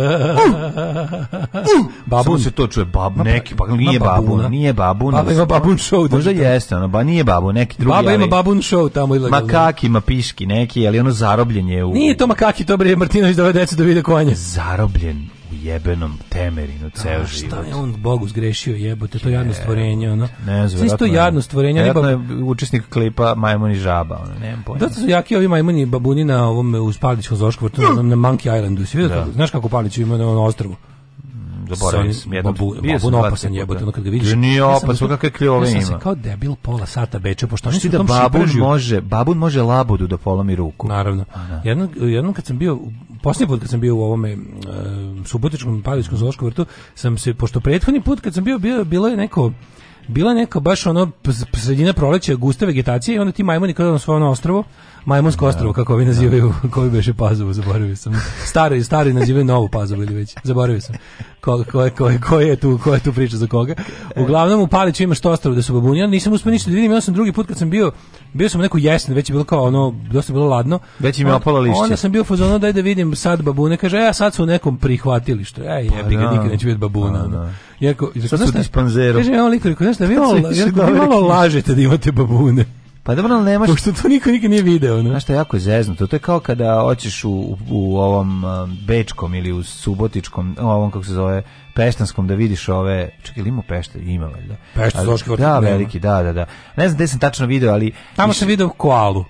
Speaker 4: Uh, uh, babun. Samo se to čuje, bab, pa- neki, pa nije babun, nije
Speaker 5: babun.
Speaker 4: Baba
Speaker 5: ima babun show. Da
Speaker 4: Možda jeste, ono, ba nije babun, neki drugi.
Speaker 5: Baba ima babun show tamo ilegalno.
Speaker 4: Makaki, ma piški neki, ali ono zarobljen
Speaker 5: je
Speaker 4: u...
Speaker 5: Nije to makaki, to bre, Martinović dove da decu da vide konje. Zarobljen
Speaker 4: jebenom temerinu da, ceo A, život. Šta
Speaker 5: je on Bogu zgrešio jebote, to je jadno stvorenje, ono. Ne znam, Svi to jadno stvorenje. Vjerojatno
Speaker 4: je učesnik klipa Majmun i žaba, ono, nemam pojma.
Speaker 5: Da su jaki ovi majmuni i babuni na ovom, uz Palićkom Zoškovu, na, na Monkey Islandu, si vidio da. Znaš kako Palić ima na onom ostrvu?
Speaker 4: zaboravim
Speaker 5: sam
Speaker 4: jedno.
Speaker 5: Babu, babun opasan
Speaker 4: jebote, ono
Speaker 5: kad ga
Speaker 4: vidiš.
Speaker 5: Nije
Speaker 4: opasan, kakve
Speaker 5: kljove ima. Ja se kao debil pola sata beče, pošto
Speaker 4: oni da babun prežiju. može, babun može labudu da polomi ruku.
Speaker 5: Naravno. Da. Jednom, jednom kad sam bio, poslednji put kad sam bio u ovome e, subotičkom pavićkom zoološkom vrtu, sam se, pošto prethodni put kad sam bio, bio bilo je neko, bila je neka baš ono sredina proleća, gusta vegetacija i onda ti majmuni kada na svoje ono ostrvo, Majmonsko da. ostrvo, kako vi da. nazivaju, koji beše Pazovo, zaboravio sam. Stari, stari nazivaju Novu Pazovo ili već, zaboravio sam koje ko, ko, ko, je tu, ko je tu priča za koga. Uglavnom u Paliću ima što ostalo da su babunja, nisam uspio ništa da vidim, ja sam drugi put kad sam bio, bio sam neku jesen, već je bilo kao ono, dosta bilo ladno.
Speaker 4: Već im je opalo lišće. Onda
Speaker 5: sam bio fazonu daj da vidim sad babune, kaže, ja e, sad su u nekom prihvatilištu, ja e, pa jebi ga, da. nikad neću vidjeti babuna. No, no.
Speaker 4: Jako,
Speaker 5: sad su
Speaker 4: dispanzeru.
Speaker 5: Kaže, ja on lik, znaš da vi malo, vi malo lažete da imate babune.
Speaker 4: Pa dobro, ali nemaš...
Speaker 5: Pošto to niko nikad nije video,
Speaker 4: ne? Znaš što je jako zeznuto, to je kao kada hoćeš u, u ovom um, Bečkom ili u Subotičkom, u ovom kako se zove, Peštanskom da vidiš ove, čekaj, ili ima Pešta, ima valjda.
Speaker 5: Pešta, Zoški
Speaker 4: Da, veliki, da, da, da. Ne znam gde sam tačno video, ali...
Speaker 5: Tamo
Speaker 4: sam
Speaker 5: video koalu.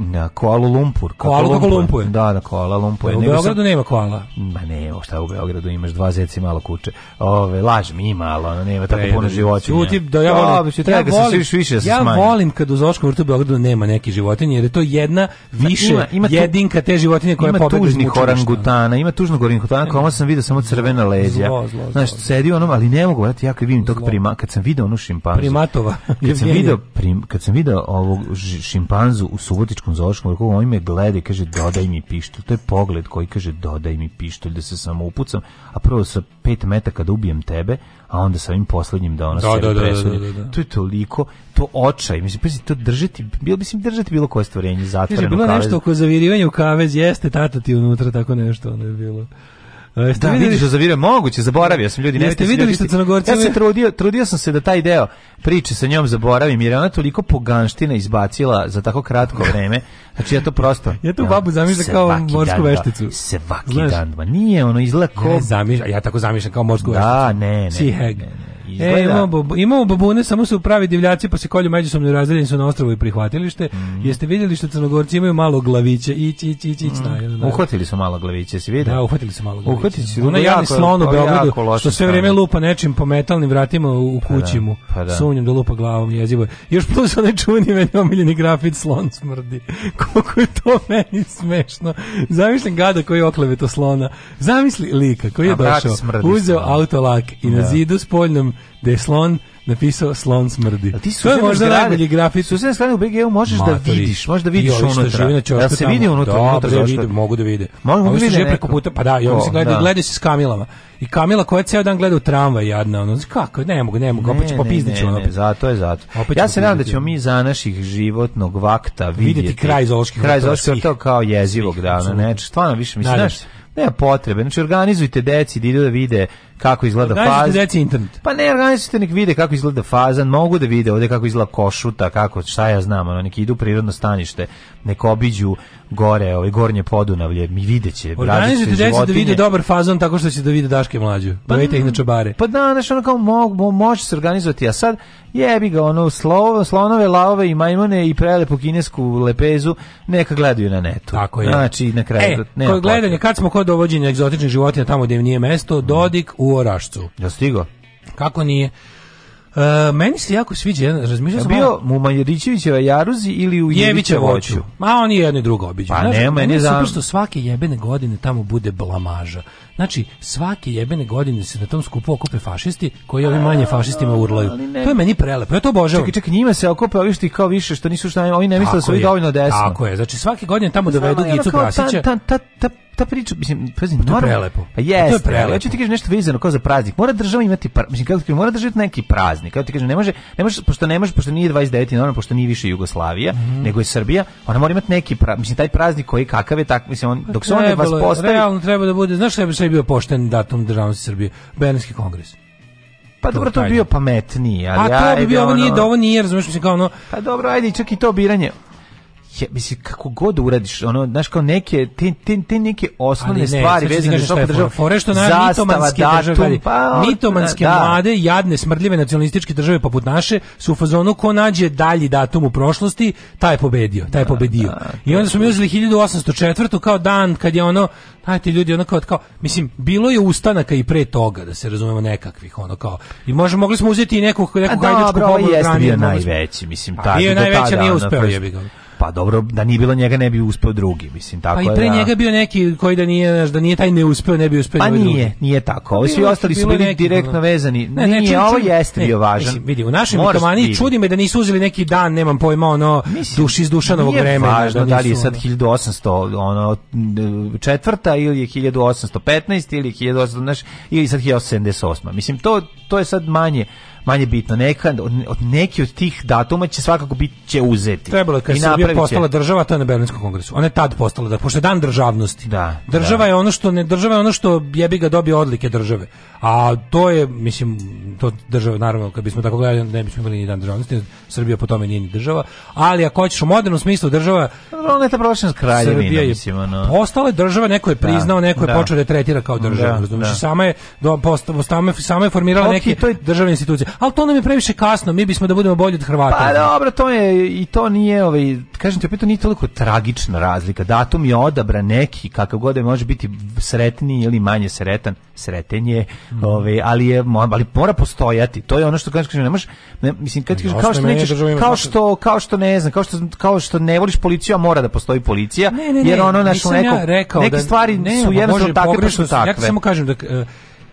Speaker 4: Na Kuala Lumpur.
Speaker 5: Kuala
Speaker 4: Lumpur. Lumpur. Da, na Kuala Lumpur.
Speaker 5: Pa u Beogradu sam... nema koala.
Speaker 4: Ma ne, o šta u Beogradu imaš dva zeci malo kuće. Ove, laž mi malo, ono, nema tako puno životinja.
Speaker 5: Uti, da ja volim, ja, treba ja da volim, se više da se ja smanji. volim kad u Zoškom vrtu u Beogradu nema neki životinje, jer je to jedna više ima, ima tu, jedinka te životinje koja pobedi. Ima tužnih
Speaker 4: orangutana, ima tužnog orangutana, kao ono sam vidio samo crvena leđa. Zlo, zlo, Znaš, sedi onom, ali ne mogu, ja kad vidim tog prima, kad sam video onu šimpanzu.
Speaker 5: Primatova.
Speaker 4: Kad sam video, kad sam video ovog šimpanzu u Subotičku Zemaljskom zoološkom vrhu, on me gleda i kaže dodaj mi pištolj. To je pogled koji kaže dodaj mi pištolj da se samo upucam, a prvo sa 5 metaka kada ubijem tebe, a onda sa ovim poslednjim da ona da, da da, da, da, da, To je toliko to očaj. Mislim pa to držati, bilo mislim držati
Speaker 5: bilo
Speaker 4: koje stvorenje zatvoreno. Bilo
Speaker 5: nešto oko zavirivanja u kavez, jeste tata ti unutra tako nešto, ono je bilo.
Speaker 4: Jeste da, da, videli
Speaker 5: što
Speaker 4: zavire moguće, zaboravio sam ljudi, neste
Speaker 5: videli što Crnogorci.
Speaker 4: Ja sam trudio, trudio sam se da taj deo priče sa njom zaboravim jer ona toliko poganština izbacila za tako kratko vreme. Znači ja to prosto.
Speaker 5: ja tu babu zamišljam kao morsku da. vešticu.
Speaker 4: Svaki dan, ma nije ono izlako. Ja,
Speaker 5: zamišljam, ja tako zamišljam kao morsku da,
Speaker 4: vešticu. Da,
Speaker 5: ne, ne.
Speaker 4: ne, ne.
Speaker 5: E, Izgleda. E, imamo, imamo babune, samo su pravi divljaci, pa se kolju međusobno razdeljeni su na ostrovu i prihvatilište. Mm. Jeste vidjeli što crnogorci imaju malo glaviće, ići, ići, ići, ići.
Speaker 4: Mm. Uhvatili su malo glaviće, si vidio?
Speaker 5: Da, uhvatili su malo glaviće.
Speaker 4: Uhvatili
Speaker 5: su. Ono da, jadni slon u pa Beogradu, što sve vrijeme lupa nečim po metalnim vratima u pa da, kući mu. Pa da. Sunjom da lupa glavom jezivo. Još plus onaj čuveni meni omiljeni grafit slon smrdi. Koliko je to meni smešno. Zamislim gada koji okleve to slona. Zamisli lika koji je došao, uzeo autolak i na da. zidu spoljnom da je slon napisao slon smrdi.
Speaker 4: ti su to je možda zgrade, najbolji grafit. Susedne strane u bg možeš Matori. da vidiš, možeš
Speaker 5: da
Speaker 4: vidiš unutra. Da
Speaker 5: se vidi unutra?
Speaker 4: Da, unutra da vidi, mogu da vide.
Speaker 5: Mogu da
Speaker 4: vide. preko puta, pa da, i mislim, se gledaju, da. gledaj se s Kamilama. I Kamila koja ceo dan gleda u tramvaj jadna, ono, kako, ne mogu, ne mogu, opet će popizdići
Speaker 5: ono. Ne, zato je zato.
Speaker 4: Opet ja se nadam da ćemo mi za naših životnog vakta
Speaker 5: vidjeti, vidjeti
Speaker 4: kraj zooloških kraj zooloških to kao jezivog dana, ne, stvarno više mislim, znaš, nema potrebe. Znači organizujte deci da idu da vide kako izgleda
Speaker 5: fazan.
Speaker 4: Pa ne, organizujte nek vide kako izgleda fazan, mogu da vide ovde kako izgleda košuta, kako, šta ja znam, ono, neki idu u prirodno stanište, nek obiđu gore, ovaj gornje podunavlje, mi videće.
Speaker 5: Organizujte deci da vide dobar fazan tako što će da vide daške mlađu. Pa, Dovejte ih na čobare.
Speaker 4: Pa da, znaš, ono kao mo, može se organizovati, a sad jebi ga, ono, slovo, slonove, laove i majmune i prelepu kinesku lepezu neka gledaju na netu. Tako je. Znači, na kraju.
Speaker 5: E, gledanje, kad smo kod dovođenja egzotičnih životinja tamo gde im nije mesto, mm. Dodik u u Orašcu.
Speaker 4: Ja stigo?
Speaker 5: Kako nije? E, meni se jako sviđa, jedan, razmišljam sam...
Speaker 4: Bio mu Majorićevićeva Jaruzi ili u Jevića voću?
Speaker 5: Ma on je jedno i drugo obiđu.
Speaker 4: Pa ne, meni je
Speaker 5: super što svake jebene godine tamo bude blamaža. Znači, svake jebene godine se na tom skupu okupe fašisti, koji ovi manje fašistima urlaju. To je meni prelepo, ja to obožavam. Čekaj,
Speaker 4: čekaj, njima se okupe ovi što kao više, što nisu šta, Oni ne misle da su
Speaker 5: ovi
Speaker 4: dovoljno desno.
Speaker 5: Tako je, znači svake godine tamo dovedu Gicu Krasića. Ta,
Speaker 4: ta, ta, ta priča, mislim, pazi, pa to normalno. je prelepo. Pa jeste, pa to je prelepo. Ja ću ti kažem nešto vezano kao za praznik. Mora država imati, pra, mislim, kako ti kažem, mora država neki praznik. Kako ti kažem, ne može, ne može, pošto ne može, pošto nije 29. novembar, pošto nije više Jugoslavija, mm -hmm. nego je Srbija, ona mora imati neki, pra, mislim, taj praznik koji kakav je, tak, mislim, on, dok se on vas postavi... Realno
Speaker 5: treba da bude, znaš što je, što je
Speaker 4: bio
Speaker 5: pošten datum državnosti Srbije? Benarski kongres.
Speaker 4: Pa dobro, to bi bio pametniji, ali A to bi bio, ovo nije, ovo nije, razumiješ,
Speaker 5: mislim, kao ono... Pa dobro, ajde, čak i to biranje
Speaker 4: je, mislim, kako god uradiš, ono, znaš, kao neke, te, te, te neke osnovne ne, stvari vezane za što
Speaker 5: država. Fore što na mitomanske države, pa, mitomanske da. mlade, jadne, smrdljive nacionalističke države poput naše, su u fazonu ko nađe dalji datum u prošlosti, taj je pobedio, taj je da, pobedio. Da, I onda smo uzeli 1804. kao dan kad je ono, Znate, ljudi ono kao, kao, mislim, bilo je ustanaka i pre toga, da se razumemo nekakvih, ono kao, i može, mogli smo uzeti i neku, pa neku hajdučku pobunu.
Speaker 4: A dobro,
Speaker 5: jeste bio najveći, mislim, pa, tako.
Speaker 4: Bio
Speaker 5: najveći, nije uspeo, je bi
Speaker 4: Pa dobro, da
Speaker 5: nije
Speaker 4: bilo njega ne bi uspeo drugi, mislim tako Pa
Speaker 5: i pre da... njega bio neki koji da nije da nije taj ne uspeo, ne bi uspeo
Speaker 4: pa ovaj nije, drugi. nije tako. Ovi svi ostali su bili neki, direktno vezani. Ne, nije, ne, ovo jeste ne, bio važan. Mislim,
Speaker 5: vidi, u našoj mitomani čudi me da nisu uzeli neki dan, nemam pojma, ono mislim, duš iz Dušanovog vremena, važno,
Speaker 4: da, da, li je sad 1800, ono četvrta ili je 1815 ili 1800, znaš, ili sad 1878. Mislim to to je sad manje manje bitno, neka, od, neki od tih datuma će svakako biti će uzeti.
Speaker 5: Trebalo je kad se Srbija postala država, to je na Berlinskom kongresu. Ona je tad postala, da, pošto je dan državnosti.
Speaker 4: Da,
Speaker 5: država
Speaker 4: da.
Speaker 5: je ono što ne država je ono što jebi ga dobije odlike države. A to je, mislim, to država, naravno, kad bismo tako gledali, ne bismo imali ni dan državnosti, Srbija po tome nije ni država, ali ako hoćeš u modernom smislu država...
Speaker 4: Ona je ta prolačna kraljevina,
Speaker 5: mislim, ono... Postala je država, neko je da, priznao, neko je da. počeo da je tretira kao državu, da, da. sama je, do, posta, sama, je formirala okay, neke je... državne institucije al to nam je previše kasno, mi bismo da budemo bolji od Hrvata. Pa
Speaker 4: dobro, to je i to nije, ovaj, kažem ti opet to nije toliko tragična razlika. Datum je odabran neki kakav god je može biti sretniji ili manje sretan, sreten je, mm. ovaj, ali je ali mora postojati. To je ono što kažem, ne možeš, ne, mislim kad kažeš kao što nećeš, kao što kao što ne znam, kao što kao što ne voliš policiju, a mora da postoji policija, ne, ne, jer ono
Speaker 5: našo neko ja rekao
Speaker 4: neke da, stvari ne, su jednostavno takve pa su takve. Ja samo kažem da eh,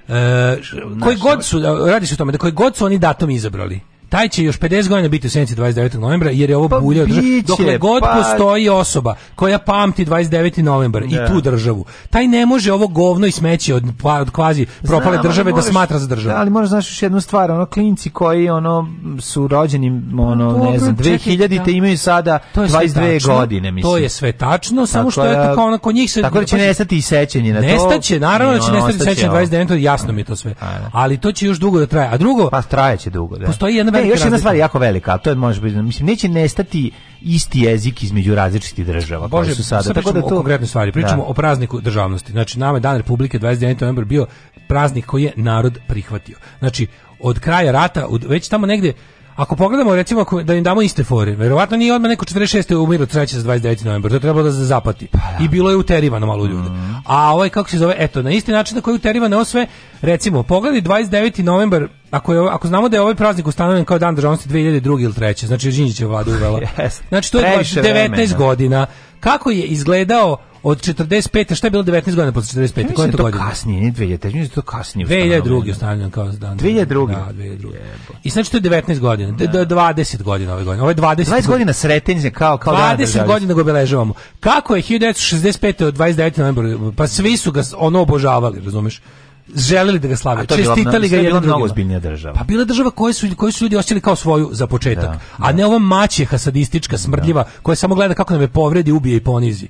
Speaker 5: E, koji god ovaj. su, radi se o tome, da koji god su oni datum izabrali, taj će još 50 godina biti u senci 29. novembra jer je ovo pa bulja biće, dokle god pa... postoji osoba koja pamti 29. novembar da. i tu državu taj ne može ovo govno i smeće od, pa, od kvazi propale Znam, države možeš, da smatra za državu da,
Speaker 4: ali možeš znaš još jednu stvar ono klinci koji ono su rođeni ono Dobro, ne znam 2000 te da. imaju sada 22 tačno, godine mislim
Speaker 5: to je sve tačno samo tako što je da- tako
Speaker 4: ono kod
Speaker 5: njih se
Speaker 4: tako da će nestati i sećanje na to
Speaker 5: nestaće naravno da će nestati sećanje 29. jasno mi je to sve ali to će još dugo da traje a drugo
Speaker 4: pa trajeće dugo da postoji jedna još razlika.
Speaker 5: jedna
Speaker 4: stvar jako velika, a to je može biti, mislim neće nestati isti jezik između različitih država Bože, koje su sada. Sad
Speaker 5: tako da to konkretne stvari, pričamo da. o prazniku državnosti. Znači nama je Dan Republike 29. novembar bio praznik koji je narod prihvatio. Znači od kraja rata, već tamo negde Ako pogledamo recimo ako, da im damo iste fore, verovatno nije odmah neko 46. umiru 3. 29. novembar, to je trebalo da se zapati. Pa, ja. Da. I bilo je uterivano malo ljudi. Mm. A ovaj kako se zove, eto, na isti način na koji uterivano ovo sve, recimo, pogledi 29. novembar, ako, je, ako znamo da je ovaj praznik ustanovljen kao dan državnosti 2002. ili 3. Znači Žinjić je vlada uvela. yes. Znači to je 19 vremena. godina kako je izgledao od 45. šta je bilo 19 godina posle 45. koje
Speaker 4: Koja
Speaker 5: je
Speaker 4: to, da da to Kasnije, ne 2000, mislim to kasnije. 2002. ustavljeno kao
Speaker 5: dan. 2002. Da, 2002. I znači to je 19 godina, da. 20 da, godina ove godine. Ove 20,
Speaker 4: 20 godina, sretenje kao
Speaker 5: kao 20 dan godina ga obeležavamo. Kako je 1965. od 29. novembra, pa svi su ga ono obožavali, razumeš? želeli da ga slave. Čestitali ga je bila mnogo ozbiljnija država. Pa bila
Speaker 4: država
Speaker 5: koje su koji su ljudi osjećali kao svoju za početak, da, da. a ne ova maćeha sadistička, smrdljiva da. koja samo gleda kako nam je povredi, ubije i ponizi.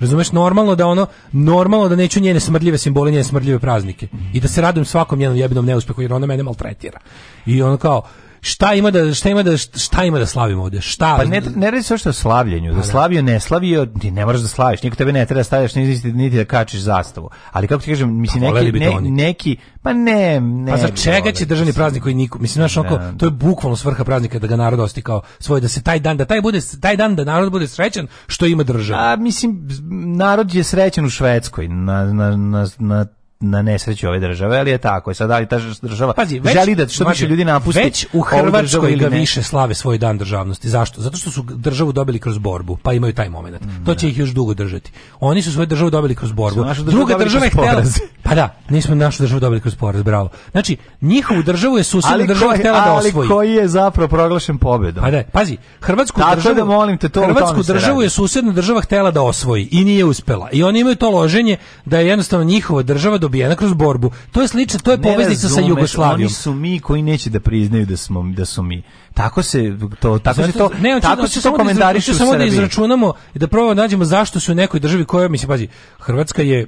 Speaker 5: Razumeš, normalno da ono, normalno da neću njene smrdljive simbole, njene smrdljive praznike. I da se radujem svakom njenom jebinom neuspehu, jer ona mene maltretira. I ono kao, šta ima da šta ima da šta ima da slavimo ovde? Šta?
Speaker 4: Pa ne ne radi se o što slavljenju. Pa da slavio ne slavio, ti ne moraš da slaviš. Niko tebe ne treba da stavljaš niti niti da kačiš zastavu. Ali kako ti kažem, mislim
Speaker 5: pa,
Speaker 4: neki ne, neki pa ne, ne.
Speaker 5: Pa za čega će državni praznik koji niko mislim znaš oko da. to je bukvalno svrha praznika da ga narod osti kao svoj da se taj dan da taj bude taj dan da narod bude srećan što ima država.
Speaker 4: A mislim narod je srećan u Švedskoj na na na, na na nesreću ove države, ali je tako. I sad ali ta država Pazi, već,
Speaker 5: želi da što više ljudi napusti. Već u Hrvatskoj ga više slave svoj dan državnosti. Zašto? Zato što su državu dobili kroz borbu, pa imaju taj momenat. Mm, to će da. ih još dugo držati. Oni su svoju državu dobili kroz borbu. Druga država je htela. Pa da, nismo našu državu dobili kroz poraz, bravo. Znači, njihovu državu je susedna država koji, htela da osvoji.
Speaker 4: Ali koji je zapravo proglašen pobedom?
Speaker 5: Pa da, pazi, Hrvatsku tako da državu, da molim
Speaker 4: te, to
Speaker 5: Hrvatsku državu je susedna država htela da osvoji i nije uspela. I oni imaju to loženje da je jednostavno njihova država dobijena kroz borbu. To je slično, to je poveznica sa Jugoslavijom.
Speaker 4: Oni su mi koji neće da priznaju da smo da su mi. Tako se to tako Zato, se to ne, tako da se to komentariše samo da,
Speaker 5: da izračunamo i da probamo da nađemo zašto su
Speaker 4: u
Speaker 5: nekoj državi koja se pazi Hrvatska je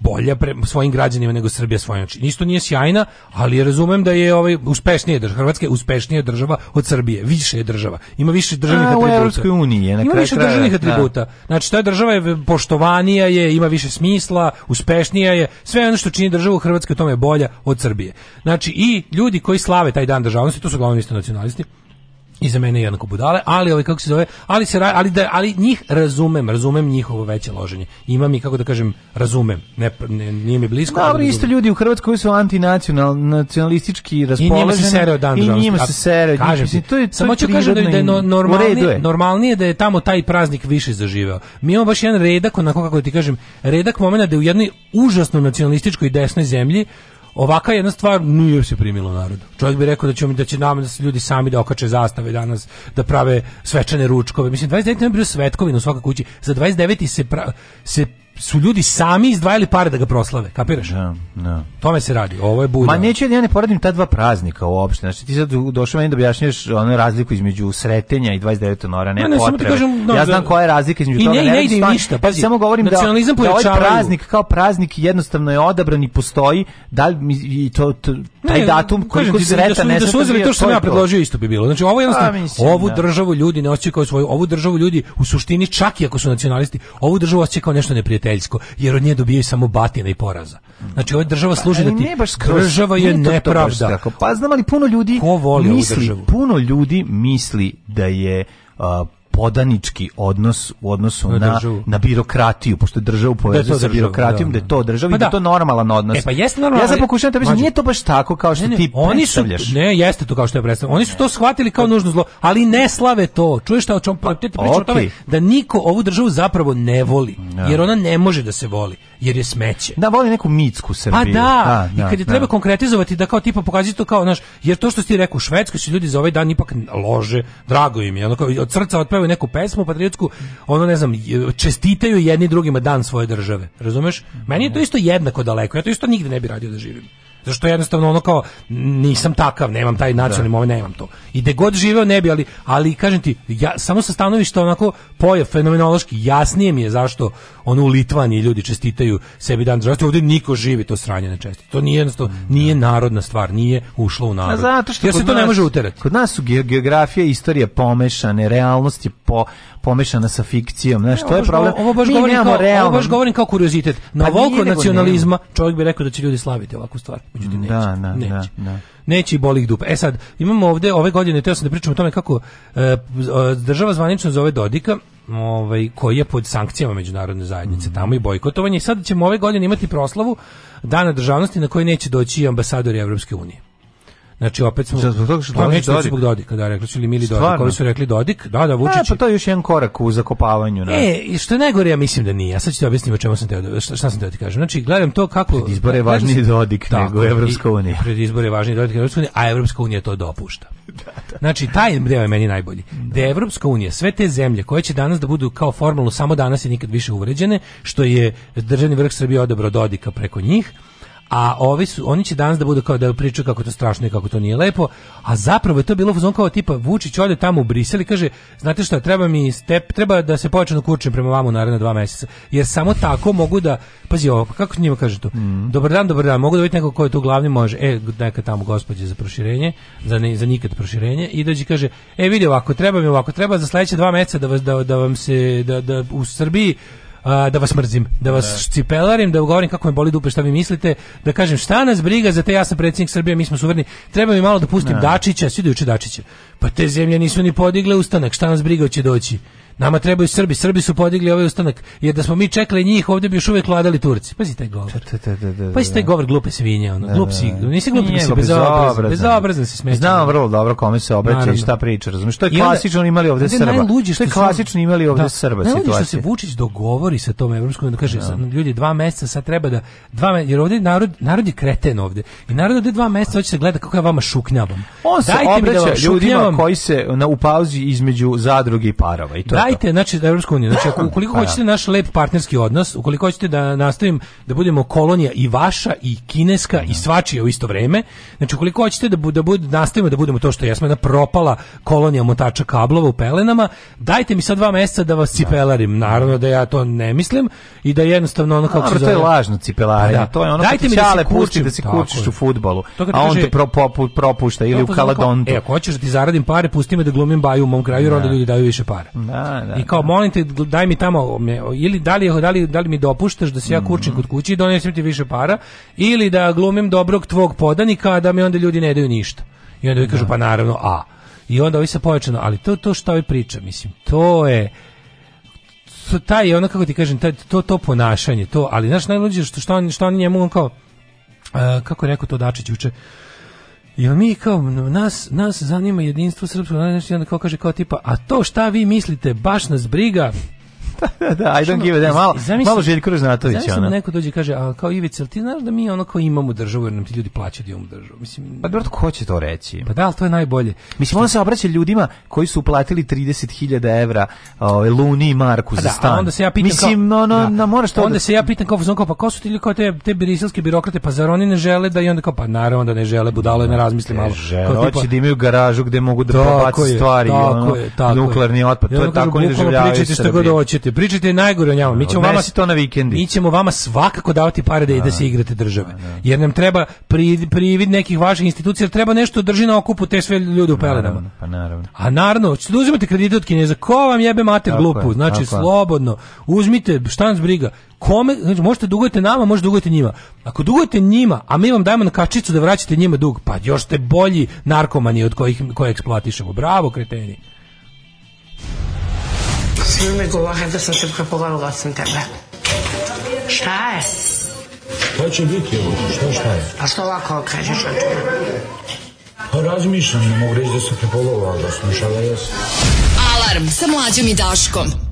Speaker 5: bolja pre, svojim građanima nego Srbija svojim. Znači, isto nije sjajna, ali razumem da je ovaj uspešnija država Hrvatska je uspešnija država od Srbije, više je država. Ima više državnih A, atributa. U Evropskoj uniji je na Ima
Speaker 4: kraj
Speaker 5: više kraja, da. atributa. Da. Znači ta država je poštovanija je, ima više smisla, uspešnija je. Sve ono što čini državu Hrvatske u tome je bolja od Srbije. Znači i ljudi koji slave taj dan državnosti, to su glavni isto nacionalisti i za mene jednako budale, ali ovaj kako se zove, ali se ali da ali njih razumem, razumem njihovo veće loženje. Imam i kako da kažem, razumem. Ne, ne nije mi blisko.
Speaker 4: Dobro, isto ljudi u Hrvatskoj su antinacionalistički raspoloženi.
Speaker 5: I njima se sere dan I njima se sere.
Speaker 4: Kažem ti, to je to samo ću kažem da je normalnije, normalnije da je tamo taj praznik više zaživeo. Mi imamo baš jedan redak, onako kako ti kažem, redak momenat da je u jednoj užasno nacionalističkoj desnoj zemlji ovaka jedna stvar nije se primilo narodu.
Speaker 5: Čovjek bi rekao da će, da će nam da se ljudi sami da okače zastave danas, da prave svečane ručkove. Mislim, 29. je bilo svetkovinu u svaka kući. Za 29. se, pra, se su ljudi sami izdvajali pare da ga proslave, kapiraš? Da, da. Tome se radi, ovo je bulja.
Speaker 4: Ma neće, ja da ne poradim ta dva praznika uopšte, znači ti sad došao meni da objašnjaš onu razliku između sretenja i 29. nora, ne, ne, potrebe. Samo kažem, no, ja da- znam koja je razlika između I toga. I ne, ne, ide ništa,
Speaker 5: pazi,
Speaker 4: samo govorim da,
Speaker 5: da ovaj praznik kao praznik jednostavno je odabran i postoji, da li i to, to taj ne, datum koji ti, da- sreta da su, ne da su uzeli to što sam ja predložio isto bi bilo. Znači ovo pa, jednostavno, A, mislim, ovu da. državu ljudi ne osjećaju kao svoju, ovu državu ljudi u suštini čak i ako su nacionalisti, ovu državu osjećaju kao nešto neprijateljstvo neprijateljsko, jer od nje dobijaju samo batina i poraza. Znači, ova država pa, služi da ti... Ne baš skroz, država je nepravda. Tako.
Speaker 4: Pa znam, ali puno ljudi misli, Puno ljudi misli da je... Uh, podanički odnos u odnosu na, na, birokratiju, pošto je državu povezuje sa birokratijom, da, je to da, da da. država i pa da je to normalan odnos. E pa jeste
Speaker 5: normalan. Ja sam
Speaker 4: pokušao da nije to baš tako kao što ne, ne, ti oni
Speaker 5: su, ne, jeste to kao što ja predstavljam. Oni su to shvatili kao nužno zlo, ali ne slave to. Čuješ šta o čemu pa, pričam okay. o tome da niko ovu državu zapravo ne voli, jer ona ne može da se voli, jer je smeće.
Speaker 4: Da voli neku mitsku pa Srbiju.
Speaker 5: Pa da, da, i kad je treba konkretizovati da kao tipa pokazati to kao naš, jer to što si rekao u su ljudi za ovaj dan ipak lože, drago im je, kao, od srca od pevaju neku pesmu patriotsku, ono ne znam, čestitaju jedni drugima dan svoje države. Razumeš? Meni je to isto jednako daleko. Ja to isto nigde ne bi radio da živim. Zašto jednostavno ono kao nisam takav, nemam taj nacionalni da. moment, nemam to. I de god živeo ne bi, ali ali kažem ti, ja samo sa stanovišta onako pojav fenomenološki jasnije mi je zašto ono u Litvaniji ljudi čestitaju sebi dan državnosti, ovdje niko živi to sranje na česti. To nije jednostavno mm, nije da. narodna stvar, nije ušlo u narod. A pa zato
Speaker 4: što
Speaker 5: jer se to nas, ne može uterati.
Speaker 4: Kod nas su geografija i istorija pomešane, realnost je po, pomešana sa fikcijom, znaš, to je problem. Ovo baš, govorim kao, realno. ovo baš
Speaker 5: govorim kao kuriozitet. Pa na pa volko nacionalizma čovjek bi rekao da će ljudi slaviti ovakvu stvar. Međutim, da, neće. Da, da, neće. Da, da. Neće i boli ih dupe. E sad, imamo ovdje ove godine, teo sam da pričam o tome kako e, država zvanično zove Dodika, ovaj, koji je pod sankcijama međunarodne zajednice, mm. tamo i bojkotovanje. I sad ćemo ove godine imati proslavu Dana državnosti na kojoj neće doći ambasadori Evropske unije. Znači opet smo
Speaker 4: zbog toga što pa,
Speaker 5: Dodik, zbog
Speaker 4: Dodika,
Speaker 5: da rekli su ili Mili Dodik, koji su rekli Dodik, da da Vučić.
Speaker 4: E, pa to je još jedan korak u zakopavanju,
Speaker 5: ne. E, i što je najgore, ja mislim da nije. Ja sad ću ti objasniti o čemu sam teo, šta, šta sam teo da
Speaker 4: ti
Speaker 5: kažem. Znači gledam to kako pred izbore je važniji Dodik tako, da, nego Evropska unija. Pred izbore je važniji Dodik nego Evropska unija, a Evropska unija to dopušta. da, da. Znači taj deo je meni najbolji. Da Da Evropska unija, sve te zemlje koje će danas da budu kao formalno samo danas i nikad više uređene, što je državni vrh Srbije odabrao Dodika preko njih, a ovi su, oni će danas da budu kao da pričaju kako to strašno i kako to nije lepo, a zapravo je to bilo fazon kao tipa Vučić ode tamo u Brisel i kaže, znate šta, treba mi step, treba da se počne kurčim prema vama u naredna dva mjeseca, jer samo tako mogu da, pazi ovo, pa kako njima kaže to, mm. dobar dan, dobar dan, mogu da vidite nekog ko je tu glavni, može, e, neka tamo gospođe za proširenje, za, ne, za nikad proširenje, i dođe kaže, e, vidi ovako, treba mi ovako, treba za sledeće dva mjeseca da, vas, da, da vam se, da, da u Srbiji da vas mrzim, da vas ne. Da. cipelarim, da govorim kako me boli dupe šta vi mislite, da kažem šta nas briga za te ja sam predsjednik Srbije, mi smo suvereni. Treba mi malo da pustim ne. Dačića, svi da Dačića. Pa te zemlje nisu ni podigle ustanak, šta nas briga će doći. Nama trebaju Srbi, Srbi su podigli ovaj ustanak, jer da smo mi čekali njih, ovdje bi još uvek vladali Turci. Pazi taj govor. Da, da, da, Pazi taj govor glupe svinje, ono. Glup si, nisi glup, nisi bezobrazan. Bezobrazan
Speaker 4: si smećan. Znam vrlo dobro kome se obraća i šta priča, razumiješ? To je klasično imali ovdje Srba. To je klasično imali ovdje Srba
Speaker 5: situacija. što se Vučić dogovori sa tom evropskom, da kaže, ljudi, dva mjeseca sad treba da, dva, jer ovdje narod, narod je kreten ovdje. I narod ovdje dva mjeseca hoće se gleda kako ja vama
Speaker 4: šuknjavam. On se obraća ljudima koji se na, u pauzi između zadruge i parova. I
Speaker 5: to Dajte, znači Evropsku uniju, znači ako ukoliko da. hoćete naš lep partnerski odnos, ukoliko hoćete da nastavim da budemo kolonija i vaša i kineska i svačija u isto vreme znači ukoliko hoćete da bude da bud, nastavimo da budemo to što jesmo, da propala kolonija motača kablova u pelenama, dajte mi sad dva meseca da vas cipelarim. Naravno da ja to ne mislim i da jednostavno ono kako se zove... to je lažno
Speaker 4: cipelaranje, pa da. to je ono dajte mi da se pusti da se kučiš u fudbalu. A on te pro, pro, propušta ili u Kaladontu.
Speaker 5: E, ako hoćeš da ti zaradim pare, pusti me da glumim baju u mom kraju, jer da. onda ljudi daju više para. Da, Da, da, I kao molim te daj mi tamo ili da li, da li, da li mi dopuštaš da se ja mhm. kurčim kod kući i donesem ti više para ili da glumim dobrog tvog podanika da mi onda ljudi ne daju ništa. I onda vi kažu da. pa naravno a. I onda ovi se povećano, ali to to što ovi priča, mislim, to je to taj ono kako ti kažem, taj, to to ponašanje, to, ali znaš najluđe što što on, što on njemu on kao uh, kako je rekao to Dačić juče, I mi kao, nas, nas zanima jedinstvo srpskog naroda, znači onda kao kaže kao tipa, a to šta vi mislite, baš nas briga,
Speaker 4: Da, da, I don't give a damn. Malo, zamislim, malo Željko Ražnatović. Znaš mi
Speaker 5: da neko dođe i kaže, a kao Ivica, ti znaš da mi ono kao imamo državu, jer nam ti ljudi plaćaju da imamo državu.
Speaker 4: Mislim, pa dobro, ko će to reći?
Speaker 5: Pa da, ali to je najbolje.
Speaker 4: Mislim, ono se obraća ljudima koji su uplatili 30.000 evra ovaj, Luni i Marku pa za da, stan. Da,
Speaker 5: onda se ja pitam Mislim, kao, no, no, da, no, moraš to... Onda da... se ja pitam kao, kao, pa ko su ti ili kao te, te briselske birokrate, pa zar oni ne žele da i onda kao, pa naravno da ne žele, budalo je ne razmisli malo.
Speaker 4: Žele, hoće da imaju garažu gde mogu da probaci stvari, tako je, tako nuklearni otpad, to je tako ne doživljavaju.
Speaker 5: Pričajte pričate, pričate najgore o njama. Mi ćemo vama
Speaker 4: to na
Speaker 5: vikendi. Mi
Speaker 4: ćemo
Speaker 5: vama svakako davati pare da, da se igrate države. Da, da. Jer nam treba privid pri nekih vaših institucija, treba nešto drži na okupu te sve ljude u pelenama. Pa naravno. A naravno, ćete da uzimate kredite od Kineza, ko vam jebe mater glupu, znači slobodno. Uzmite, štanc briga. Kome, znači, možete dugujete nama, možete dugujete njima. Ako dugujete njima, a mi vam dajemo na kačicu da vraćate njima dug, pa još ste bolji narkomani od kojih koje eksploatišemo. Bravo, kreteni. Svi mi govore da sam se prepolovila sam tebe. Šta je? Šta će biti ovo? Šta šta je? Pa što ovako okrećeš od tebe? Pa razmišljam, ne mogu reći da sam prepolovila, da sam šala jesam. Alarm sa mlađom i Daškom.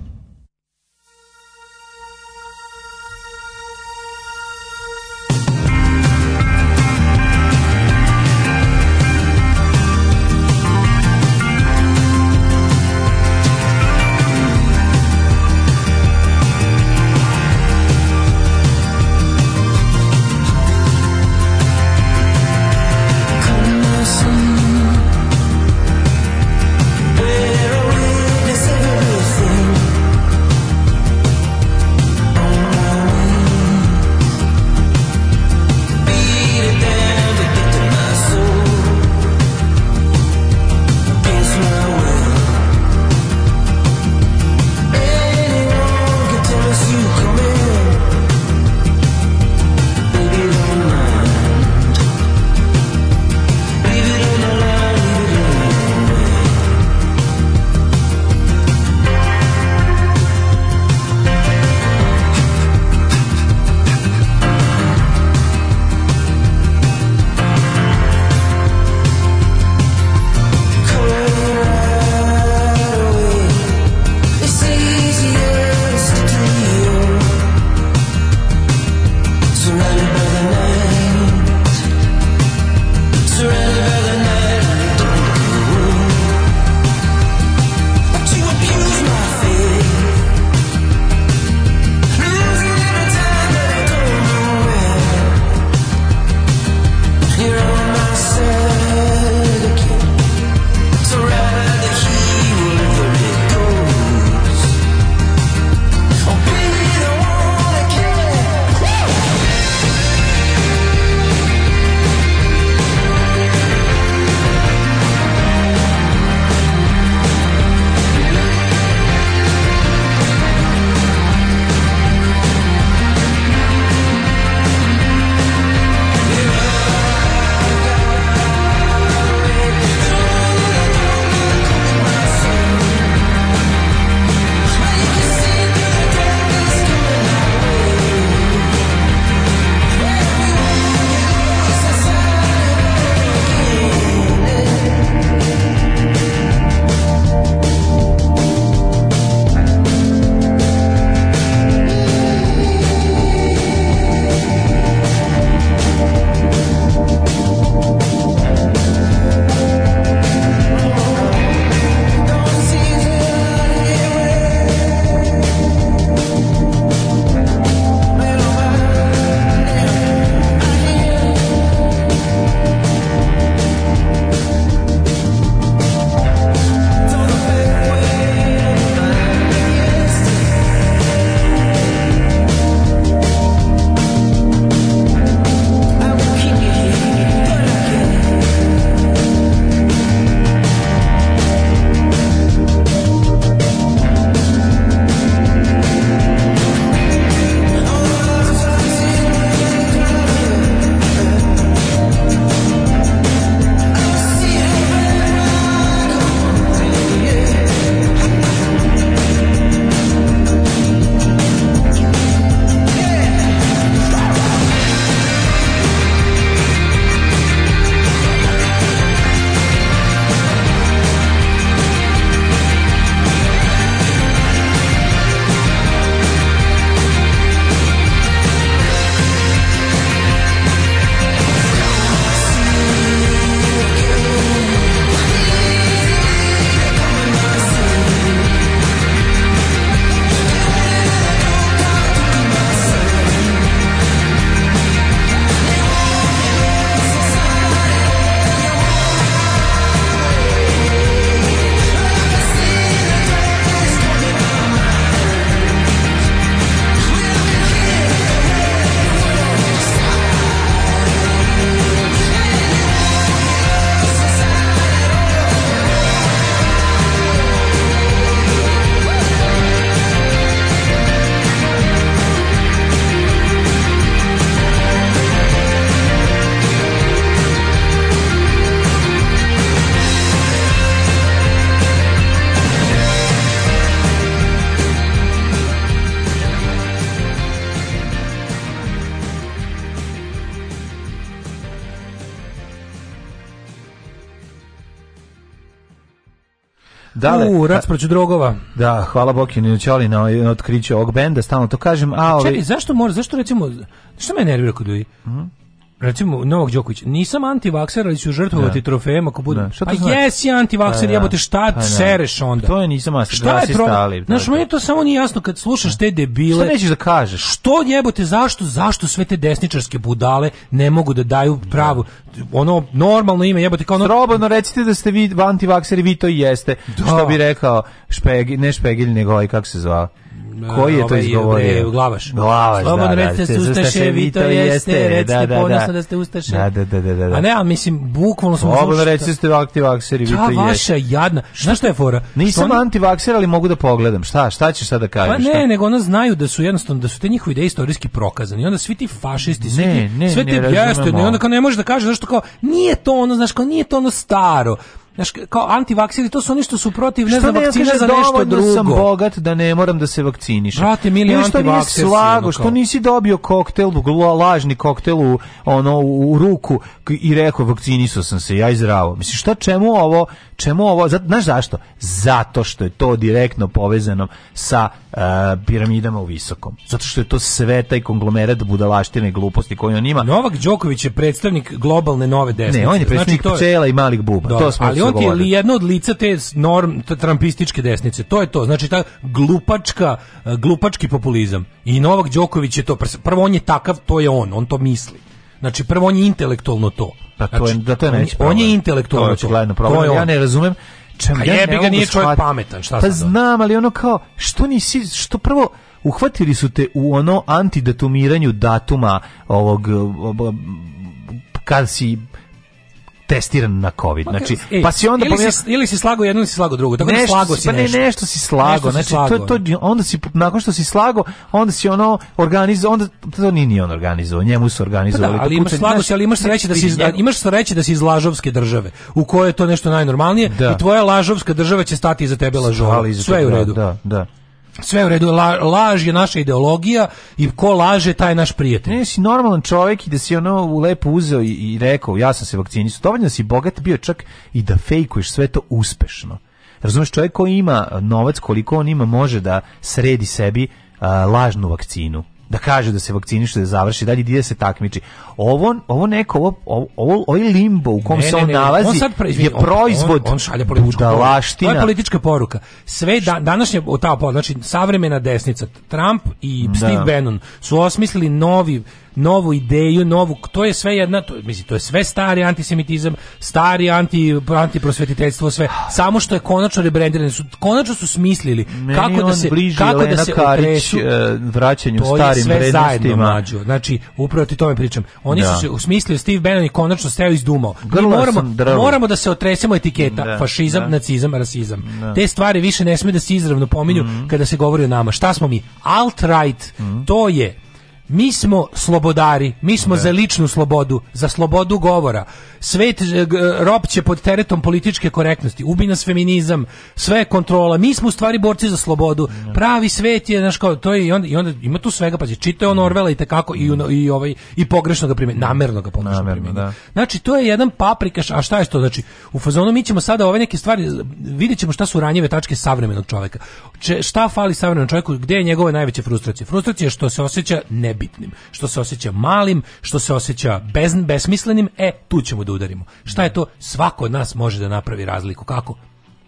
Speaker 5: Dale, U, rat proću drogova.
Speaker 4: Da, hvala Bokinu Ćoli na, ovaj, na otkriću ovog benda, stalno to kažem. A,
Speaker 5: ovi...
Speaker 4: Čekaj,
Speaker 5: zašto mora, zašto recimo, što me nervira kod ljudi? Mm -hmm. Recimo, Novak Đoković, nisam antivakser, ali ću žrtvovati da. trofejem ako budem. Da. Šta to pa znači? A jesi antivakser, pa jebote, šta da. sereš onda?
Speaker 4: To je nisam antivakser, šta da, je tro... stali.
Speaker 5: Znaš, meni to samo nije jasno kad slušaš te debile. Šta
Speaker 4: nećeš da kažeš?
Speaker 5: Što jebote, zašto, zašto sve te desničarske budale ne mogu da daju da. pravu, ono normalno ime, jebote, kao ono...
Speaker 4: Slobodno recite da ste vi antivakseri, vi to i jeste. Da. Što bi rekao, špegi, ne špegilj, nego ovaj, kako se zvao? Koji je to ovaj, izgovorio? izgovorio?
Speaker 5: E, glavaš. Glavaš,
Speaker 4: Slobodno da, da, recite da, ste ustaše, vi to jeste, da, da, recite da, da, da, ponosno da ste ustaše. Da, da, da, da, da.
Speaker 5: A ne, a mislim, bukvalno smo...
Speaker 4: Slobodno recite ste antivakseri, vi to jeste. Ta vaša jadna, znaš što je
Speaker 5: fora?
Speaker 4: Nisam oni... antivakser, ali mogu da pogledam, šta,
Speaker 5: šta
Speaker 4: ćeš sada da pa kažeš? Pa ne,
Speaker 5: šta? nego ono znaju da su jednostavno, da su te njihove ideje istorijski prokazani, onda svi ti fašisti, svi ne, ti, ne, sve ti i onda kao ne možeš da kažeš, zašto kao, nije to ono, znaš, kao nije to ono staro, znaš, kao antivakseri, to su oni što su protiv, ne znam, vakcine za nešto drugo.
Speaker 4: sam bogat da ne moram da se vakcinišem. Brate, mili antivakser slago, što nisi dobio koktel, lažni koktel u, ono, u ruku i rekao, vakcinisao sam se, ja izravo. Mislim, šta, čemu ovo, čemu ovo, zato, znaš zašto? Zato što je to direktno povezano sa uh, piramidama u visokom. Zato što je to sve taj konglomerat budalaštine i gluposti koju on ima.
Speaker 5: Novak Đoković je predstavnik globalne nove
Speaker 4: desnice. Ne, on je znači, predstavnik znači, je... pčela i malih buba. Dobar, to smo ali Front je
Speaker 5: li jedno od lica te norm, trampističke desnice. To je to. Znači, ta glupačka, e, glupački populizam. I Novak Đoković je to. Prvo, on je takav, to je on. On to misli. Znači, prvo, on je intelektualno to. Pa
Speaker 4: to je, znači, da to je
Speaker 5: on, on je intelektualno to.
Speaker 4: Je to. problem. To je ja ne razumem
Speaker 5: Čem,
Speaker 4: pa
Speaker 5: ja jebi ga nije čovjek shvati. pametan,
Speaker 4: šta
Speaker 5: Pa
Speaker 4: znam, ali ono kao što nisi što prvo uhvatili su te u ono antidatumiranju datuma ovog ob, ob, kad si testiran na covid. Znači, e, pa si onda
Speaker 5: ili, pomijel...
Speaker 4: si,
Speaker 5: ili si slago jedno ili si slago drugo. Tako
Speaker 4: da nešto, da slago si, pa nešto. ne, nešto
Speaker 5: si
Speaker 4: slago. Nešto znači, si slago. To, to, onda si, nakon što si slago, onda si ono organizo, onda to nije ni on organizovao, njemu su organizovali. Pa da, pa
Speaker 5: ali imaš slago znaš, ali imaš sreće da si, da, imaš sreće da si iz lažovske države, u kojoj je to nešto najnormalnije da. i tvoja lažovska država će stati iza tebe lažova. Sve je u redu.
Speaker 4: Da, da
Speaker 5: sve u redu, la, laž je naša ideologija i ko laže, taj naš prijatelj.
Speaker 4: Ne, si normalan čovjek i da si ono lepo uzeo i, i rekao, ja sam se vakcinisao, dovoljno da si bogat bio čak i da fejkuješ sve to uspešno. Razumeš, čovjek koji ima novac, koliko on ima, može da sredi sebi a, lažnu vakcinu da kaže da se vakciniše da završi dalje ide da se takmiči ovo ovo neko ovo ovo ovaj limbo u kom ne, se on ne, ne, nalazi on sad pre, je proizvod on, on šalje političku to
Speaker 5: je politička poruka sve da, današnje ta znači savremena desnica Trump i da. Steve Bannon su osmislili novi novu ideju, novu, to je sve jedna, to, mislim, to je sve stari antisemitizam, stari anti, antiprosvetiteljstvo, sve, samo što je konačno rebrendirani, su, konačno su smislili Meni kako da se, kako da Elena da se
Speaker 4: Karić,
Speaker 5: otresu, vraćanju
Speaker 4: to starim je sve zajedno mađu,
Speaker 5: znači, upravo ti tome pričam, oni da. su se usmislili, Steve Bannon je konačno steo izdumao, mi moramo, moramo da se otresemo etiketa, da, fašizam, da. nacizam, rasizam, da. te stvari više ne smije da se izravno pominju mm -hmm. kada se govori o nama, šta smo mi, alt-right, mm -hmm. to je mi smo slobodari, mi smo ne. Da. za ličnu slobodu, za slobodu govora. Svet eh, rob će pod teretom političke korektnosti, ubi nas feminizam, sve kontrola. Mi smo u stvari borci za slobodu. Ne. Da. Pravi svet je, znaš kao, to je i onda, i onda ima tu svega, pazi, čito je on Orvela i tekako i, i, ovaj, i pogrešno ga primjeni, namerno ga pogrešno namerno, primjeni. Da. Znači, to je jedan paprikaš, a šta je to? Znači, u fazonu mi ćemo sada ove neke stvari, vidjet ćemo šta su ranjive tačke savremenog čoveka. Če, šta fali savremenom čovjeku, gde je njegove najveće frustracije? Frustracija što se osjeća ne nebitnim, što se osjeća malim, što se osjeća bez, besmislenim, e, tu ćemo da udarimo. Šta je to? Svako od nas može da napravi razliku. Kako?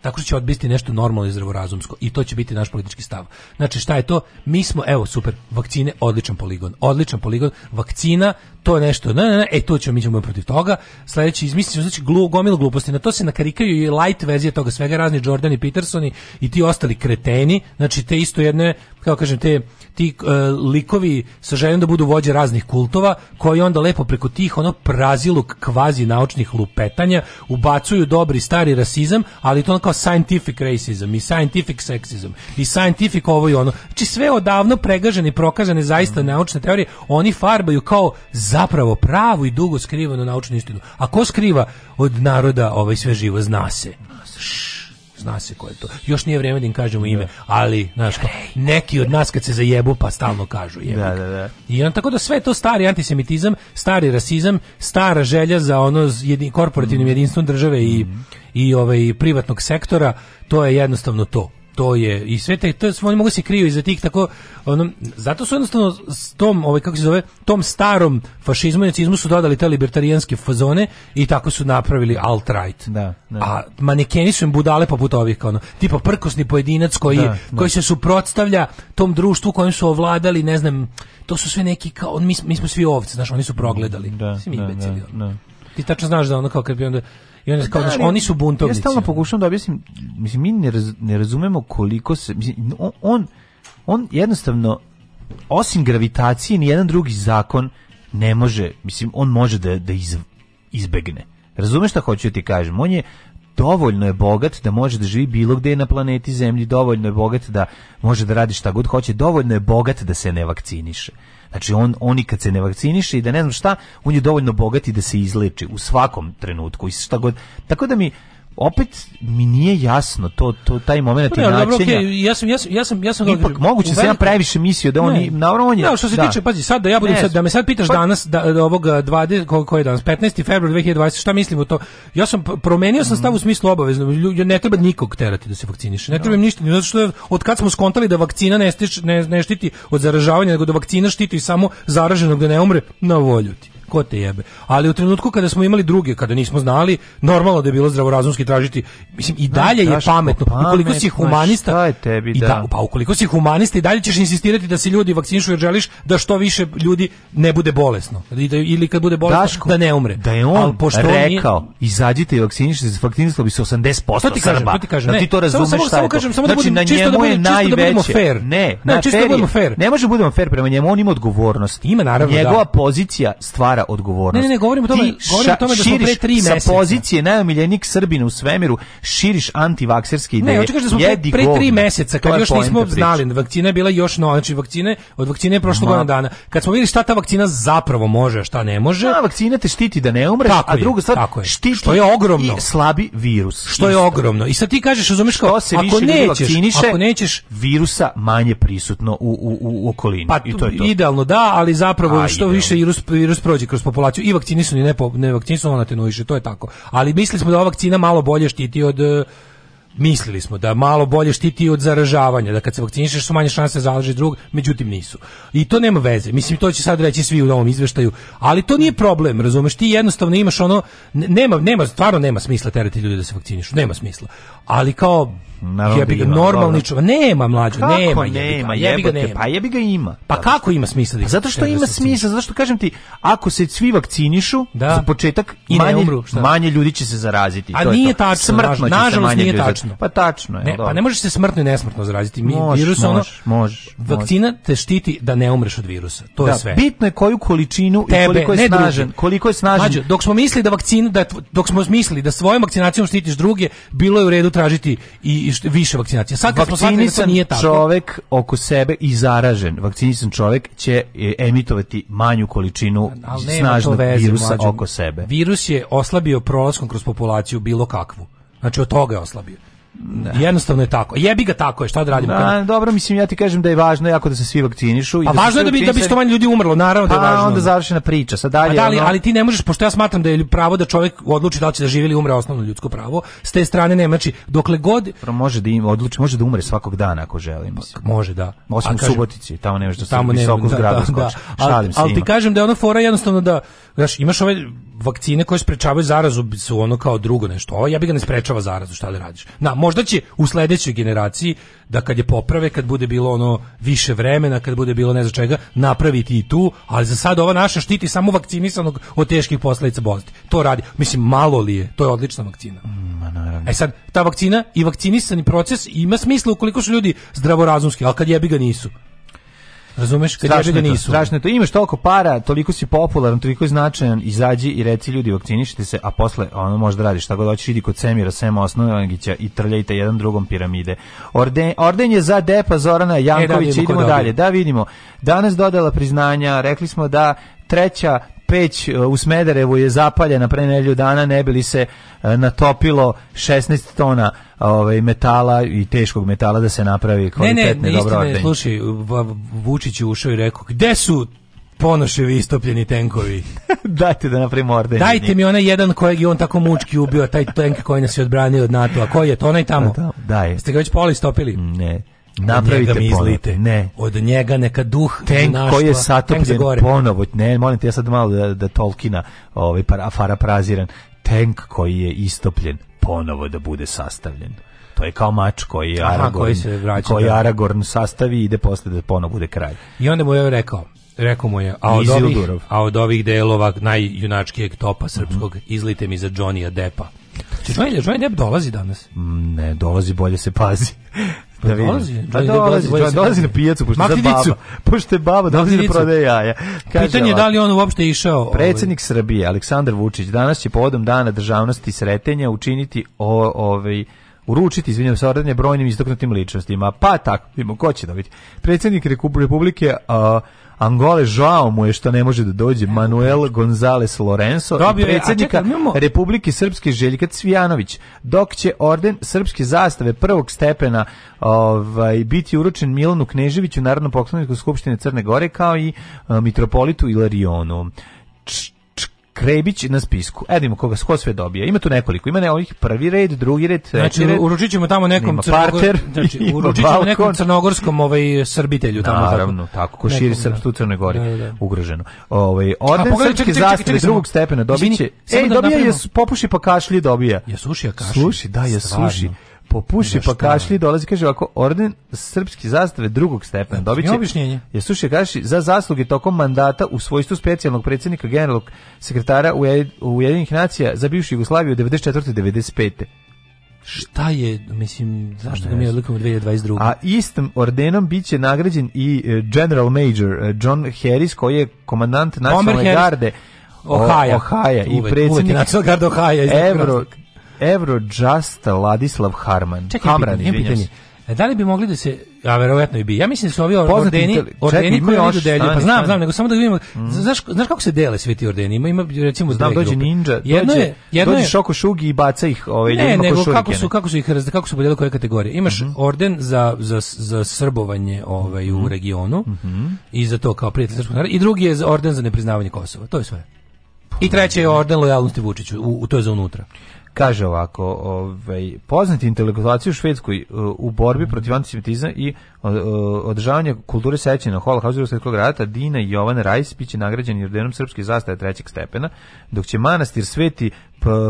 Speaker 5: tako što će odbiti nešto normalno i zdravorazumsko i to će biti naš politički stav. Znači šta je to? Mi smo, evo super, vakcine, odličan poligon, odličan poligon, vakcina, to je nešto, ne, ne, ne, e, to ćemo, mi ćemo protiv toga, sledeći, izmislit ćemo, znači, glu, gomil gluposti, na to se nakarikaju i light verzije toga svega, razni Jordani Petersoni i ti ostali kreteni, znači te isto jedne, kao kažem, te ti e, likovi sa željom da budu vođe raznih kultova, koji onda lepo preko tih ono praziluk kvazi naučnih lupetanja ubacuju dobri stari rasizam, ali to ono kao kao scientific racism i scientific sexism i scientific ovo i ono. Znači sve odavno pregažene i prokazane zaista mm. naučne teorije, oni farbaju kao zapravo pravu i dugo skrivanu naučnu istinu. A ko skriva od naroda ovaj sve živo zna se. Š Zna se ko je to. Još nije vrijeme da im kažemo ime, da. ali znaš ko, neki od nas kad se zajebu pa stalno kažu
Speaker 4: je. Da, da, da.
Speaker 5: I on tako da sve to stari antisemitizam, stari rasizam, stara želja za ono jedin, korporativnim mm. jedinstvom države i mm. i ovaj privatnog sektora, to je jednostavno to to je i sve te to oni mogu da se kriju iza tih tako ono, zato su jednostavno s tom ovaj kako se zove tom starom fašizmu i nacizmu su dodali te libertarijanske fazone i tako su napravili alt right.
Speaker 4: Da,
Speaker 5: da. A manekeni su im budale poput ovih kao ono, tipa prkosni pojedinac koji da, da. koji se suprotstavlja tom društvu kojim su ovladali, ne znam, to su sve neki kao mi, mi smo svi ovce, znaš, oni su progledali. Da, Svi mi da, da Ti tačno znaš da ono kao kad bi onda I onda kao, da, ali, oni su buntovnici.
Speaker 4: Ja
Speaker 5: stalno
Speaker 4: pokušavam da objasnim, mislim, mi ne, raz, ne razumemo koliko se, mislim, on, on, jednostavno, osim gravitacije, ni jedan drugi zakon ne može, mislim, on može da, da iz, izbegne. Razumeš šta hoću da ti kažem? On je dovoljno je bogat da može da živi bilo gde na planeti Zemlji, dovoljno je bogat da može da radi šta god hoće, dovoljno je bogat da se ne vakciniše. Znači on oni kad se ne vakciniše i da ne znam šta, on je dovoljno bogat i da se izleči u svakom trenutku i šta god. Tako da mi opet mi nije jasno to to taj momenat pa, inačenja. Okay,
Speaker 5: ja sam ja sam ja
Speaker 4: sam
Speaker 5: ja
Speaker 4: ipak da, moguće
Speaker 5: se
Speaker 4: ja previše mislio da oni na on je. Da,
Speaker 5: što se da. tiče pazi sad da ja budem sad da me sad pitaš pa, danas da, da ovog 20 eh, koji ko je danas 15. februar 2020 šta mislim o to? Ja sam promenio sam stav u smislu obavezno ne treba nikog terati da se vakciniše. Ne da. treba im ništa zato što od kad smo skontali da vakcina ne, stič, ne, ne štiti od zaražavanja nego da vakcina štiti samo zaraženog da ne umre na volju ti ko te jebe. Ali u trenutku kada smo imali druge, kada nismo znali, normalno da je bilo zdravorazumski tražiti, mislim i dalje je pametno. Ukoliko si humanista, je tebi, da. I da, pa ukoliko si humanista i dalje ćeš insistirati da se ljudi vakcinišu jer želiš da što više ljudi ne bude bolesno. Da, ili kad bude bolesno da ne umre.
Speaker 4: Da je on rekao, izađite i vakcinišite se, vakcinisalo bi se 80% to ti kažem, Srba. To ti kažem, ti to razumeš šta samo, samo, kažem, samo da znači, budemo, da čisto da budemo fair.
Speaker 5: Ne,
Speaker 4: na čisto da
Speaker 5: budemo fair. Ne može da budemo fair prema njemu, on ima odgovornost. Ima
Speaker 4: naravno, Njegova pozicija stvara
Speaker 5: stvara odgovornost. Ne, ne, ne govorim o tome, ti govorim o tome da smo pre 3
Speaker 4: meseca.
Speaker 5: Sa
Speaker 4: pozicije najomiljenik Srbina u svemiru širiš antivakserske ideje. Ne, hoću kažem da smo
Speaker 5: pre, pre
Speaker 4: tri
Speaker 5: meseca, kad još nismo znali, vakcina je bila još nova, znači vakcine, od vakcine je prošlo godina dana. Kad smo vidjeli šta ta vakcina zapravo može, a šta ne može.
Speaker 4: A vakcina te štiti da ne umreš, tako a druga stvar, tako je. štiti što je ogromno. i slabi virus.
Speaker 5: Što je ogromno. I sad ti kažeš, razumiješ kao, ako nećeš, ako nećeš,
Speaker 4: virusa manje prisutno u, u, u okolini. Pa, I to je to. Idealno
Speaker 5: da, ali zapravo a, što idealno. više virus, virus prođe kroz populaciju i vakcini vakcinisani ne po, ne vakcinisani atenuiše, to je tako. Ali mislili smo da ova vakcina malo bolje štiti od eh, mislili smo da malo bolje štiti od zaražavanja, da kad se vakcinišeš su manje šanse da zaražiš drug, međutim nisu. I to nema veze. Mislim to će sad reći svi u ovom izveštaju, ali to nije problem, razumeš? Ti jednostavno imaš ono nema nema stvarno nema smisla terati ljude da se vakcinišu, nema smisla. Ali kao Naravno jebi da ga, ima, normalni čovjek. Nema mlađu, nema.
Speaker 4: Nema,
Speaker 5: jebote,
Speaker 4: Pa jebi ga ima.
Speaker 5: Pa kako ima smisla?
Speaker 4: Da zato što ima smisla, zato što kažem ti, ako se svi vakcinišu, da. za početak I manje, umru, manje ljudi će se zaraziti.
Speaker 5: A to nije je to. tačno, smrtno nažalost nije tačno.
Speaker 4: Pa tačno
Speaker 5: je. Ne, pa ne možeš se smrtno i nesmrtno zaraziti. Mi, mož, virus, mož, ono, mož, vakcina te štiti da ne umreš od virusa. To je da, sve.
Speaker 4: Bitno je koju količinu Tebe, i koliko je snažan. Koliko je
Speaker 5: snažan. dok smo mislili da vakcinu, da, dok smo mislili da svojom vakcinacijom štitiš druge, bilo je u redu tražiti i više vakcinacija. Sad
Speaker 4: kad da vakcinisan smo da nije tako. čovek oko sebe i zaražen, vakcinisan čovek će e, emitovati manju količinu snažnog veze, virusa mlađu. oko sebe.
Speaker 5: Virus je oslabio prolaskom kroz populaciju bilo kakvu. Znači od toga je oslabio. Ne. Jednostavno je tako. Jebi ga tako je, šta da radimo?
Speaker 4: Da, dobro, mislim ja ti kažem da je važno jako da se svi vakcinišu i pa
Speaker 5: da važno je da bi da bi što manje ljudi umrlo, naravno pa, da je pa važno.
Speaker 4: onda završena priča. Sad dalje. Pa
Speaker 5: da li, ono... ali ti ne možeš pošto ja smatram da je pravo da čovjek odluči da li će da živi ili umre osnovno ljudsko pravo. S te strane ne, znači dokle god
Speaker 4: Pro može da im odluči, može da umre svakog dana ako želi, pa mislim.
Speaker 5: može da.
Speaker 4: Osim u Subotici, tamo ne možeš da se tamo visoku zgradu da, da, da, Šalim
Speaker 5: se. Ali ti kažem da je ona fora jednostavno da znaš, imaš ove vakcine koje sprečavaju zarazu su ono kao drugo nešto. Ovo ja bi ga ne sprečava zarazu, šta li da radiš? Na, možda će u sledećoj generaciji da kad je poprave, kad bude bilo ono više vremena, kad bude bilo ne znam čega, napraviti i tu, ali za sad ova naša štiti samo vakcinisanog od teških posledica bolesti. To radi, mislim malo li je, to je odlična vakcina. Mm, ma naravno. E sad ta vakcina i vakcinisani proces ima smisla ukoliko su ljudi zdravorazumski, al kad jebi ga nisu. Razumeš kad strašno je nisu. To, strašno
Speaker 4: je to. Imaš toliko para, toliko si popularan, toliko je značajan, izađi i reci ljudi vakcinišite se, a posle ono može da radiš šta god da hoćeš, idi kod Semira, Sema Osnovića i trljajte jedan drugom piramide. Orden, orden je za depa Zorana Jankovića, e, da idemo dalje. Da vidimo. Danas dodala priznanja, rekli smo da treća peć e, u Smederevu je zapaljena pre nedelju dana, ne bi li se e, natopilo 16 tona ovaj metala i teškog metala da se napravi
Speaker 5: kvalitetne dobro. Ne, ne, ne, sluši, Vučić je ušao i rekao: "Gde su ponoševi istopljeni tenkovi.
Speaker 4: Dajte da napravimo orden.
Speaker 5: Dajte mi onaj jedan kojeg je on tako mučki ubio, taj tenk koji nas je odbranio od NATO. A koji je to? Onaj pa tamo. Da,
Speaker 4: da je.
Speaker 5: Ste ga već poli stopili?
Speaker 4: Ne napravite mi izlite. Ne.
Speaker 5: Od njega neka duh tank naštva,
Speaker 4: koji je satopljen ponovo. Ne, molim te, ja sad malo da, da Tolkina ovaj, para, praziran. Tenk koji je istopljen ponovo da bude sastavljen. To je kao mač koji je Aragorn, koji, se vraća, koji da. Aragorn sastavi i ide posle da ponovo bude kraj.
Speaker 5: I onda mu je rekao, rekao mu je, a od, Izildurov. ovih, a od ovih delova najjunačkijeg topa srpskog, mm -hmm. izlite mi za Johnny Deppa. Johnny, Johnny Depp dolazi danas?
Speaker 4: Mm, ne, dolazi, bolje se pazi. Pa da vidim. Dolazi, da dolazi, dolazi, dolazi na pijacu, pošto je baba. Pošto je baba, dolazi da prode jaja.
Speaker 5: Kaže, Pitanje je da li on uopšte išao. Ovaj-
Speaker 4: Predsjednik Srbije, Aleksandar Vučić, danas će povodom dana državnosti sretenja učiniti o, ovaj, uručiti, izvinjam se, ordanje brojnim istoknutim ličnostima. Pa tako, vidimo, ko će dobiti? Da Predsednik Republike, a, Angole žao mu je što ne može da dođe Manuel Gonzales Lorenzo Dobio, i predsjednika čekaj, imamo... Republike Srpske Željka Cvijanović, dok će orden Srpske zastave prvog stepena ovaj, biti uručen Milanu Kneževiću, Narodno poklonovniku Skupštine Crne Gore, kao i uh, mitropolitu Ilarionu. Č Krebić na spisku. Edimo da koga ko sve dobija. Ima tu nekoliko. Ima ne ovih prvi red, drugi red, treći znači,
Speaker 5: red. Uručit tamo nekom crnogor, znači uručit nekom crnogorskom ovaj srbitelju
Speaker 4: tamo Naravno, tako, tako ko nekom, širi da. srpstvo u Crnoj Gori. Da, da. da. Ugroženo. Ovaj orden srpske zastave drugog stepena dobiće. Ej, dobija je popuši pa kašlji dobija.
Speaker 5: Je suši a kašlji.
Speaker 4: Suši, da je suši popuši pa kašlji dolazi kaže ovako orden srpski zastave drugog stepena dobiće objašnjenje je slušaj kaže za zasluge tokom mandata u svojstvu specijalnog predsjednika generalnog sekretara u Ujedinjenih nacija za bivšu Jugoslaviju 94.
Speaker 5: 95. Šta je, mislim, zašto ga mi odlikamo 2022.
Speaker 4: A istim ordenom biće nagrađen i e, General Major e, John Harris, koji je komandant nacionalne garde
Speaker 5: Ohaja, Ohaja
Speaker 4: i
Speaker 5: predsjednik nacionalne garde
Speaker 4: Ohaja. Evro, Eurojust Ladislav Harman.
Speaker 5: Čekaj, Hamran, pitanje, pitanje. E, da li bi mogli da se a verovatno i bi. Ja mislim da su ovi ordeni, ordeni čekaj, koji oni dodeljuju. Pa znam, znam, nego samo da vidimo. Mm. Znaš, znaš kako se dele svi ti ordeni? Ima ima recimo
Speaker 4: znam, dođe grupe. ninja, jedno dođe, je, jedno dođe je, šoko šugi i baca
Speaker 5: ih ovaj ljudima Ne, nego kako su kako su ih kako su podelili koje kategorije. Imaš mm -hmm. orden za, za, za srbovanje ovaj u mm -hmm. regionu mm -hmm. i za to kao prijatelj srpskog naroda i drugi je orden za nepriznavanje Kosova. To je sve. I pa, treći je da. orden lojalnosti Vučiću, u, u to je za unutra.
Speaker 4: Kaže ovako, ovaj, poznati intelektualci u Švedskoj uh, u borbi protiv antisemitizma i održavanje kulture sećanja na holokaustu srpskog rata Dina Jovan Rajs biće nagrađeni ordenom srpske zastave trećeg stepena, dok će manastir Sveti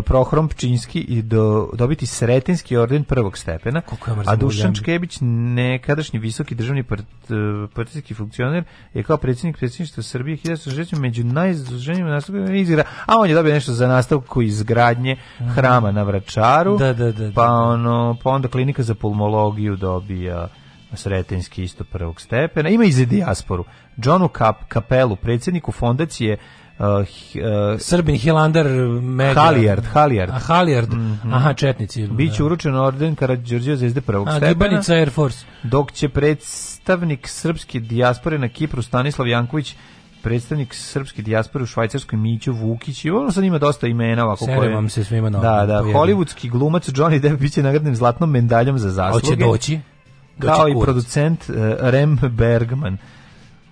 Speaker 4: Prohrom Pčinski i do, dobiti Sretinski orden prvog stepena, a Dušan Čkebić, nekadašnji visoki državni part, e, partijski funkcioner, je kao predsjednik predsjedništva Srbije 1960 među najzduženijima nastupima izgra, a on je dobio nešto za nastavku izgradnje mhm. hrama na Vračaru,
Speaker 5: da, da, da, da
Speaker 4: pa, da. ono, pa onda klinika za pulmologiju dobija Sretenjski isto prvog stepena. Ima i za dijasporu. Johnu Kap, Kapelu, predsjedniku fondacije Uh,
Speaker 5: uh, Srbin Hilandar Medja.
Speaker 4: Halijard, Halijard. A, Halijard,
Speaker 5: mm -hmm. aha, četnici. Biće da. uručen orden Karadžorđeva zvezde prvog A, stepena. Gibanica Air Force.
Speaker 4: Dok će predstavnik srpske dijaspore na Kipru Stanislav Janković predstavnik srpske dijaspore u Švajcarskoj Mićo Vukić i ono sad ima dosta imena ovako koje
Speaker 5: vam se svima na.
Speaker 4: Da, da, holivudski glumac Johnny Depp biće nagrađen zlatnom medaljom za zasluge. Hoće
Speaker 5: doći
Speaker 4: kao i producent e, Rem Bergman.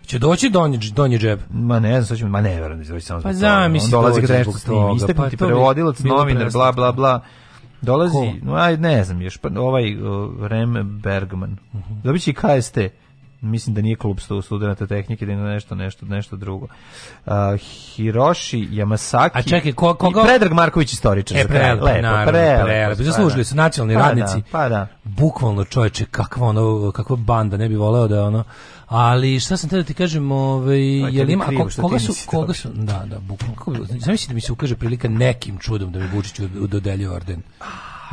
Speaker 5: Će doći donji donji džep.
Speaker 4: Ma ne znam, sad ćemo, ma ne verujem da će doći samo pa zbog pa, toga. On dolazi kada nešto toga, isteknuti pa, prevodilac, novinar, bla, bla, bla. Dolazi, Ko? no, aj, ne znam još, pa, ovaj uh, Rem Bergman. Uh mhm. -huh. Dobit će i KST mislim da nije klub studenta tehnike, da je nešto, nešto, nešto drugo. Uh, Hiroshi Yamasaki. A čekaj, ko, koga? Predrag Marković istoričar.
Speaker 5: E, prelepo, lepo, naravno, prelepo. prelepo. Pa da. Zaslužili su nacionalni
Speaker 4: pa
Speaker 5: da, radnici. Da,
Speaker 4: pa da.
Speaker 5: Bukvalno čoveče, kakva ono, kakva banda, ne bi voleo da ono... Ali šta sam te da ti kažem, ovaj da je li ima krivo, koga, su koga su da da bukvalno zamislite da mi se ukaže prilika nekim čudom da mi Vučić dodelio orden.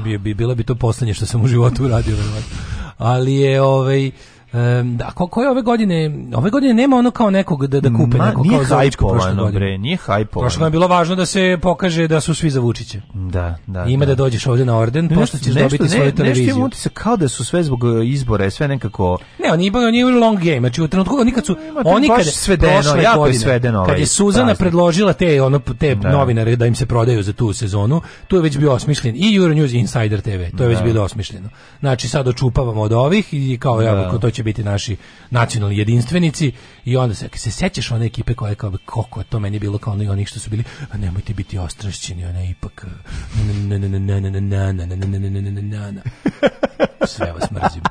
Speaker 5: Bi, bi, bila bi to poslednje što sam u životu uradio, verovatno. Ali je ovaj Um, da, ko, koje ove godine, ove godine nema ono kao nekog da, da kupe Ma, nekog
Speaker 4: nije
Speaker 5: kao hajpovano, bre,
Speaker 4: nije hajpovano.
Speaker 5: Prošle je bilo važno da se pokaže da su svi za Vučića.
Speaker 4: Da, da. I
Speaker 5: ima da, da dođeš ovde na orden, pa što ćeš nešto, dobiti ne, svoju televiziju. Nešto
Speaker 4: ima utisak kao da su sve zbog e, izbora, sve nekako...
Speaker 5: Ne, oni ipak oni long game, znači u trenutku oni kad su... Imate oni kad svedeno, prošle jako godine, svedeno ovaj kad je ovaj, Suzana praznik. predložila te, ono, te da. novinare da im se prodaju za tu sezonu, to je već bio osmišljen i Euro News Insider TV, to je već da. bilo osmišljeno. Znači sad očupavamo od ovih i kao, ja, da. to će biti naši nacionalni jedinstvenici i onda se, se sećaš one ekipe koja kao, kako to meni bilo kao oni onih što su bili, nemojte biti ostrašćeni, one ipak sve vas mrzim.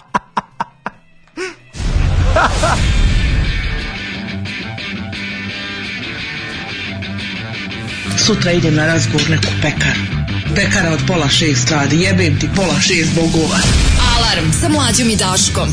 Speaker 5: Sutra idem na razgovor
Speaker 11: neku pekaru. Pekara od pola šest radi, jebem ti pola šest bogova. Alarm sa mlađom i Daškom.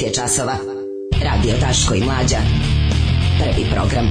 Speaker 11: 9 je časova. Radio Taško i Mlađa. Prvi program.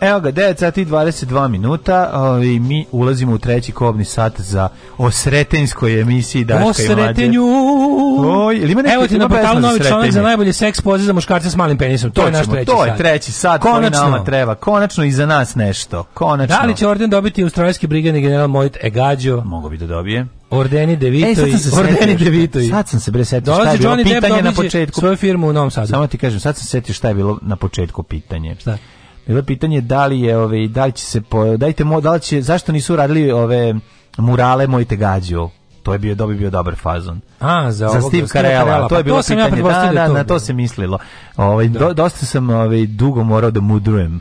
Speaker 11: Evo ga, 9 sati 22 minuta i ovaj, mi ulazimo u treći kobni sat za osretenjskoj emisiji Daška Osretenju. i Mlađe. Osretenju! Oj, ili ima nešto, Evo ti na portalu novi članak za najbolje seks poze za muškarce s malim penisom. To, to je naš treći sat. To je treći sat Konačno. koji nama treba. Konačno i za nas nešto. Konačno. Da li će orden dobiti australijski brigadni general Mojit Egađo? Mogu bi da dobije. E, Ordeni De Vito Ordeni De Sad sam se bre setio šta je bilo Johnny pitanje Depp na početku. Svoju firmu u Novom Sadu. Samo ti kažem, sad sam se setio šta je bilo na početku pitanje. Šta? Da. Bilo pitanje da li je ove da li će se po, dajte mo, da li će zašto nisu radili ove murale mojte gađu To je bio dobi bio dobar fazon. A, za, za Steve Carella, to je pa bilo pa to sam Ja da, da, na to se mislilo. Ovaj da. do, dosta sam ovaj dugo morao da mudrujem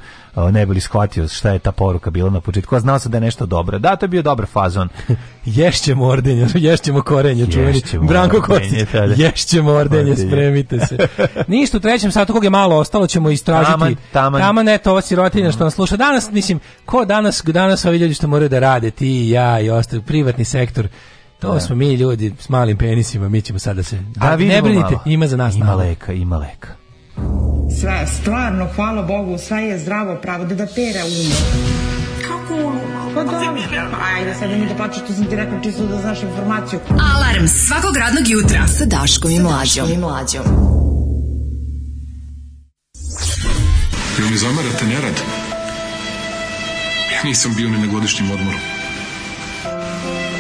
Speaker 11: ne bili shvatio šta je ta poruka bila na početku, a znao sam da je nešto dobro. Da, to je bio dobar fazon. ješćemo ordenje, ješćemo korenje, čuveni Branko Kostić. Da, da. Ješćemo ordenje, spremite se. Ništa u trećem satu, kog je malo ostalo, ćemo istražiti. Taman, taman. taman eto, ova sirotinja što nas sluša. Danas, mislim, ko danas, danas ovi ljudi što moraju da rade, ti ja i ostali, privatni sektor, To da. smo mi ljudi s malim penisima, mi ćemo sada da se... Da, ne brinite, malo. ima za nas. Ima malo. leka, ima leka. Sve, stvarno, hvala Bogu, sve je zdravo pravo, da da pere umo. Kako umo? Pa da, ajde sad da mi da plaću što sam ti rekao, čisto da znaš informaciju. Alarm svakog radnog jutra sa Daškom i Mlađom. Sa Daškom i Mlađom. Jel mi zamerate nerad? Ja nisam bio ni na godišnjem odmoru.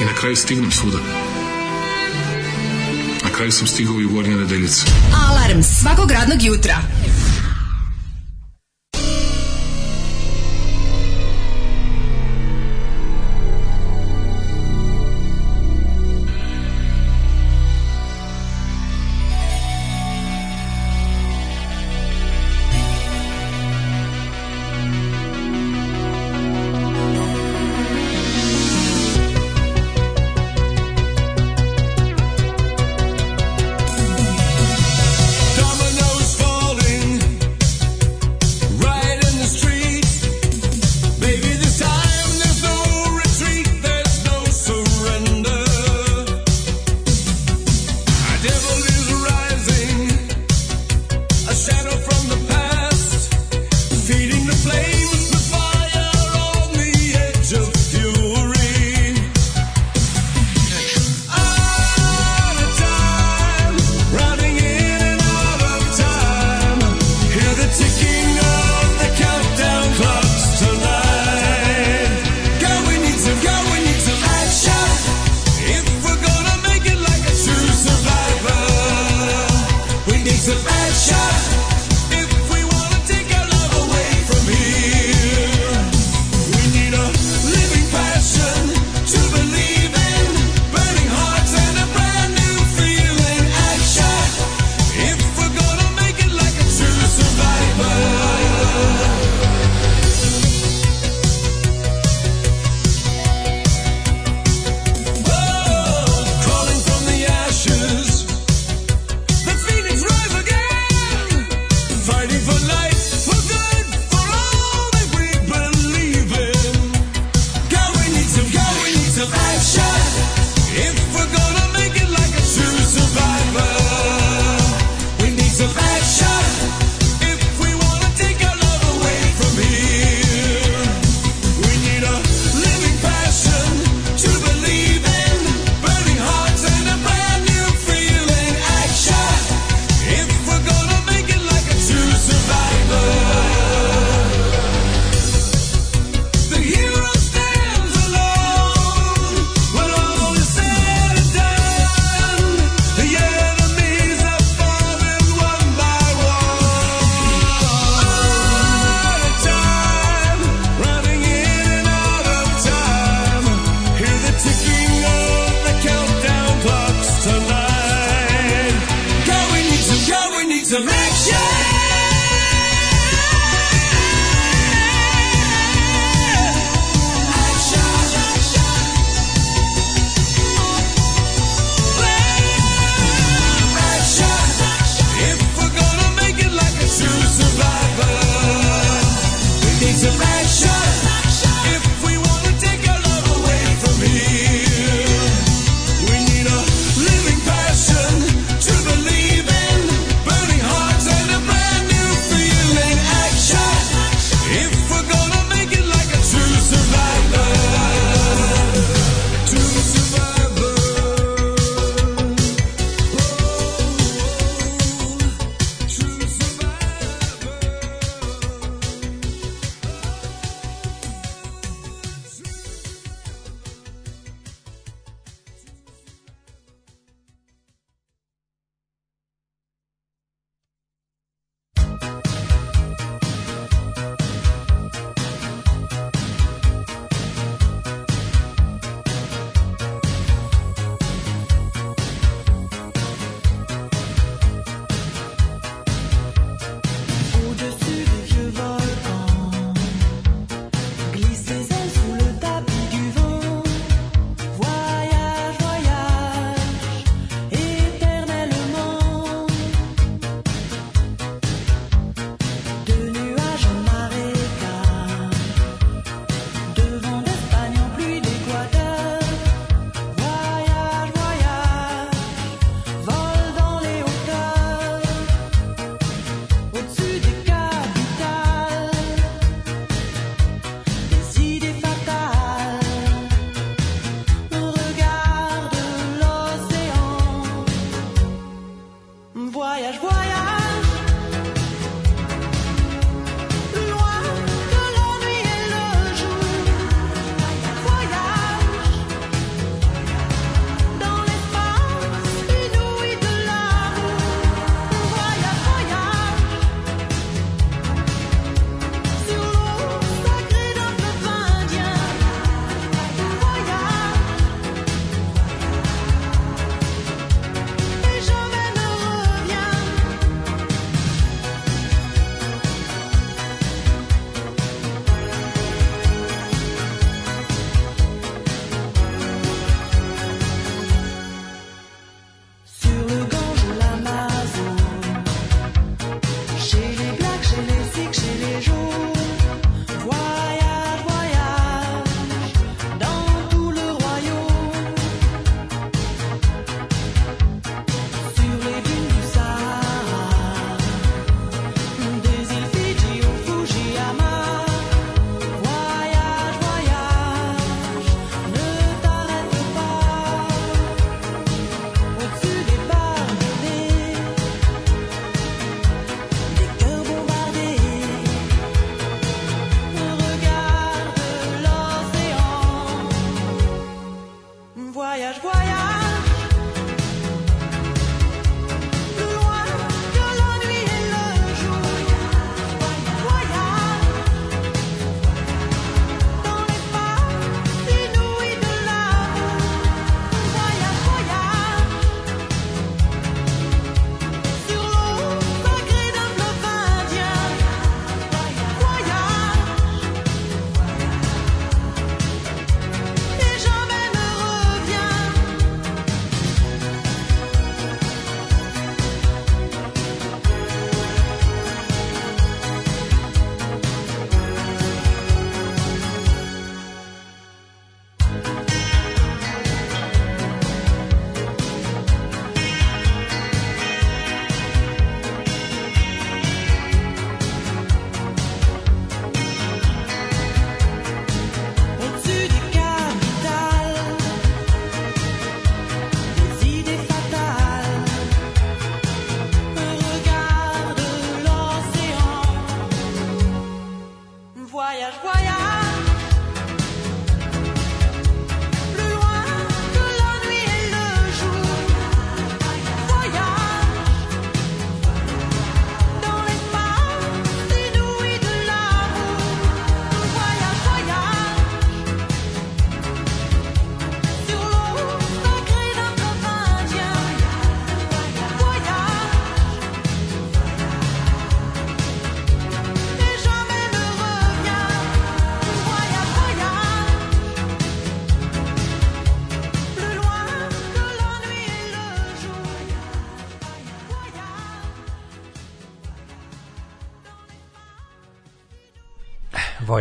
Speaker 11: i na kraju stignem svuda. Na kraju sam stigao i u Gornje nedeljice. Alarm svakog radnog jutra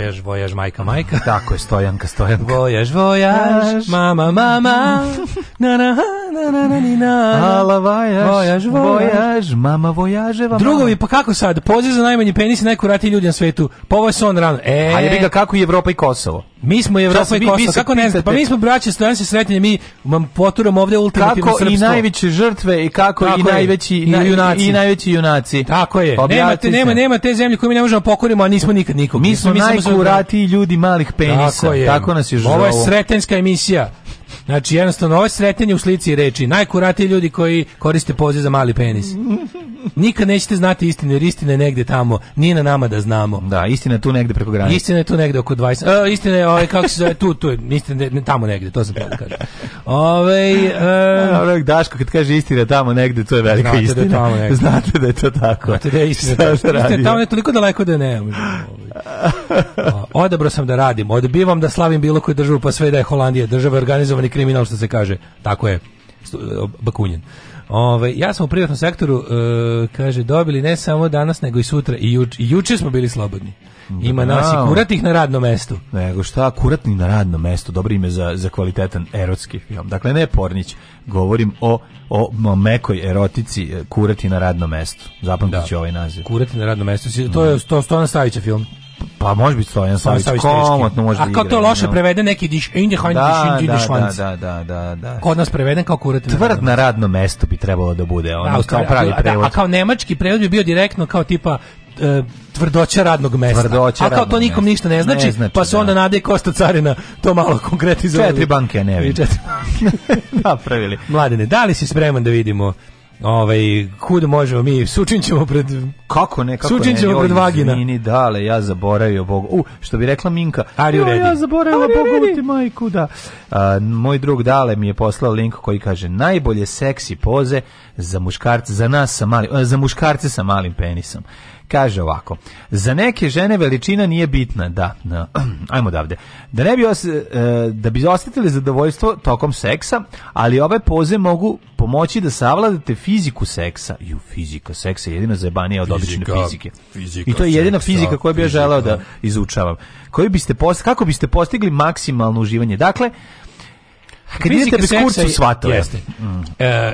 Speaker 12: Vojaž, vojaž, majka, majka.
Speaker 13: Tako je, stojanka, stojanka.
Speaker 12: Vojaž, vojaž, mama, mama, na, na, na,
Speaker 13: na, na, na, Ala, vojaž, vojaž, vojaž, mama, vojaževa.
Speaker 12: Drugovi, pa kako sad? Poziv za najmanji penis i najkuratiji ljudi na svetu. Pa ovo je son rano. E, A
Speaker 13: je bi ga kako i Evropa i Kosovo.
Speaker 12: Mi smo Evropa i Kosovo, kako ne znate? Pa mi smo braće stojanci sretnje, mi vam poturamo ovde ultimativno
Speaker 13: srpstvo. Kako i najveće žrtve i kako, i, najveći, i, junaci. i najveći junaci.
Speaker 12: Tako je. Nema te, nema, nema te zemlje koju mi ne možemo da pokorimo, a nismo nikad nikog.
Speaker 13: Mi smo smo najkuratiji ljudi malih penisa. Tako, Tako nas
Speaker 12: je
Speaker 13: žravo. Ovo
Speaker 12: je sretenska emisija. Znači, jednostavno, ovo je sretanje u slici reči. Najkuratiji ljudi koji koriste poze za mali penis. Nikad nećete znati istinu, jer istina je negde tamo. Nije na nama da znamo.
Speaker 13: Da, istina je tu negde preko granice.
Speaker 12: Istina je tu negde oko 20. E, istina je, ovaj, kako se zove, tu, tu, istina je tamo negde, to sam pravo da kažem. Ove, e,
Speaker 13: ja, Daško, kad kaže istina tamo negde, to je velika znate istina. Da je negde. Znate da
Speaker 12: je to
Speaker 13: tako.
Speaker 12: Znate da je istina. Šta tamo, da istina tamo ne toliko daleko da ne. Odabro sam da radim, odbivam da slavim bilo koju državu, pa sve da je Holandija država organizovani kriminal što se kaže. Tako je. Bakunjen. Ove, ja sam u privatnom sektoru, uh, kaže, dobili ne samo danas, nego i sutra. I, juč, i juče smo bili slobodni. Ima da. nas i kuratih na radnom mestu.
Speaker 13: Nego šta, kuratni na radnom mestu, dobro ime za, za kvalitetan erotski film. Dakle, ne Pornić, govorim o, o, o mekoj erotici e, kurati na radnom mestu. Zapamtit da. ću ovaj naziv.
Speaker 12: Kurati na radnom mestu, to je to, Stojan Stavića film.
Speaker 13: Pa može biti Stojan Savić,
Speaker 12: komotno može da igra. A kao to loše prevede neki diš, indi hajni da, diš, indi da, švanc. Da, da, da, da, Kod nas preveden kao kurat. Tvrd
Speaker 13: na radno mesto bi trebalo da bude, ono da, kao pravi da, prevod.
Speaker 12: a kao nemački prevod bi bio direktno kao tipa e, tvrdoća radnog mesta.
Speaker 13: Tvrdoća
Speaker 12: a kao to nikom ništa ne znači, ne znači pa se da. onda nade Kosta Carina to malo konkretizovali.
Speaker 13: Četiri banke, ne vidim. Četiri
Speaker 12: banke. Napravili. Mladene, da li si spreman da vidimo Ove, ovaj, kud možemo mi sučinćemo pred kako ne kako sučinćemo pred vagina ni
Speaker 13: dale ja zaboravio bog u što bi rekla Minka
Speaker 12: Ari ja,
Speaker 13: ja zaboravila bogu ti majku da A, moj drug dale mi je poslao link koji kaže najbolje seksi poze za muškarce za nas sa malim, e, za muškarce sa malim penisom Kaže ovako, za neke žene veličina nije bitna, da, na, ajmo odavde. Da ne bi, os, e, da bi osjetili zadovoljstvo tokom seksa, ali ove poze mogu pomoći da savladate fiziku seksa. Ju, fizika seksa je jedina zajebanija od obične fizike. Fizika, I to je jedina seksa, fizika koju bih ja želeo da izučavam. Koji biste kako biste postigli maksimalno uživanje? Dakle, Kad idete bez kurcu, shvato Jeste.
Speaker 12: Mm. Uh,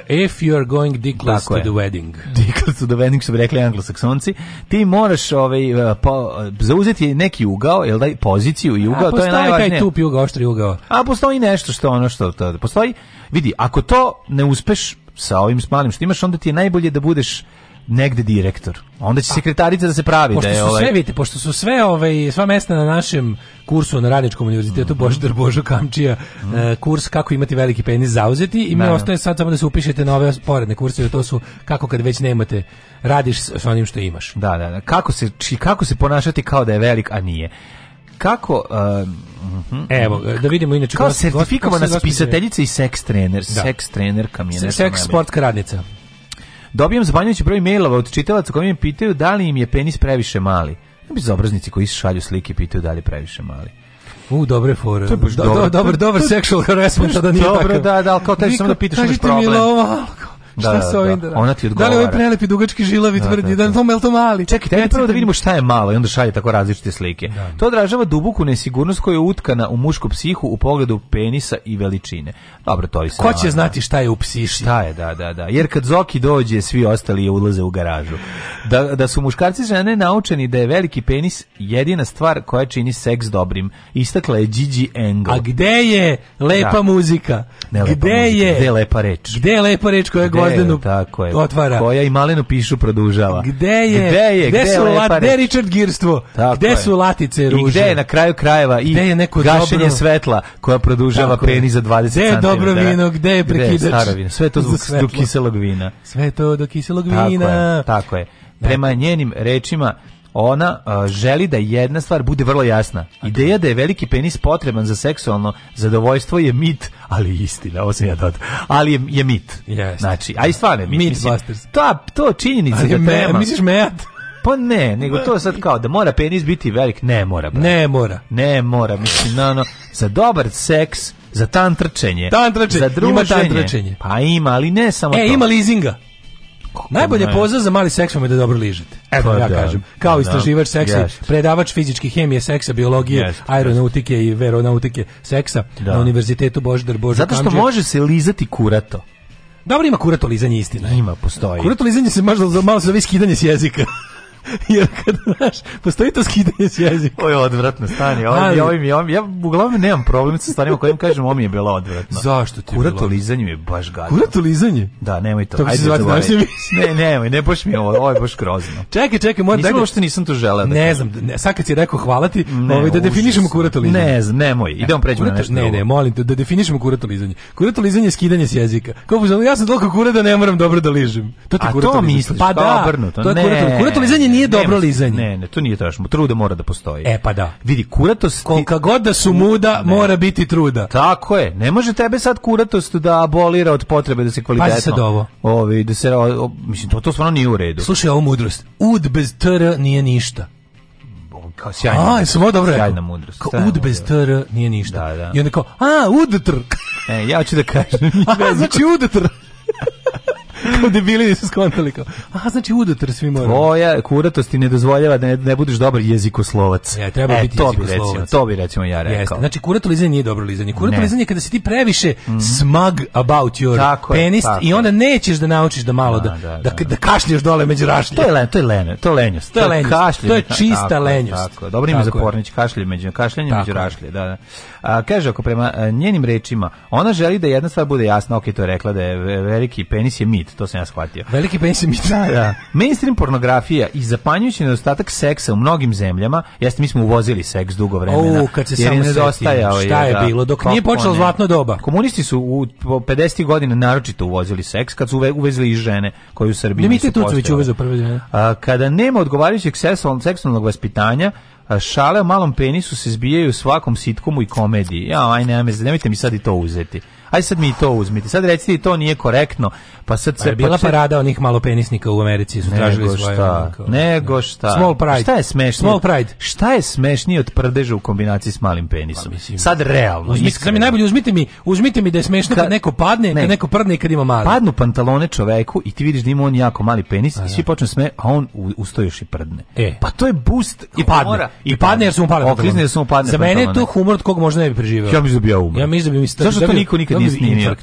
Speaker 12: if you are going dickless to the wedding.
Speaker 13: Dickless to the wedding, što bi rekli anglosaksonci. Ti moraš ovaj, uh, po, uh, zauzeti neki ugao, jel daj, poziciju i ugao, to je najvažnije. A
Speaker 12: taj tup i ugao, oštri ugao.
Speaker 13: A postoji nešto što ono što to, postoji. Vidi, ako to ne uspeš sa ovim malim što imaš, onda ti je najbolje da budeš negde direktor. Onda će pa, sekretarica da se pravi
Speaker 12: pošto
Speaker 13: da je
Speaker 12: ovaj...
Speaker 13: Pošto
Speaker 12: su sve vidite, pošto su sve ovaj sva mesta na našem kursu na Radničkom univerzitetu mm -hmm. Božidar Božo Kamčija mm -hmm. uh, kurs kako imati veliki penis zauzeti i mi da, da. ostaje sad samo da se upišete na ove sporedne kurse jer to su kako kad već nemate radiš s onim što imaš.
Speaker 13: Da, da, da. Kako se či, kako se ponašati kao da je velik a nije kako
Speaker 12: uh, uh, evo da vidimo inače
Speaker 13: kao sertifikovana spisateljica i seks trener da. seks trenerka mi je
Speaker 12: seks sportska radnica
Speaker 13: Dobijem zbanjujući broj mailova od čitalaca koji mi pitaju da li im je penis previše mali. Da Bezobraznici koji šalju slike pitaju da li je previše mali.
Speaker 12: U, dobre fore. To je do, dobro. Dobar, dobar sexual harassment,
Speaker 13: da nije tako. Dobro, da, da, ali kao teži samo da pitaš imaš problem. Kažite mi lova, Da, šta da, se da. ovim da, da, Ona ti
Speaker 12: odgovara. Da li ovaj prelepi dugački žilavi da, tvrdi, da, da, da, da, to mali?
Speaker 13: Čekajte, ajde prvo da vidimo šta je malo i onda šalje tako različite slike. Da. To odražava duboku nesigurnost koja je utkana u mušku psihu u pogledu penisa i veličine. Dobro, to
Speaker 12: je
Speaker 13: Ko
Speaker 12: će znati šta je u psiši?
Speaker 13: Šta je, da, da, da. Jer kad Zoki dođe, svi ostali ulaze u garažu. Da, da su muškarci žene naučeni da je veliki penis jedina stvar koja čini seks dobrim. Istakla je Gigi Engel.
Speaker 12: A gde je lepa da. muzika? Ne
Speaker 13: lepa gde muzika, je? Gde je lepa reč?
Speaker 12: Gde je lepa reč koja je gordenu tako je,
Speaker 13: otvara. Koja i malenu pišu produžava.
Speaker 12: Gde je? Gde je? Gde, gde su je la, gde Richard Girstvo? gde su latice ruže? I
Speaker 13: gde je na kraju krajeva i gde je neko gašenje dobro... svetla koja produžava tako peni za 20 cm. Gde je
Speaker 12: dobro vino, gde je prekidač?
Speaker 13: Gde je Sve to do kiselog vina.
Speaker 12: Sve to do kiselog vina. Tako
Speaker 13: je. Tako je. Dakle. Prema njenim rečima ona a, želi da jedna stvar bude vrlo jasna. Ideja da je veliki penis potreban za seksualno zadovoljstvo je mit, ali istina, ovo sam ja dodao. Ali je, je mit.
Speaker 12: Yes.
Speaker 13: Znači, a i stvarno je mit. Mit mislim, ta, to činjenica ali
Speaker 12: da me, treba.
Speaker 13: Misliš meat? Pa ne, nego to sad kao da mora penis biti velik, ne mora. Brad.
Speaker 12: Ne mora.
Speaker 13: Ne mora, mislim, no, no, za dobar seks, za tantrčenje,
Speaker 12: tantrčenje Ima tantrčenje. Pa
Speaker 13: ima, ali ne samo
Speaker 12: e,
Speaker 13: to.
Speaker 12: E, ima leasinga. Najbolje ne. poza za mali seks vam je da dobro ližete. Eto, pa ja da, kažem. Kao da, istraživač seksa, yes. predavač fizičke hemije, seksa, biologije, yes, aeronautike yes. i veronautike seksa da. na Univerzitetu Božidar Božo
Speaker 13: Zato što Kamđer. može se lizati kurato.
Speaker 12: Dobro ima kurato lizanje istina. Ima,
Speaker 13: postoji.
Speaker 12: Kurato lizanje se možda za malo za skidanje s jezika. jer kad, znaš, postoji to skidanje s jezika.
Speaker 13: Ovo je odvratno stanje, ovo ovaj- ovaj mi, ovo mi, ovo mi, ja uglavnom nemam problem sa stvarima kojim kažem, ovo mi je bilo odvratno.
Speaker 12: Zašto ti
Speaker 13: je Kurat lizanje mi je baš
Speaker 12: gadno. Kurat lizanje?
Speaker 13: Da, nemoj to. Tako
Speaker 12: se zvati,
Speaker 13: znaš se mi? Ne, nemoj, ne, baš mi ovo, ovo je baš grozno.
Speaker 12: čekaj, čekaj, moj,
Speaker 13: da... Nisam nisam to želeo
Speaker 12: da Ne znam, ne, sad kad si rekao hvala ti, ne, ovaj, da definišemo kuratolizanje.
Speaker 13: Ne
Speaker 12: znam,
Speaker 13: nemoj, e, idemo pređemo na
Speaker 12: nešto. Ne, ne, molim te, da definišemo kuratolizanje. Kuratolizanje je skidanje s jezika. Kao, ja sam toliko kura da ne moram dobro da ližem. To
Speaker 13: ti kuratolizanje. A to misliš, pa, pa da, obrnuto.
Speaker 12: To je kuratolizanje nije dobro lizanje.
Speaker 13: Ne, ne, to nije tačno. Truda mora da postoji.
Speaker 12: E pa da.
Speaker 13: Vidi, kuratost...
Speaker 12: Kolika god da su muda, ne. mora biti truda.
Speaker 13: Tako je. Ne može tebe sad kuratost da abolira od potrebe da se kvalitetno... Pa se ovo. Ovi, da se,
Speaker 12: o,
Speaker 13: o, mislim, to, to stvarno nije u redu.
Speaker 12: Slušaj ovu mudrost. Ud bez tr nije ništa kao sjajna. A, samo dobro Sjajna mudrost. Kao ud bez tr nije ništa. Da, da. I onda kao, a, udtr.
Speaker 13: e, ja hoću da kažem.
Speaker 12: a, znači udtr kao debili nisu skontali kao, aha, znači udotar svi moramo. Tvoja
Speaker 13: kuratost ti ne dozvoljava da ne, ne budeš dobar jezikoslovac.
Speaker 12: Ja, treba e, biti to bi recimo,
Speaker 13: to bi recimo ja rekao. Jeste.
Speaker 12: Znači, kuratolizanje nije dobro lizanje. Kuratolizanje je kada si ti previše mm. smug about your tako penis tako. i onda nećeš da naučiš da malo da, da, da, da, da kašlješ dole među rašlje. To
Speaker 13: je, len, to je len, to je lenjost.
Speaker 12: To je lenjost.
Speaker 13: To je čista lenjost. Tako, dobro ime za pornić, kašlje među, kašljenje među rašlje, da, da. A, kaže, ako prema e, njenim rečima, ona želi da jedna stvar bude jasna, ok, to je rekla da je veliki penis je mit, to sam ja shvatio.
Speaker 12: Veliki penis je mit. Da, da, da.
Speaker 13: Mainstream pornografija i zapanjujući nedostatak seksa u mnogim zemljama, jeste mi smo uvozili seks dugo vremena. O,
Speaker 12: kad se samo nedostajao Šta je, da, bilo, dok nije počelo zlatno doba.
Speaker 13: Komunisti su u 50. godina naročito uvozili seks, kad su uve, uvezli i žene koje u Srbiji Nemite
Speaker 12: nisu postojali. uvezu prve žene.
Speaker 13: A, kada nema odgovarajućeg seksualnog vaspitanja, šale o malom penisu se zbijaju u svakom sitkomu i komediji. Ja, aj ne, nemojte mi sad i to uzeti. Aj sad mi to uzmite. Sad recite to nije korektno. Pa sad
Speaker 12: pa se bila pa parada onih malopenisnika u Americi su tražili
Speaker 13: svoje. Šta, kao, nego da. šta?
Speaker 12: Small
Speaker 13: pride. Šta je smešnije?
Speaker 12: Small pride.
Speaker 13: Šta je smešnije od prdeža u kombinaciji s malim penisom? Pa, sad realno. Uzmite, sam
Speaker 12: mi najbolje uzmite mi, uzmite mi da je smešno kad, kad neko padne, ne, kad neko prdne i kad ima mali.
Speaker 13: Padnu pantalone čoveku i ti vidiš da ima on jako mali penis a, pa i da. svi počnu sme, a on usto i prdne. E. Pa to je boost
Speaker 12: i padne. I padne
Speaker 13: jer
Speaker 12: su mu
Speaker 13: padne. Za mene
Speaker 12: je to humor od kog možda ne bi preživeo. Ja mislim da bi ja
Speaker 13: umro. Ja mislim da bi mi Zašto da to niko nikad nikad nije snimio.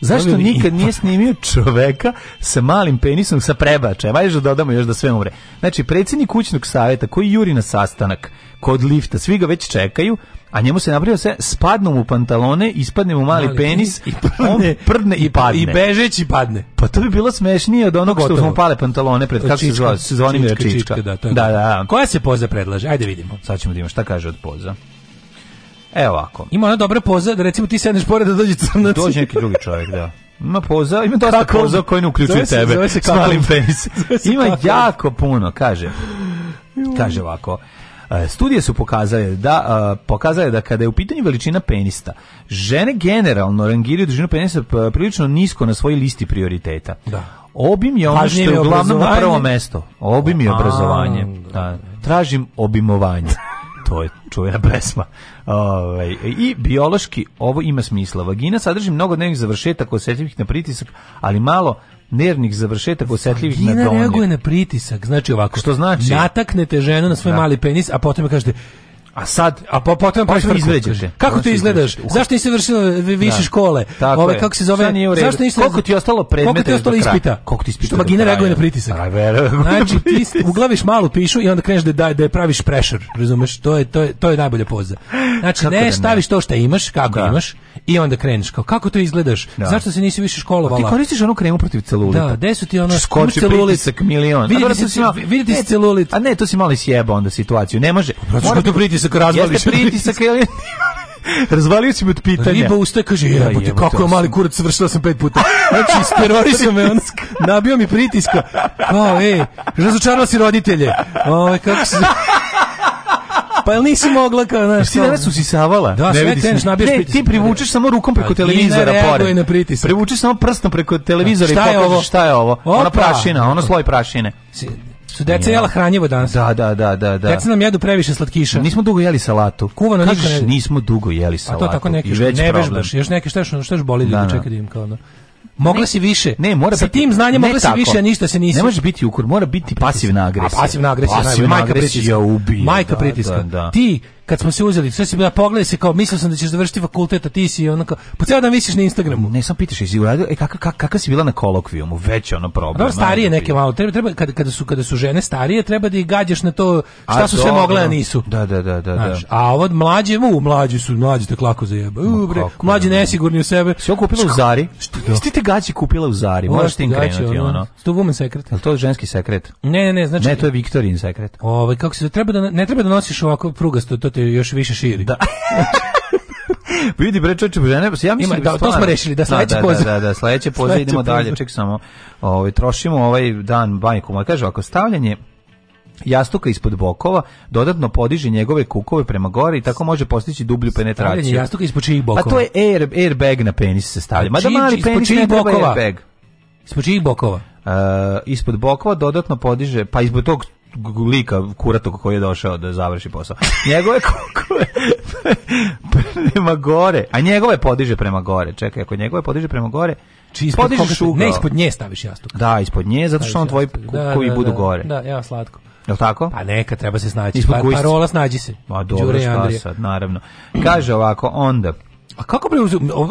Speaker 13: Zašto nikad nije snimio čoveka sa malim penisom sa prebačajem? Ajde da dodamo još da sve umre. Znači, predsjednik kućnog savjeta koji juri na sastanak kod lifta, svi ga već čekaju, a njemu se napravio sve, spadnu mu pantalone, ispadne mu mali, mali penis, i prdne, on prdne
Speaker 12: i
Speaker 13: padne.
Speaker 12: I bežeći padne.
Speaker 13: Pa to bi bilo smešnije od onog Gotovo. što smo pale pantalone pred, kako se zove, Zvonimira Čička. čička da,
Speaker 12: da, da, Koja se poza predlaže? Ajde vidimo.
Speaker 13: Sad ćemo
Speaker 12: da imamo
Speaker 13: šta kaže od poza. Evo ovako. Ima
Speaker 12: ona dobra poza, da recimo ti sedneš pored da dođe crnac. Dođe
Speaker 13: neki drugi čovjek, da. Ima poza, ima dosta kako? poza koji ne uključuje se, tebe. Se s malim penis. Ima kako? jako puno, kaže. Kaže ovako. E, studije su pokazale da e, pokazale da kada je u pitanju veličina penista, žene generalno rangiraju dužinu penisa prilično nisko na svojoj listi prioriteta. Da. Obim je ono što je uglavnom na prvo mesto. Obim je obrazovanje. Da. Tražim obimovanje. to je čuvena pesma. Ove, ovaj, I biološki ovo ima smisla. Vagina sadrži mnogo dnevnih završetaka osjetljivih na pritisak, ali malo nervnih završetaka osjetljivih Vagina na donje. Vagina
Speaker 12: reaguje na pritisak, znači ovako. Što znači? Nataknete ženu na svoj da. mali penis, a potom kažete, A sad,
Speaker 13: a po, potom pa izvređate.
Speaker 12: Kako to izgledaš? Zašto nisi završila e, da. više da, škole? Ove kako se zove?
Speaker 13: Zašto nisi Koliko ti je ostalo predmeta?
Speaker 12: Koliko ti je ostalo ispita?
Speaker 13: Koliko ti ispita?
Speaker 12: Što magina reaguje na pritisak. A vera.
Speaker 13: Znači
Speaker 12: ti uglaviš malu pišu i onda kreneš da da da praviš pressure, razumeš? To je to je to je najbolja poza. Znači kako ne da staviš to što imaš, kako da. imaš i onda kreneš kao kako to izgledaš? Da. Zašto se nisi više školovala?
Speaker 13: Ti koristiš onu kremu protiv celulita.
Speaker 12: Da, desu ti ono
Speaker 13: celulita pritisak milion. Vidite se celulit. A ne,
Speaker 12: to
Speaker 13: si mali sjeba onda situaciju. Ne može. Mora
Speaker 12: to pritisak pritisak razvališ. Jeste
Speaker 13: pritisak,
Speaker 12: ali... Razvalio si mi od pitanja.
Speaker 13: Riba ustaje, kaže, jebote, kako je mali kurac, vršila sam pet puta. Znači, isterorišao me, on nabio mi pritiska. Kao, ej, razočarala si roditelje. Ove, ovaj, kako se...
Speaker 12: Pa jel nisi mogla kao,
Speaker 13: znaš, ti danas usisavala.
Speaker 12: Da, ne sve tenš, nabijaš pritisak.
Speaker 13: ti privučeš samo rukom preko pa televizora pored. I na pritisak. Privučeš samo prstom preko da. televizora i pokažeš šta je ovo. Ona prašina, ona sloj prašine.
Speaker 12: Su deca jela hranjivo danas.
Speaker 13: Da, da, da, da,
Speaker 12: da. Deca nam jedu previše slatkiša.
Speaker 13: Nismo dugo jeli salatu.
Speaker 12: Kuvano nikad ne...
Speaker 13: nismo dugo jeli salatu.
Speaker 12: A to tako neki ne vežbaš, još neke šta još, šta još boli ljudi, da, da. čekaj da im kao ono. Mogla ne, si više.
Speaker 13: Ne, mora
Speaker 12: Sa
Speaker 13: biti,
Speaker 12: tim znanjem mogla si više, a ništa se nisi.
Speaker 13: Ne može biti ukur, mora biti pa pasivna agresija. Pa a
Speaker 12: pasivna agresija, pasivna agresija, majka pritiska. majka da, Da, da. Ti kad smo se uzeli, sve si bila pogledaj se kao mislio sam da ćeš završiti fakultet, a ti si onako po pa ceo dan visiš na Instagramu.
Speaker 13: Ne, sam pitaš iz uradio, e kakva kak, kak si bila na kolokvijumu, već ono problem.
Speaker 12: Dobro, starije da neke malo, treba treba kada, kada su kada su žene starije, treba da ih gađaš na to šta a, su sve mogle, a nisu.
Speaker 13: Da, da, da, da, da. Znaš,
Speaker 12: da. A ovo mlađe, u mlađi su, mlađi te klako zajebe. U bre, mlađi da. nesigurni u sebe.
Speaker 13: Sve kupila
Speaker 12: u
Speaker 13: Zari. ti te gađi kupila u Zari? Možeš ti krenuti ono. ono. To je woman
Speaker 12: sekret.
Speaker 13: Al to je ženski sekret.
Speaker 12: Ne, ne, ne, znači Ne,
Speaker 13: to je Viktorin sekret.
Speaker 12: Ovaj kako se treba da ne treba da nosiš ovako prugasto, to te još više širi. Da.
Speaker 13: Vidi bre čoveče žene, pa ja mislim
Speaker 12: da, da, to smo rešili da sledeće poze.
Speaker 13: Da, da, da, da, sledeće poze idemo poza. dalje, ček samo. Ovaj trošimo ovaj dan bajku, ma kaže ako stavljanje jastuka ispod bokova dodatno podiže njegove kukove prema gore i tako može postići dublju penetraciju.
Speaker 12: Stavljanje jastuka ispod čijih bokova?
Speaker 13: Pa to je air, airbag na penis se stavlja. Ma da mali penis ne treba bokova? airbag.
Speaker 12: Ispod čijih bokova?
Speaker 13: Uh, ispod bokova dodatno podiže, pa ispod tog lika kuratog koji je došao da završi posao. Njegove kukove prema gore, a njegove podiže prema gore. Čekaj, ako njegove podiže prema gore, Či znači, ispod podižeš
Speaker 12: koga, Ne, ispod nje staviš jastuk.
Speaker 13: Da, ispod nje, zato što on tvoji kukovi da, da, budu
Speaker 12: da,
Speaker 13: gore.
Speaker 12: Da, ja slatko.
Speaker 13: Jel tako?
Speaker 12: Pa neka, treba se snaći. Ispod
Speaker 13: pa,
Speaker 12: Parola snađi se.
Speaker 13: Ma dobro, šta sad, naravno. Kaže ovako, onda...
Speaker 12: A kako bre,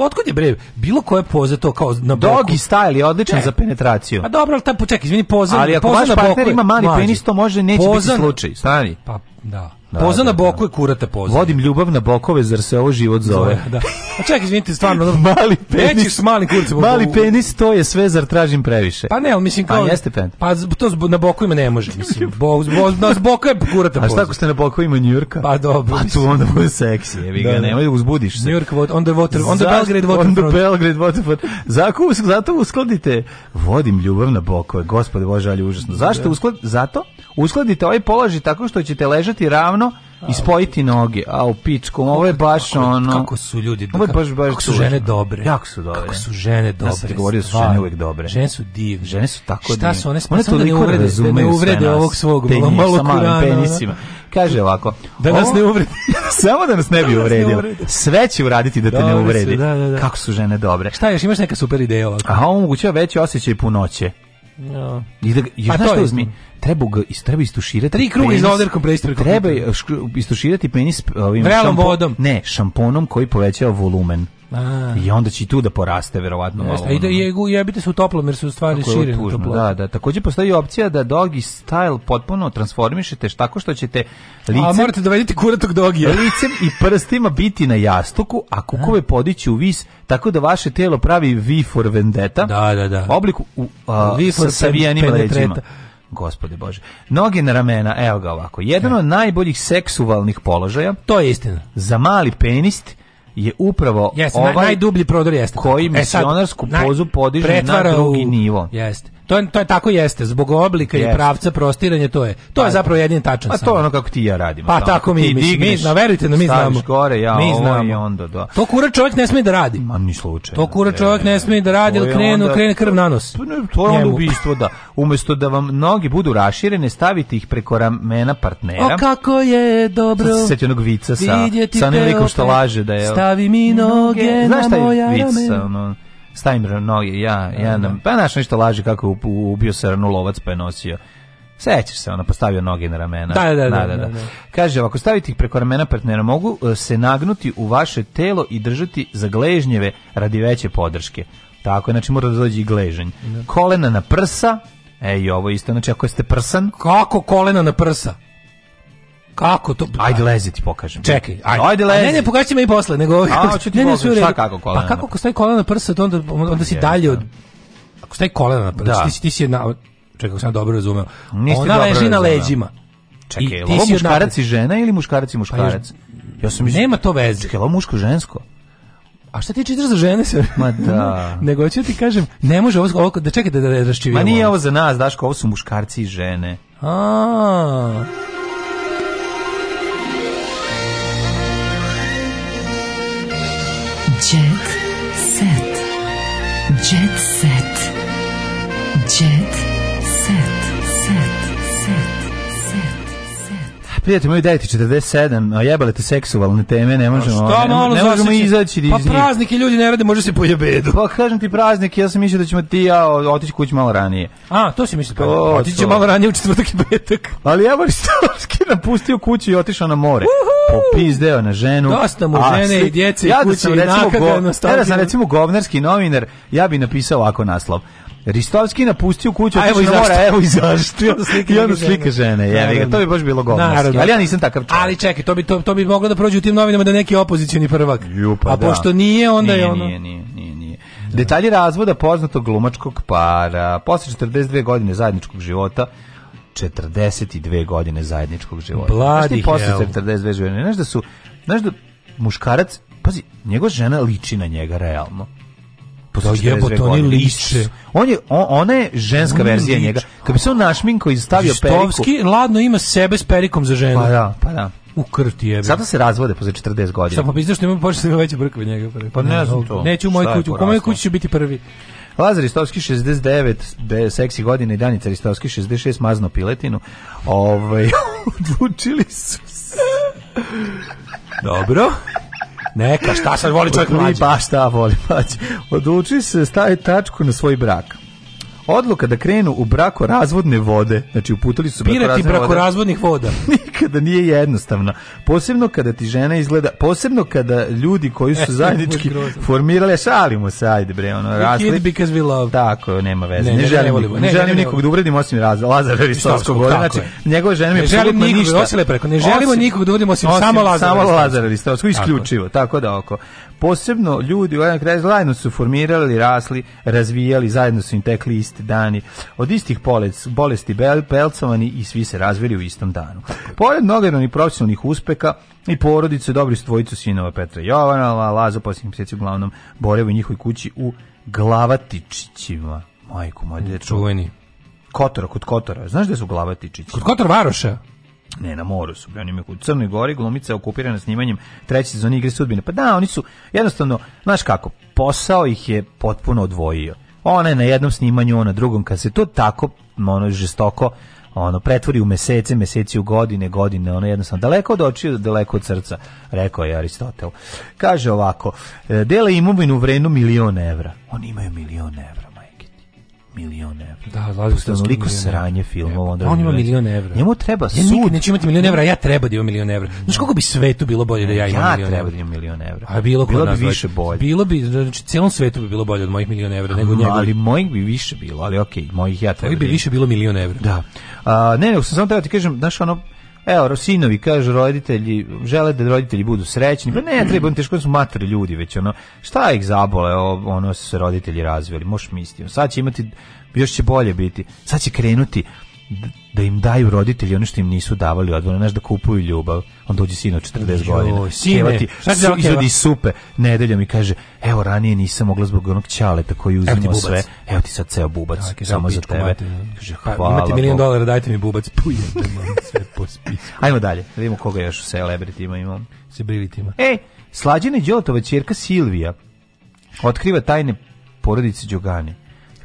Speaker 12: otkud je bre, bilo koje poze to kao na
Speaker 13: boku? Dogi style
Speaker 12: je
Speaker 13: odličan ne. za penetraciju. A
Speaker 12: pa dobro, ali taj, čekaj, izvini, poza,
Speaker 13: ali ako poza vaš partner ima mali mađi. penis, to može, neće poza, biti slučaj, stani.
Speaker 12: Pa Da. da poza na da, boku je da. kurata poza.
Speaker 13: Vodim ljubav na bokove, zar se ovo život zove? zove
Speaker 12: da. A čekaj, izvinite, stvarno, mali penis, s malim
Speaker 13: kurcem. Mali u... penis, to je sve, zar tražim previše.
Speaker 12: Pa ne, ali mislim pa kao... Pa jeste pen. Pa to zbo, na bokovima ne može, mislim. Bo, bo, na boku je kurata poza. A
Speaker 13: šta ako ste na bokovima Njurka?
Speaker 12: Pa dobro.
Speaker 13: Pa tu onda bude seksi, jevi ga, da, da. nemoj, uzbudiš se. Njurk,
Speaker 12: onda water, onda
Speaker 13: Belgrade waterfront. Onda Belgrade waterfront. Zato, zato uskladite, vodim ljubav na bokove, gospode, bože, ali užasno. Zašto uskladite? Zato uskladite ovaj položaj tako što ćete ležati ravno i spojiti noge. A u pičku, ovo je baš
Speaker 12: kako,
Speaker 13: ono...
Speaker 12: Kako su ljudi... Ovo je baš, baš kako su žene dobre. Jako
Speaker 13: su dobre. Kako su
Speaker 12: žene dobre. Ja
Speaker 13: sam ti govorio
Speaker 12: da su žene
Speaker 13: uvek dobre.
Speaker 12: Žene su divne.
Speaker 13: Žene su
Speaker 12: tako divne. Šta su one? One toliko da ne uvrede, da ne uvrede ovog svog Penis, malo kurana.
Speaker 13: penisima. Kaže ovako.
Speaker 12: Da nas ne uvredi.
Speaker 13: samo da nas ne bi
Speaker 12: da
Speaker 13: uvredio. Sve će uraditi da te ne da, da uvredi. Kako su žene dobre.
Speaker 12: Šta još, imaš neka super ideja ovako?
Speaker 13: A ovo omogućava veći osjećaj punoće. No. I da, još, pa znaš što uzmi? treba ga treba istuširati. Tri
Speaker 12: kruga iz oderkom
Speaker 13: Treba istuširati penis ovim Vrelom vodom. Ne, šamponom koji povećava volumen.
Speaker 12: A.
Speaker 13: I onda će i tu da poraste verovatno malo.
Speaker 12: Jeste, i da
Speaker 13: je,
Speaker 12: jebite se u toplom jer se u stvari šire u toplom.
Speaker 13: Da, da. Takođe postoji opcija da dogi style potpuno transformišete tako što ćete licem
Speaker 12: A morate dovediti da kuratog dogija.
Speaker 13: Licem i prstima biti na jastuku, a kukove a. Da. podići u vis tako da vaše telo pravi V for vendetta.
Speaker 12: Da, da, da.
Speaker 13: U Obliku u, a, sa savijenim leđima gospode bože. Noge na ramena, evo ga ovako. Jedan od najboljih seksualnih položaja.
Speaker 12: To je istina.
Speaker 13: Za mali penist je upravo
Speaker 12: jeste, ovaj naj, najdublji prodor jeste
Speaker 13: koji misionarsku e sad, pozu podiže na drugi u, nivo.
Speaker 12: Jeste. To je, to je tako jeste, zbog oblika yes. i pravca prostiranje to je. To pa, je zapravo jedin tačan.
Speaker 13: Pa to je ono kako ti ja radimo.
Speaker 12: Pa tako mi, mi, da
Speaker 13: mi, na
Speaker 12: verujte, no, mi znamo. Gore,
Speaker 13: ja, mi ovaj, znamo. I onda, da.
Speaker 12: To kura čovjek ne smije da radi.
Speaker 13: Ma ni slučaj.
Speaker 12: To kura e, čovjek ne smije da radi, ali krenu, onda, krene krv na nos. Pa
Speaker 13: to, je onda ubistvo da Umesto da vam noge budu raširene, stavite ih preko ramena partnera.
Speaker 12: O kako je dobro.
Speaker 13: Sada se onog vica sa, sa onim likom što laže da je.
Speaker 12: Stavi mi noge na moja ramena. Znaš taj vic, ono,
Speaker 13: stavim noge, ja, ja da, da. nam, pa znaš nešto laži kako je ubio srnulovac pa je nosio. Sećaš se, ona postavio noge na ramena.
Speaker 12: Da, da, da. da, da. da
Speaker 13: Kaže, ako stavite ih preko ramena partnera, mogu e, se nagnuti u vaše telo i držati za gležnjeve radi veće podrške. Tako, znači mora da dođe i gležanj. Kolena na prsa, ej, ovo isto, znači ako ste prsan...
Speaker 12: Kako kolena na prsa? Kako to?
Speaker 13: Ajde lezi ti pokažem.
Speaker 12: Čekaj,
Speaker 13: ajde. Ajde lezi. Ne, ne,
Speaker 12: pokaži mi i posle, nego A,
Speaker 13: kako, ne, ne, sve
Speaker 12: šta kako pa kolena. Pa kako ko stavi kolena na prsa, onda onda si dalje da. od Ako stavi kolena na prsa, da. ti si ti si na Čekaj, sam dobro razumeo. Niste Ona leži na leđima.
Speaker 13: Čekaj, je ovo muškarac i žena ili muškarac i pa muškarac?
Speaker 12: Ja sam iz... Nema to veze.
Speaker 13: Čekaj, ovo muško-žensko?
Speaker 12: A šta ti čitaš za žene se?
Speaker 13: Ma da.
Speaker 12: Nego ću da ti kažem, ne može ovo, ovo da čekaj da, da raščivimo. Ma nije ovo za nas, Daško, ovo su muškarci i žene. A. Jet
Speaker 13: set. Jet set. Jet set. Set. Set. set. Prijatelj moj, dajte 47, jebale te seksualne teme, ne možemo, pa šta, ne, malo ne možemo zasjeći? izaći
Speaker 12: pa iz Pa njih. praznike ljudi ne rade, može se pojebedu.
Speaker 13: Pa kažem ti praznik, ja sam mislio da ćemo ti i ja otići kući malo ranije.
Speaker 12: A, to si mislio, pa
Speaker 13: To, otići će to. malo ranije u četvrtak i petak. Ali ja baš stalski napustio kuću i otišao na more. Uhu! popizdeo na ženu.
Speaker 12: Dosta mu žene i djece ja da i kuće i
Speaker 13: nakada. Ja da sam recimo govnarski novinar, ja bi napisao ovako naslov. Ristovski napustio kuću, a evo i mora, evo i zašto. I onda slike žene, jevi ga. To bi baš bilo govnarski, ali ja nisam
Speaker 12: takav čovjek. Ali čekaj, to bi, to, to bi moglo da prođe u tim novinama da neki opozicioni prvak. Jupa, a da. pošto nije, onda
Speaker 13: nije, je ono... Nije, nije, nije, nije. Detalji razvoda poznatog glumačkog para. Posle 42 godine zajedničkog života, 42 godine zajedničkog života. Bladi
Speaker 12: posle
Speaker 13: 42 godine. Znaš da su, znaš da muškarac, pazi, njegova žena liči na njega realno.
Speaker 12: Da je to oni liče.
Speaker 13: On je, on, ona je ženska on verzija lič. njega. Kad bi se on našminko i stavio Žistovski, periku...
Speaker 12: ladno ima sebe s perikom za ženu.
Speaker 13: Pa da, pa da.
Speaker 12: U krv ti jebe.
Speaker 13: Sada se razvode posle 40 godina.
Speaker 12: Samo pa pizdaš što da ima počne veće brkove njega. Pa ne, ne znam to. Neću u moju kuću. U mojoj kući će biti prvi.
Speaker 13: Lazar pa, Istovski 69, de, seksi godine i Danica Istovski 66, mazno piletinu. Ovaj odlučili su se.
Speaker 12: Dobro.
Speaker 13: Neka, šta sad voli čovjek mlađe? Pa da, šta voli mlađe. Odluči se, stavi tačku na svoj brak. Odluka da krenu u brako razvodne vode, znači uputili su
Speaker 12: Pirati brako razvodnih voda.
Speaker 13: Nikada nije jednostavno. Posebno kada ti žena izgleda, posebno kada ljudi koji su e, zajednički formirali, šalimo se, ajde bre, ono, razli. because we love. Tako, nema veze. Ne, ne, ne želim, ne, volimo, ne, ne želim nikog da uvredim osim raz, Lazara Ristovskog. Znači, njegova žena mi je apsolutno Ne želimo nikog da uvredimo osim samo
Speaker 12: Lazara Ristovskog. Isključivo, tako da oko posebno ljudi u kraju zajedno su formirali, rasli, razvijali, zajedno su im tekli isti dani. Od istih polec, bolesti bel, pelcovani i svi se razvili u istom danu.
Speaker 13: Pored mnogo i profesionalnih uspeha i porodice, dobri su sinova Petra Jovanova, Lazo posljednjih mjeseci uglavnom borevo u njihovoj kući u Glavatičićima. Majku,
Speaker 12: moj Čuveni.
Speaker 13: Kotor, kod Kotora. Znaš gde su Glavatičići?
Speaker 12: Kod Kotor Varoša?
Speaker 13: Ne, na moru su. Oni imaju u Crnoj Gori glumica je okupirana snimanjem treće sezone igre sudbine. Pa da, oni su jednostavno, znaš kako, posao ih je potpuno odvojio. Ona je na jednom snimanju, ona drugom, kad se to tako ono žestoko ono pretvori u mesece, meseci u godine, godine, ono jednostavno daleko od očiju, daleko od srca, rekao je Aristotel. Kaže ovako, e, dele imovinu vrednu milion evra.
Speaker 12: Oni imaju milion evra
Speaker 13: milion evra. Da, Lazarevski onoliko sranje film o
Speaker 12: Londonu. On ima milion evra.
Speaker 13: Njemu treba ja sud.
Speaker 12: neću imati milion evra, ja treba da imam milion evra. Da.
Speaker 13: Znaš kako bi svetu bilo bolje da ja imam ja milion
Speaker 12: evra? Ja
Speaker 13: treba da imam
Speaker 12: milion evra.
Speaker 13: A bilo,
Speaker 12: bilo bi više bolje. Bilo bi, znači, cijelom svetu bi bilo bolje od mojih milion evra nego njega.
Speaker 13: Ali mojih bi više bilo, ali okej, okay, mojih ja treba. Mojih
Speaker 12: bi da više bilo milion evra.
Speaker 13: Da. A, ne, ne, sam samo treba ti kažem, znaš, ono, Evo, Rosinovi kaže roditelji, žele da roditelji budu srećni, pa ne, treba im teško da su matri ljudi, već ono, šta ih zabole, ono se roditelji razveli, možeš misliti, sad će imati, još će bolje biti, sad će krenuti da im daju roditelji ono što im nisu davali odvojeno, znaš da kupuju ljubav. On dođe sino 40 godina. Sine, ti, su, izvodi supe nedeljom i kaže, evo ranije nisam mogla zbog onog ćaleta koji uzimao sve. Evo ti sad ceo bubac, da, samo za tebe. Mate,
Speaker 12: kaže, pa, hvala. Imate milijon dolara, dajte mi bubac. Pujem, sve po
Speaker 13: spisku. Ajmo dalje, da vidimo koga još u celebritima imam.
Speaker 12: Celebritima.
Speaker 13: Ej, Slađene Đotova čerka Silvija otkriva tajne porodice Đogani.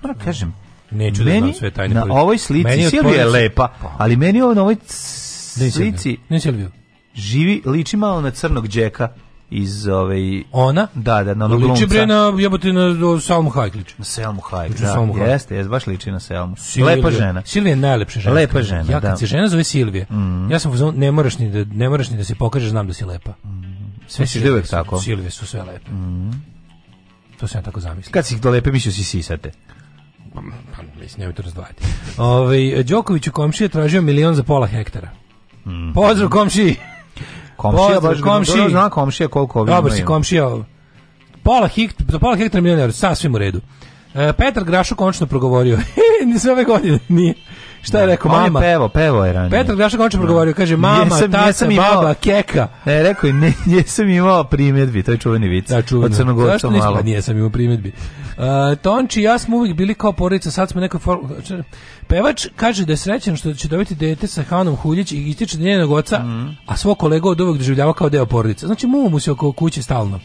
Speaker 13: Moram da kažem, Neću
Speaker 12: meni, da znam sve tajne.
Speaker 13: Na policije. ovoj slici Silvija je lepa, pa. ali meni ovo na ovoj
Speaker 12: slici ne Silviju.
Speaker 13: Živi liči malo na crnog đeka iz ove ovaj,
Speaker 12: ona
Speaker 13: da da na onog
Speaker 12: liči bre na jebote na Salmu Hajklić
Speaker 13: na Selmu Hajklić da, Salmu Hajklić. jeste jeste baš liči na Selmu Silvija. lepa žena
Speaker 12: Silvija je najlepša žena
Speaker 13: lepa žena
Speaker 12: ja kad da. se žena zove Silvija mm. ja sam uzao ne moraš ni da ne moraš ni da se pokažeš znam da si lepa mm.
Speaker 13: sve si da uvek tako
Speaker 12: Silvije su sve lepe mm. to se ja tako zamislio
Speaker 13: kad si ih dolepe mislio si sisate pa,
Speaker 12: mislim, nemoj to razdvajati. Ove, ovaj, Đoković u komšije tražio milion za pola hektara. Mm. Pozdrav komšiji!
Speaker 13: Komšija, baš komšiji. zna komšija koliko ovdje
Speaker 12: Dobar si komšija. Ovaj. Pola, hekt, za pola hektara milion eura, sasvim u redu. E, Petar Grašo konačno progovorio. sve ove godine, nije. Šta je da, rekao mama? On
Speaker 13: je pevo, pevo je ranije.
Speaker 12: Petar Grašak da. oče progovorio, kaže mama, jesam, tata, jesam imao, baba, keka.
Speaker 13: Ne, rekao je, ne, jesam imao primjedbi, to je čuveni vic. Da, čuveno. Od crnogorca malo. Zašto
Speaker 12: pa, nisam imao primjedbi. Uh, Tonči i ja smo uvijek bili kao porodica, sad smo nekoj for... Pevač kaže da je srećan što će dobiti dete sa Hanom Huljić i ističe da njenog oca, mm. a svog kolega od ovog doživljava kao deo porodice. Znači, mu mu se oko kuće stalno.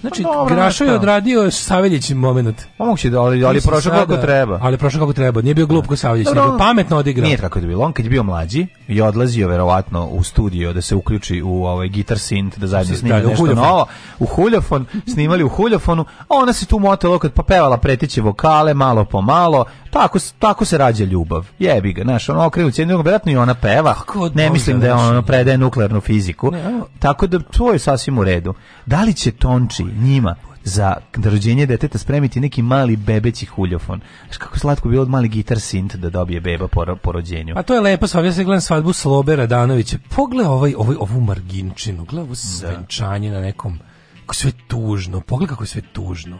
Speaker 12: Znači, pa dobro, Grašo je odradio Savjeljić moment.
Speaker 13: Moguće da, ali, ali prošao kako treba.
Speaker 12: Ali prošao kako treba. Nije bio glup ko Savjeljić, nego pametno odigrao.
Speaker 13: Nije tako da bilo. On kad je bio mlađi, i odlazio verovatno u studio da se uključi u ovaj gitar sint da zajedno da, snimi da, nešto huljofon. novo u huljofon snimali u huljofonu a ona se tu motala kad pa pretiće vokale malo po malo tako tako se rađa ljubav jebi ga znaš ono okrenuo se jednog verovatno i ona peva pa ne mislim da je ono predaje nuklearnu fiziku ne, tako da to je sasvim u redu da li će Tonči njima za rođenje deteta spremiti neki mali bebeći huljofon. Znaš kako slatko bilo od mali gitar sint da dobije beba po, po rođenju. A to je lepo, sva ja se gledam svadbu Slobe Radanovića. Pogle ovaj, ovaj, ovu marginčinu, gledaj ovo da. svenčanje na nekom, kako sve tužno, pogledaj kako je sve tužno.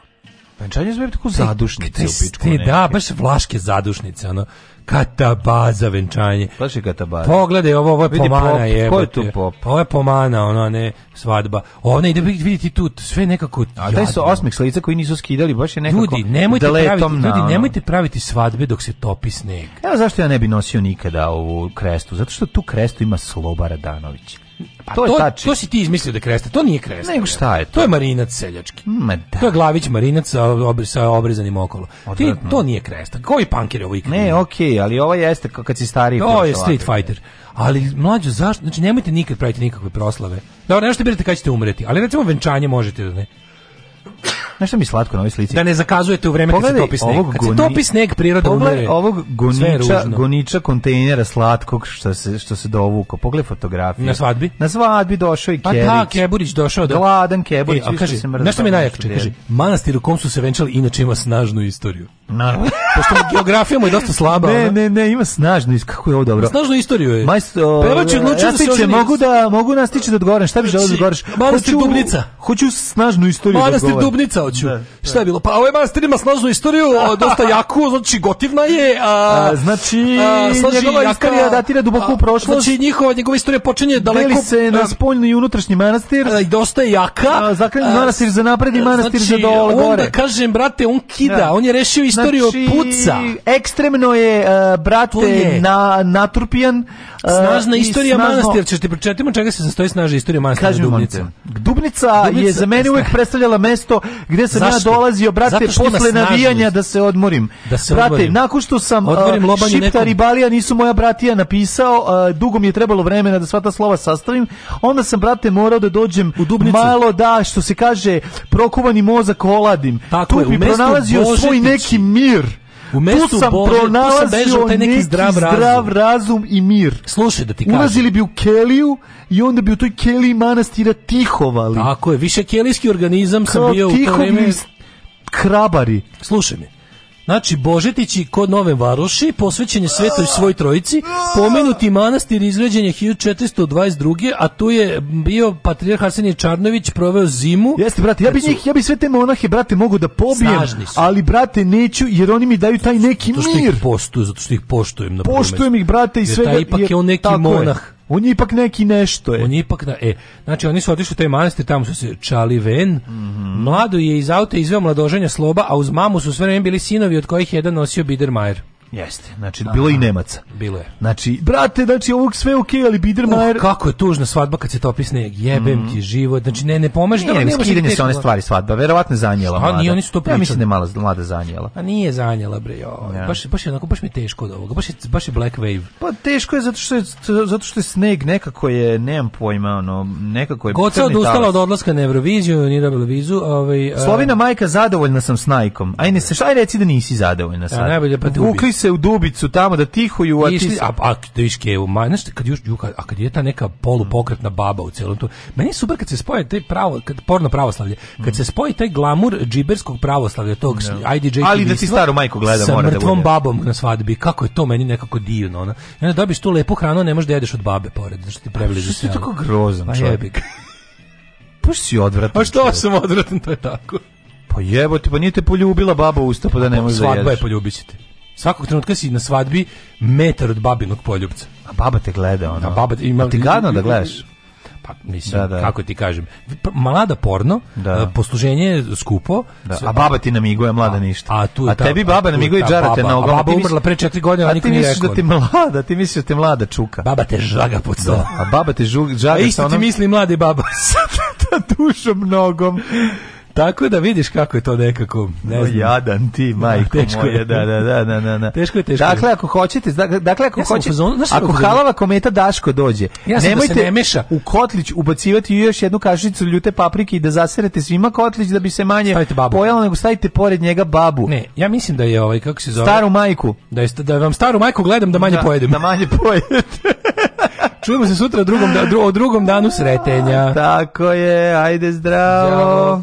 Speaker 13: Venčanje zove tako zadušnice u pičku. da, baš vlaške zadušnice, ono katabaza venčanje. Baš je katabaza. Pogledaj ovo, ovo je pomana je. Ko je tu pop? Ovo je pomana, ono ne svadba. Ona ide vidjeti tu sve nekako. A taj su osmih slica koji nisu skidali, baš je nekako. Ljudi, nemojte praviti, na... ljudi, nemojte praviti svadbe dok se topi sneg. Evo zašto ja ne bi nosio nikada ovu krestu, zato što tu krestu ima Sloba Radanović. Pa to, to, je ta to si ti izmislio da kresta, to nije kresta. Nego šta je to? To je marinac seljački. Ma da. To je glavić marinac sa, ob, sa obrezanim okolo. Odvratno. Ti, to nije kresta. Koji panker je ovo ikad? Ne, okej, okay, ali ovo jeste kad si stariji. To je Street Fighter. Ali mlađo, zašto? Znači, nemojte nikad praviti nikakve proslave. Dobro, nešto birate kada ćete umreti, ali recimo venčanje možete da ne. Znaš šta mi slatko na ovoj slici? Da ne zakazujete u vreme Pogledaj kad se topi sneg. Ovog kad goni... se topi sneg, priroda Pogledaj ovog goniča, goniča kontejnera slatkog što se, što se dovuko. Pogledaj fotografiju. Na svadbi? Na svadbi došao i pa da, Keburić. A da, Keburić došao. Da... Gladan Keburić. E, a kaže, nešto mi najjakče, kaže, manastir u kom su se venčali inače ima snažnu istoriju. Naravno. Pošto geografija mu je dosta slaba. Ne, ona. ne, ne, ima snažnu, kako je ovo dobro. Snažnu istoriju je. Majsto, Pevač je odlučio ja da se oženi. Mogu da, mogu nastići da odgovorim, šta bi želeo da znači, odgovoriš? Manastir Dubnica. Hoću snažnu istoriju da Manastir da Dubnica, hoću. Da, da. Šta je bilo? Pa ovaj manastir ima snažnu istoriju, dosta jaku, znači gotivna je. A, a znači, a, njegova jaka, istorija datira duboko u prošlost. Znači njihova, njegova istorija počinje daleko. Deli se na spoljni i unutrašnji manastir. A, dosta je jaka. Zakreni manastir za napred i manastir znači, za dole, gore. Onda, kažem, brate, on kida, da. on je rešio istoriju znači, puca. ekstremno je, e, brate, je. na, natrupijan. E, snažna istorija snažno... manastir, ćeš ti pročetimo čega se sastoji snažna istorija manastira Dubnica. Dubnica. Dubnica je za mene uvek predstavljala mesto gde sam Zašto? ja dolazio, brate, posle navijanja da se odmorim. Da se brate, odmorim. nakon što sam odmorim uh, Šiptar i Balija nisu moja bratija napisao, uh, dugo mi je trebalo vremena da sva ta slova sastavim, onda sam, brate, morao da dođem u Dubnicu. malo da, što se kaže, prokuvani mozak oladim. Tako tu je, bi pronalazio Božetići. svoj neki mir. U mestu sam Bože, tu sam bežao taj neki, zdrav, razum. zdrav razum i mir. Slušaj da ti kažem. Ulazili bi u Keliju i onda bi u toj Keliji manastira tihovali. Tako je, više kelijski organizam sam bio u tome. krabari. Slušaj me, Znači, Božetići kod Nove Varoši, posvećenje svetoj svoj trojici, pomenuti manastir izgrađen je 1422. A tu je bio patrijarh Arsenije Čarnović, proveo zimu. Jeste, brate, ja bi, njih, ja bi sve te monahe, brate, mogu da pobijem, ali, brate, neću, jer oni mi daju taj neki mir. Zato što ih poštuju, zato što ih poštujem. Na poštujem ih, brate, i sve. Jer taj ipak je on neki monah. Je. On je ipak neki nešto je. On je ipak na, e, znači oni su otišli u taj manastir, tamo su se čali ven. Mm -hmm. Mlado je iz auta izveo mladoženja sloba, a uz mamu su sve vreme bili sinovi od kojih jedan nosio Bidermajer. Jeste. Znači, bilo i Nemaca. Bilo je. Znači, brate, znači, ovog sve okej, okay, ali Biedermajer... Uh, kako je tužna svadba kad se topi sneg. Jebem mm. ti život. Znači, ne, ne pomaže. da ne, ne skidanje se da- one stvari svadba. Verovatno zanjela. A ni oni su to pričali. Ja mislim da mala, mlada zanjela. A nije zanjela, bre, joj. Ja. Baš, baš je onako, baš mi je teško od ovoga. Baš je, baš je Black Wave. Pa teško je zato što je, zato što je sneg nekako je, nemam pojma, ono, nekako je... Goca odustala od odlaska na Euroviziju, nije dobila vizu. Ovaj, Slovina majka, zadovoljna sam s Nike-om. ne se, šta reci da nisi zadovoljna da, sad? Ja, najbolje, pa ukli se u Dubicu tamo da tihuju, a ti... a, a, da iške, ma, znaš, kad, juš, a kad je ta neka polupokretna baba u celom tu, meni je super kad se spoje taj pravo, kad, porno pravoslavlje, kad se spoji taj glamur džiberskog pravoslavlja, tog no. Da. IDJ Ali da ti staru majku gleda, sa mora da Sa mrtvom babom na svadbi, kako je to meni nekako divno, ona. I onda dobiš tu lepu hranu, ne možeš da jedeš od babe pored, znaš, ti prebliži se. Što je tako grozan, pa čovjek? Pa si odvratan. A pa što sam odvratan, to je tako. Pa ti, pa nije te poljubila baba usta, pa da ne pa može da jedeš. Svadba je poljubit Svakog trenutka si na svadbi metar od babinog poljubca. A baba te gleda, ona. A baba te, ima, A ti gadno da gledaš? Pa mislim, da, da. kako ti kažem, pa, mlada porno, da. E, posluženje skupo. Da. A baba ti namiguje, mlada ništa. A, tu, a tebi baba namiguje i džara na ogama. A baba umrla pre četiri godina, a, a niko nije da rekao. A ti misliš da ti mlada, ti misliš da te mlada čuka. Baba te žaga pod stol. Da. A baba te žug, žaga sa onom... isto ti misli mladi baba. sa dušom nogom. Tako da vidiš kako je to nekako, ne no, znam. jadan ti, da, majko teško moja, je. da, da, da, da, da. da. Teško je, teško Dakle, ako hoćete, dakle, ako ja hoćete, fazonu, ako halava kometa Daško dođe, ja da nemojte da ne meša. u kotlić ubacivati još jednu kašicu ljute paprike i da zaserete svima kotlić da bi se manje pojelo, nego stavite pored njega babu. Ne, ja mislim da je ovaj, kako se zove? Staru majku. Da, je, da vam staru majku gledam da manje da, pojedem. Da manje pojedete. Čujemo se sutra drugom, da, dru, o drugom danu sretenja. Tako je, ajde zdravo. zdravo.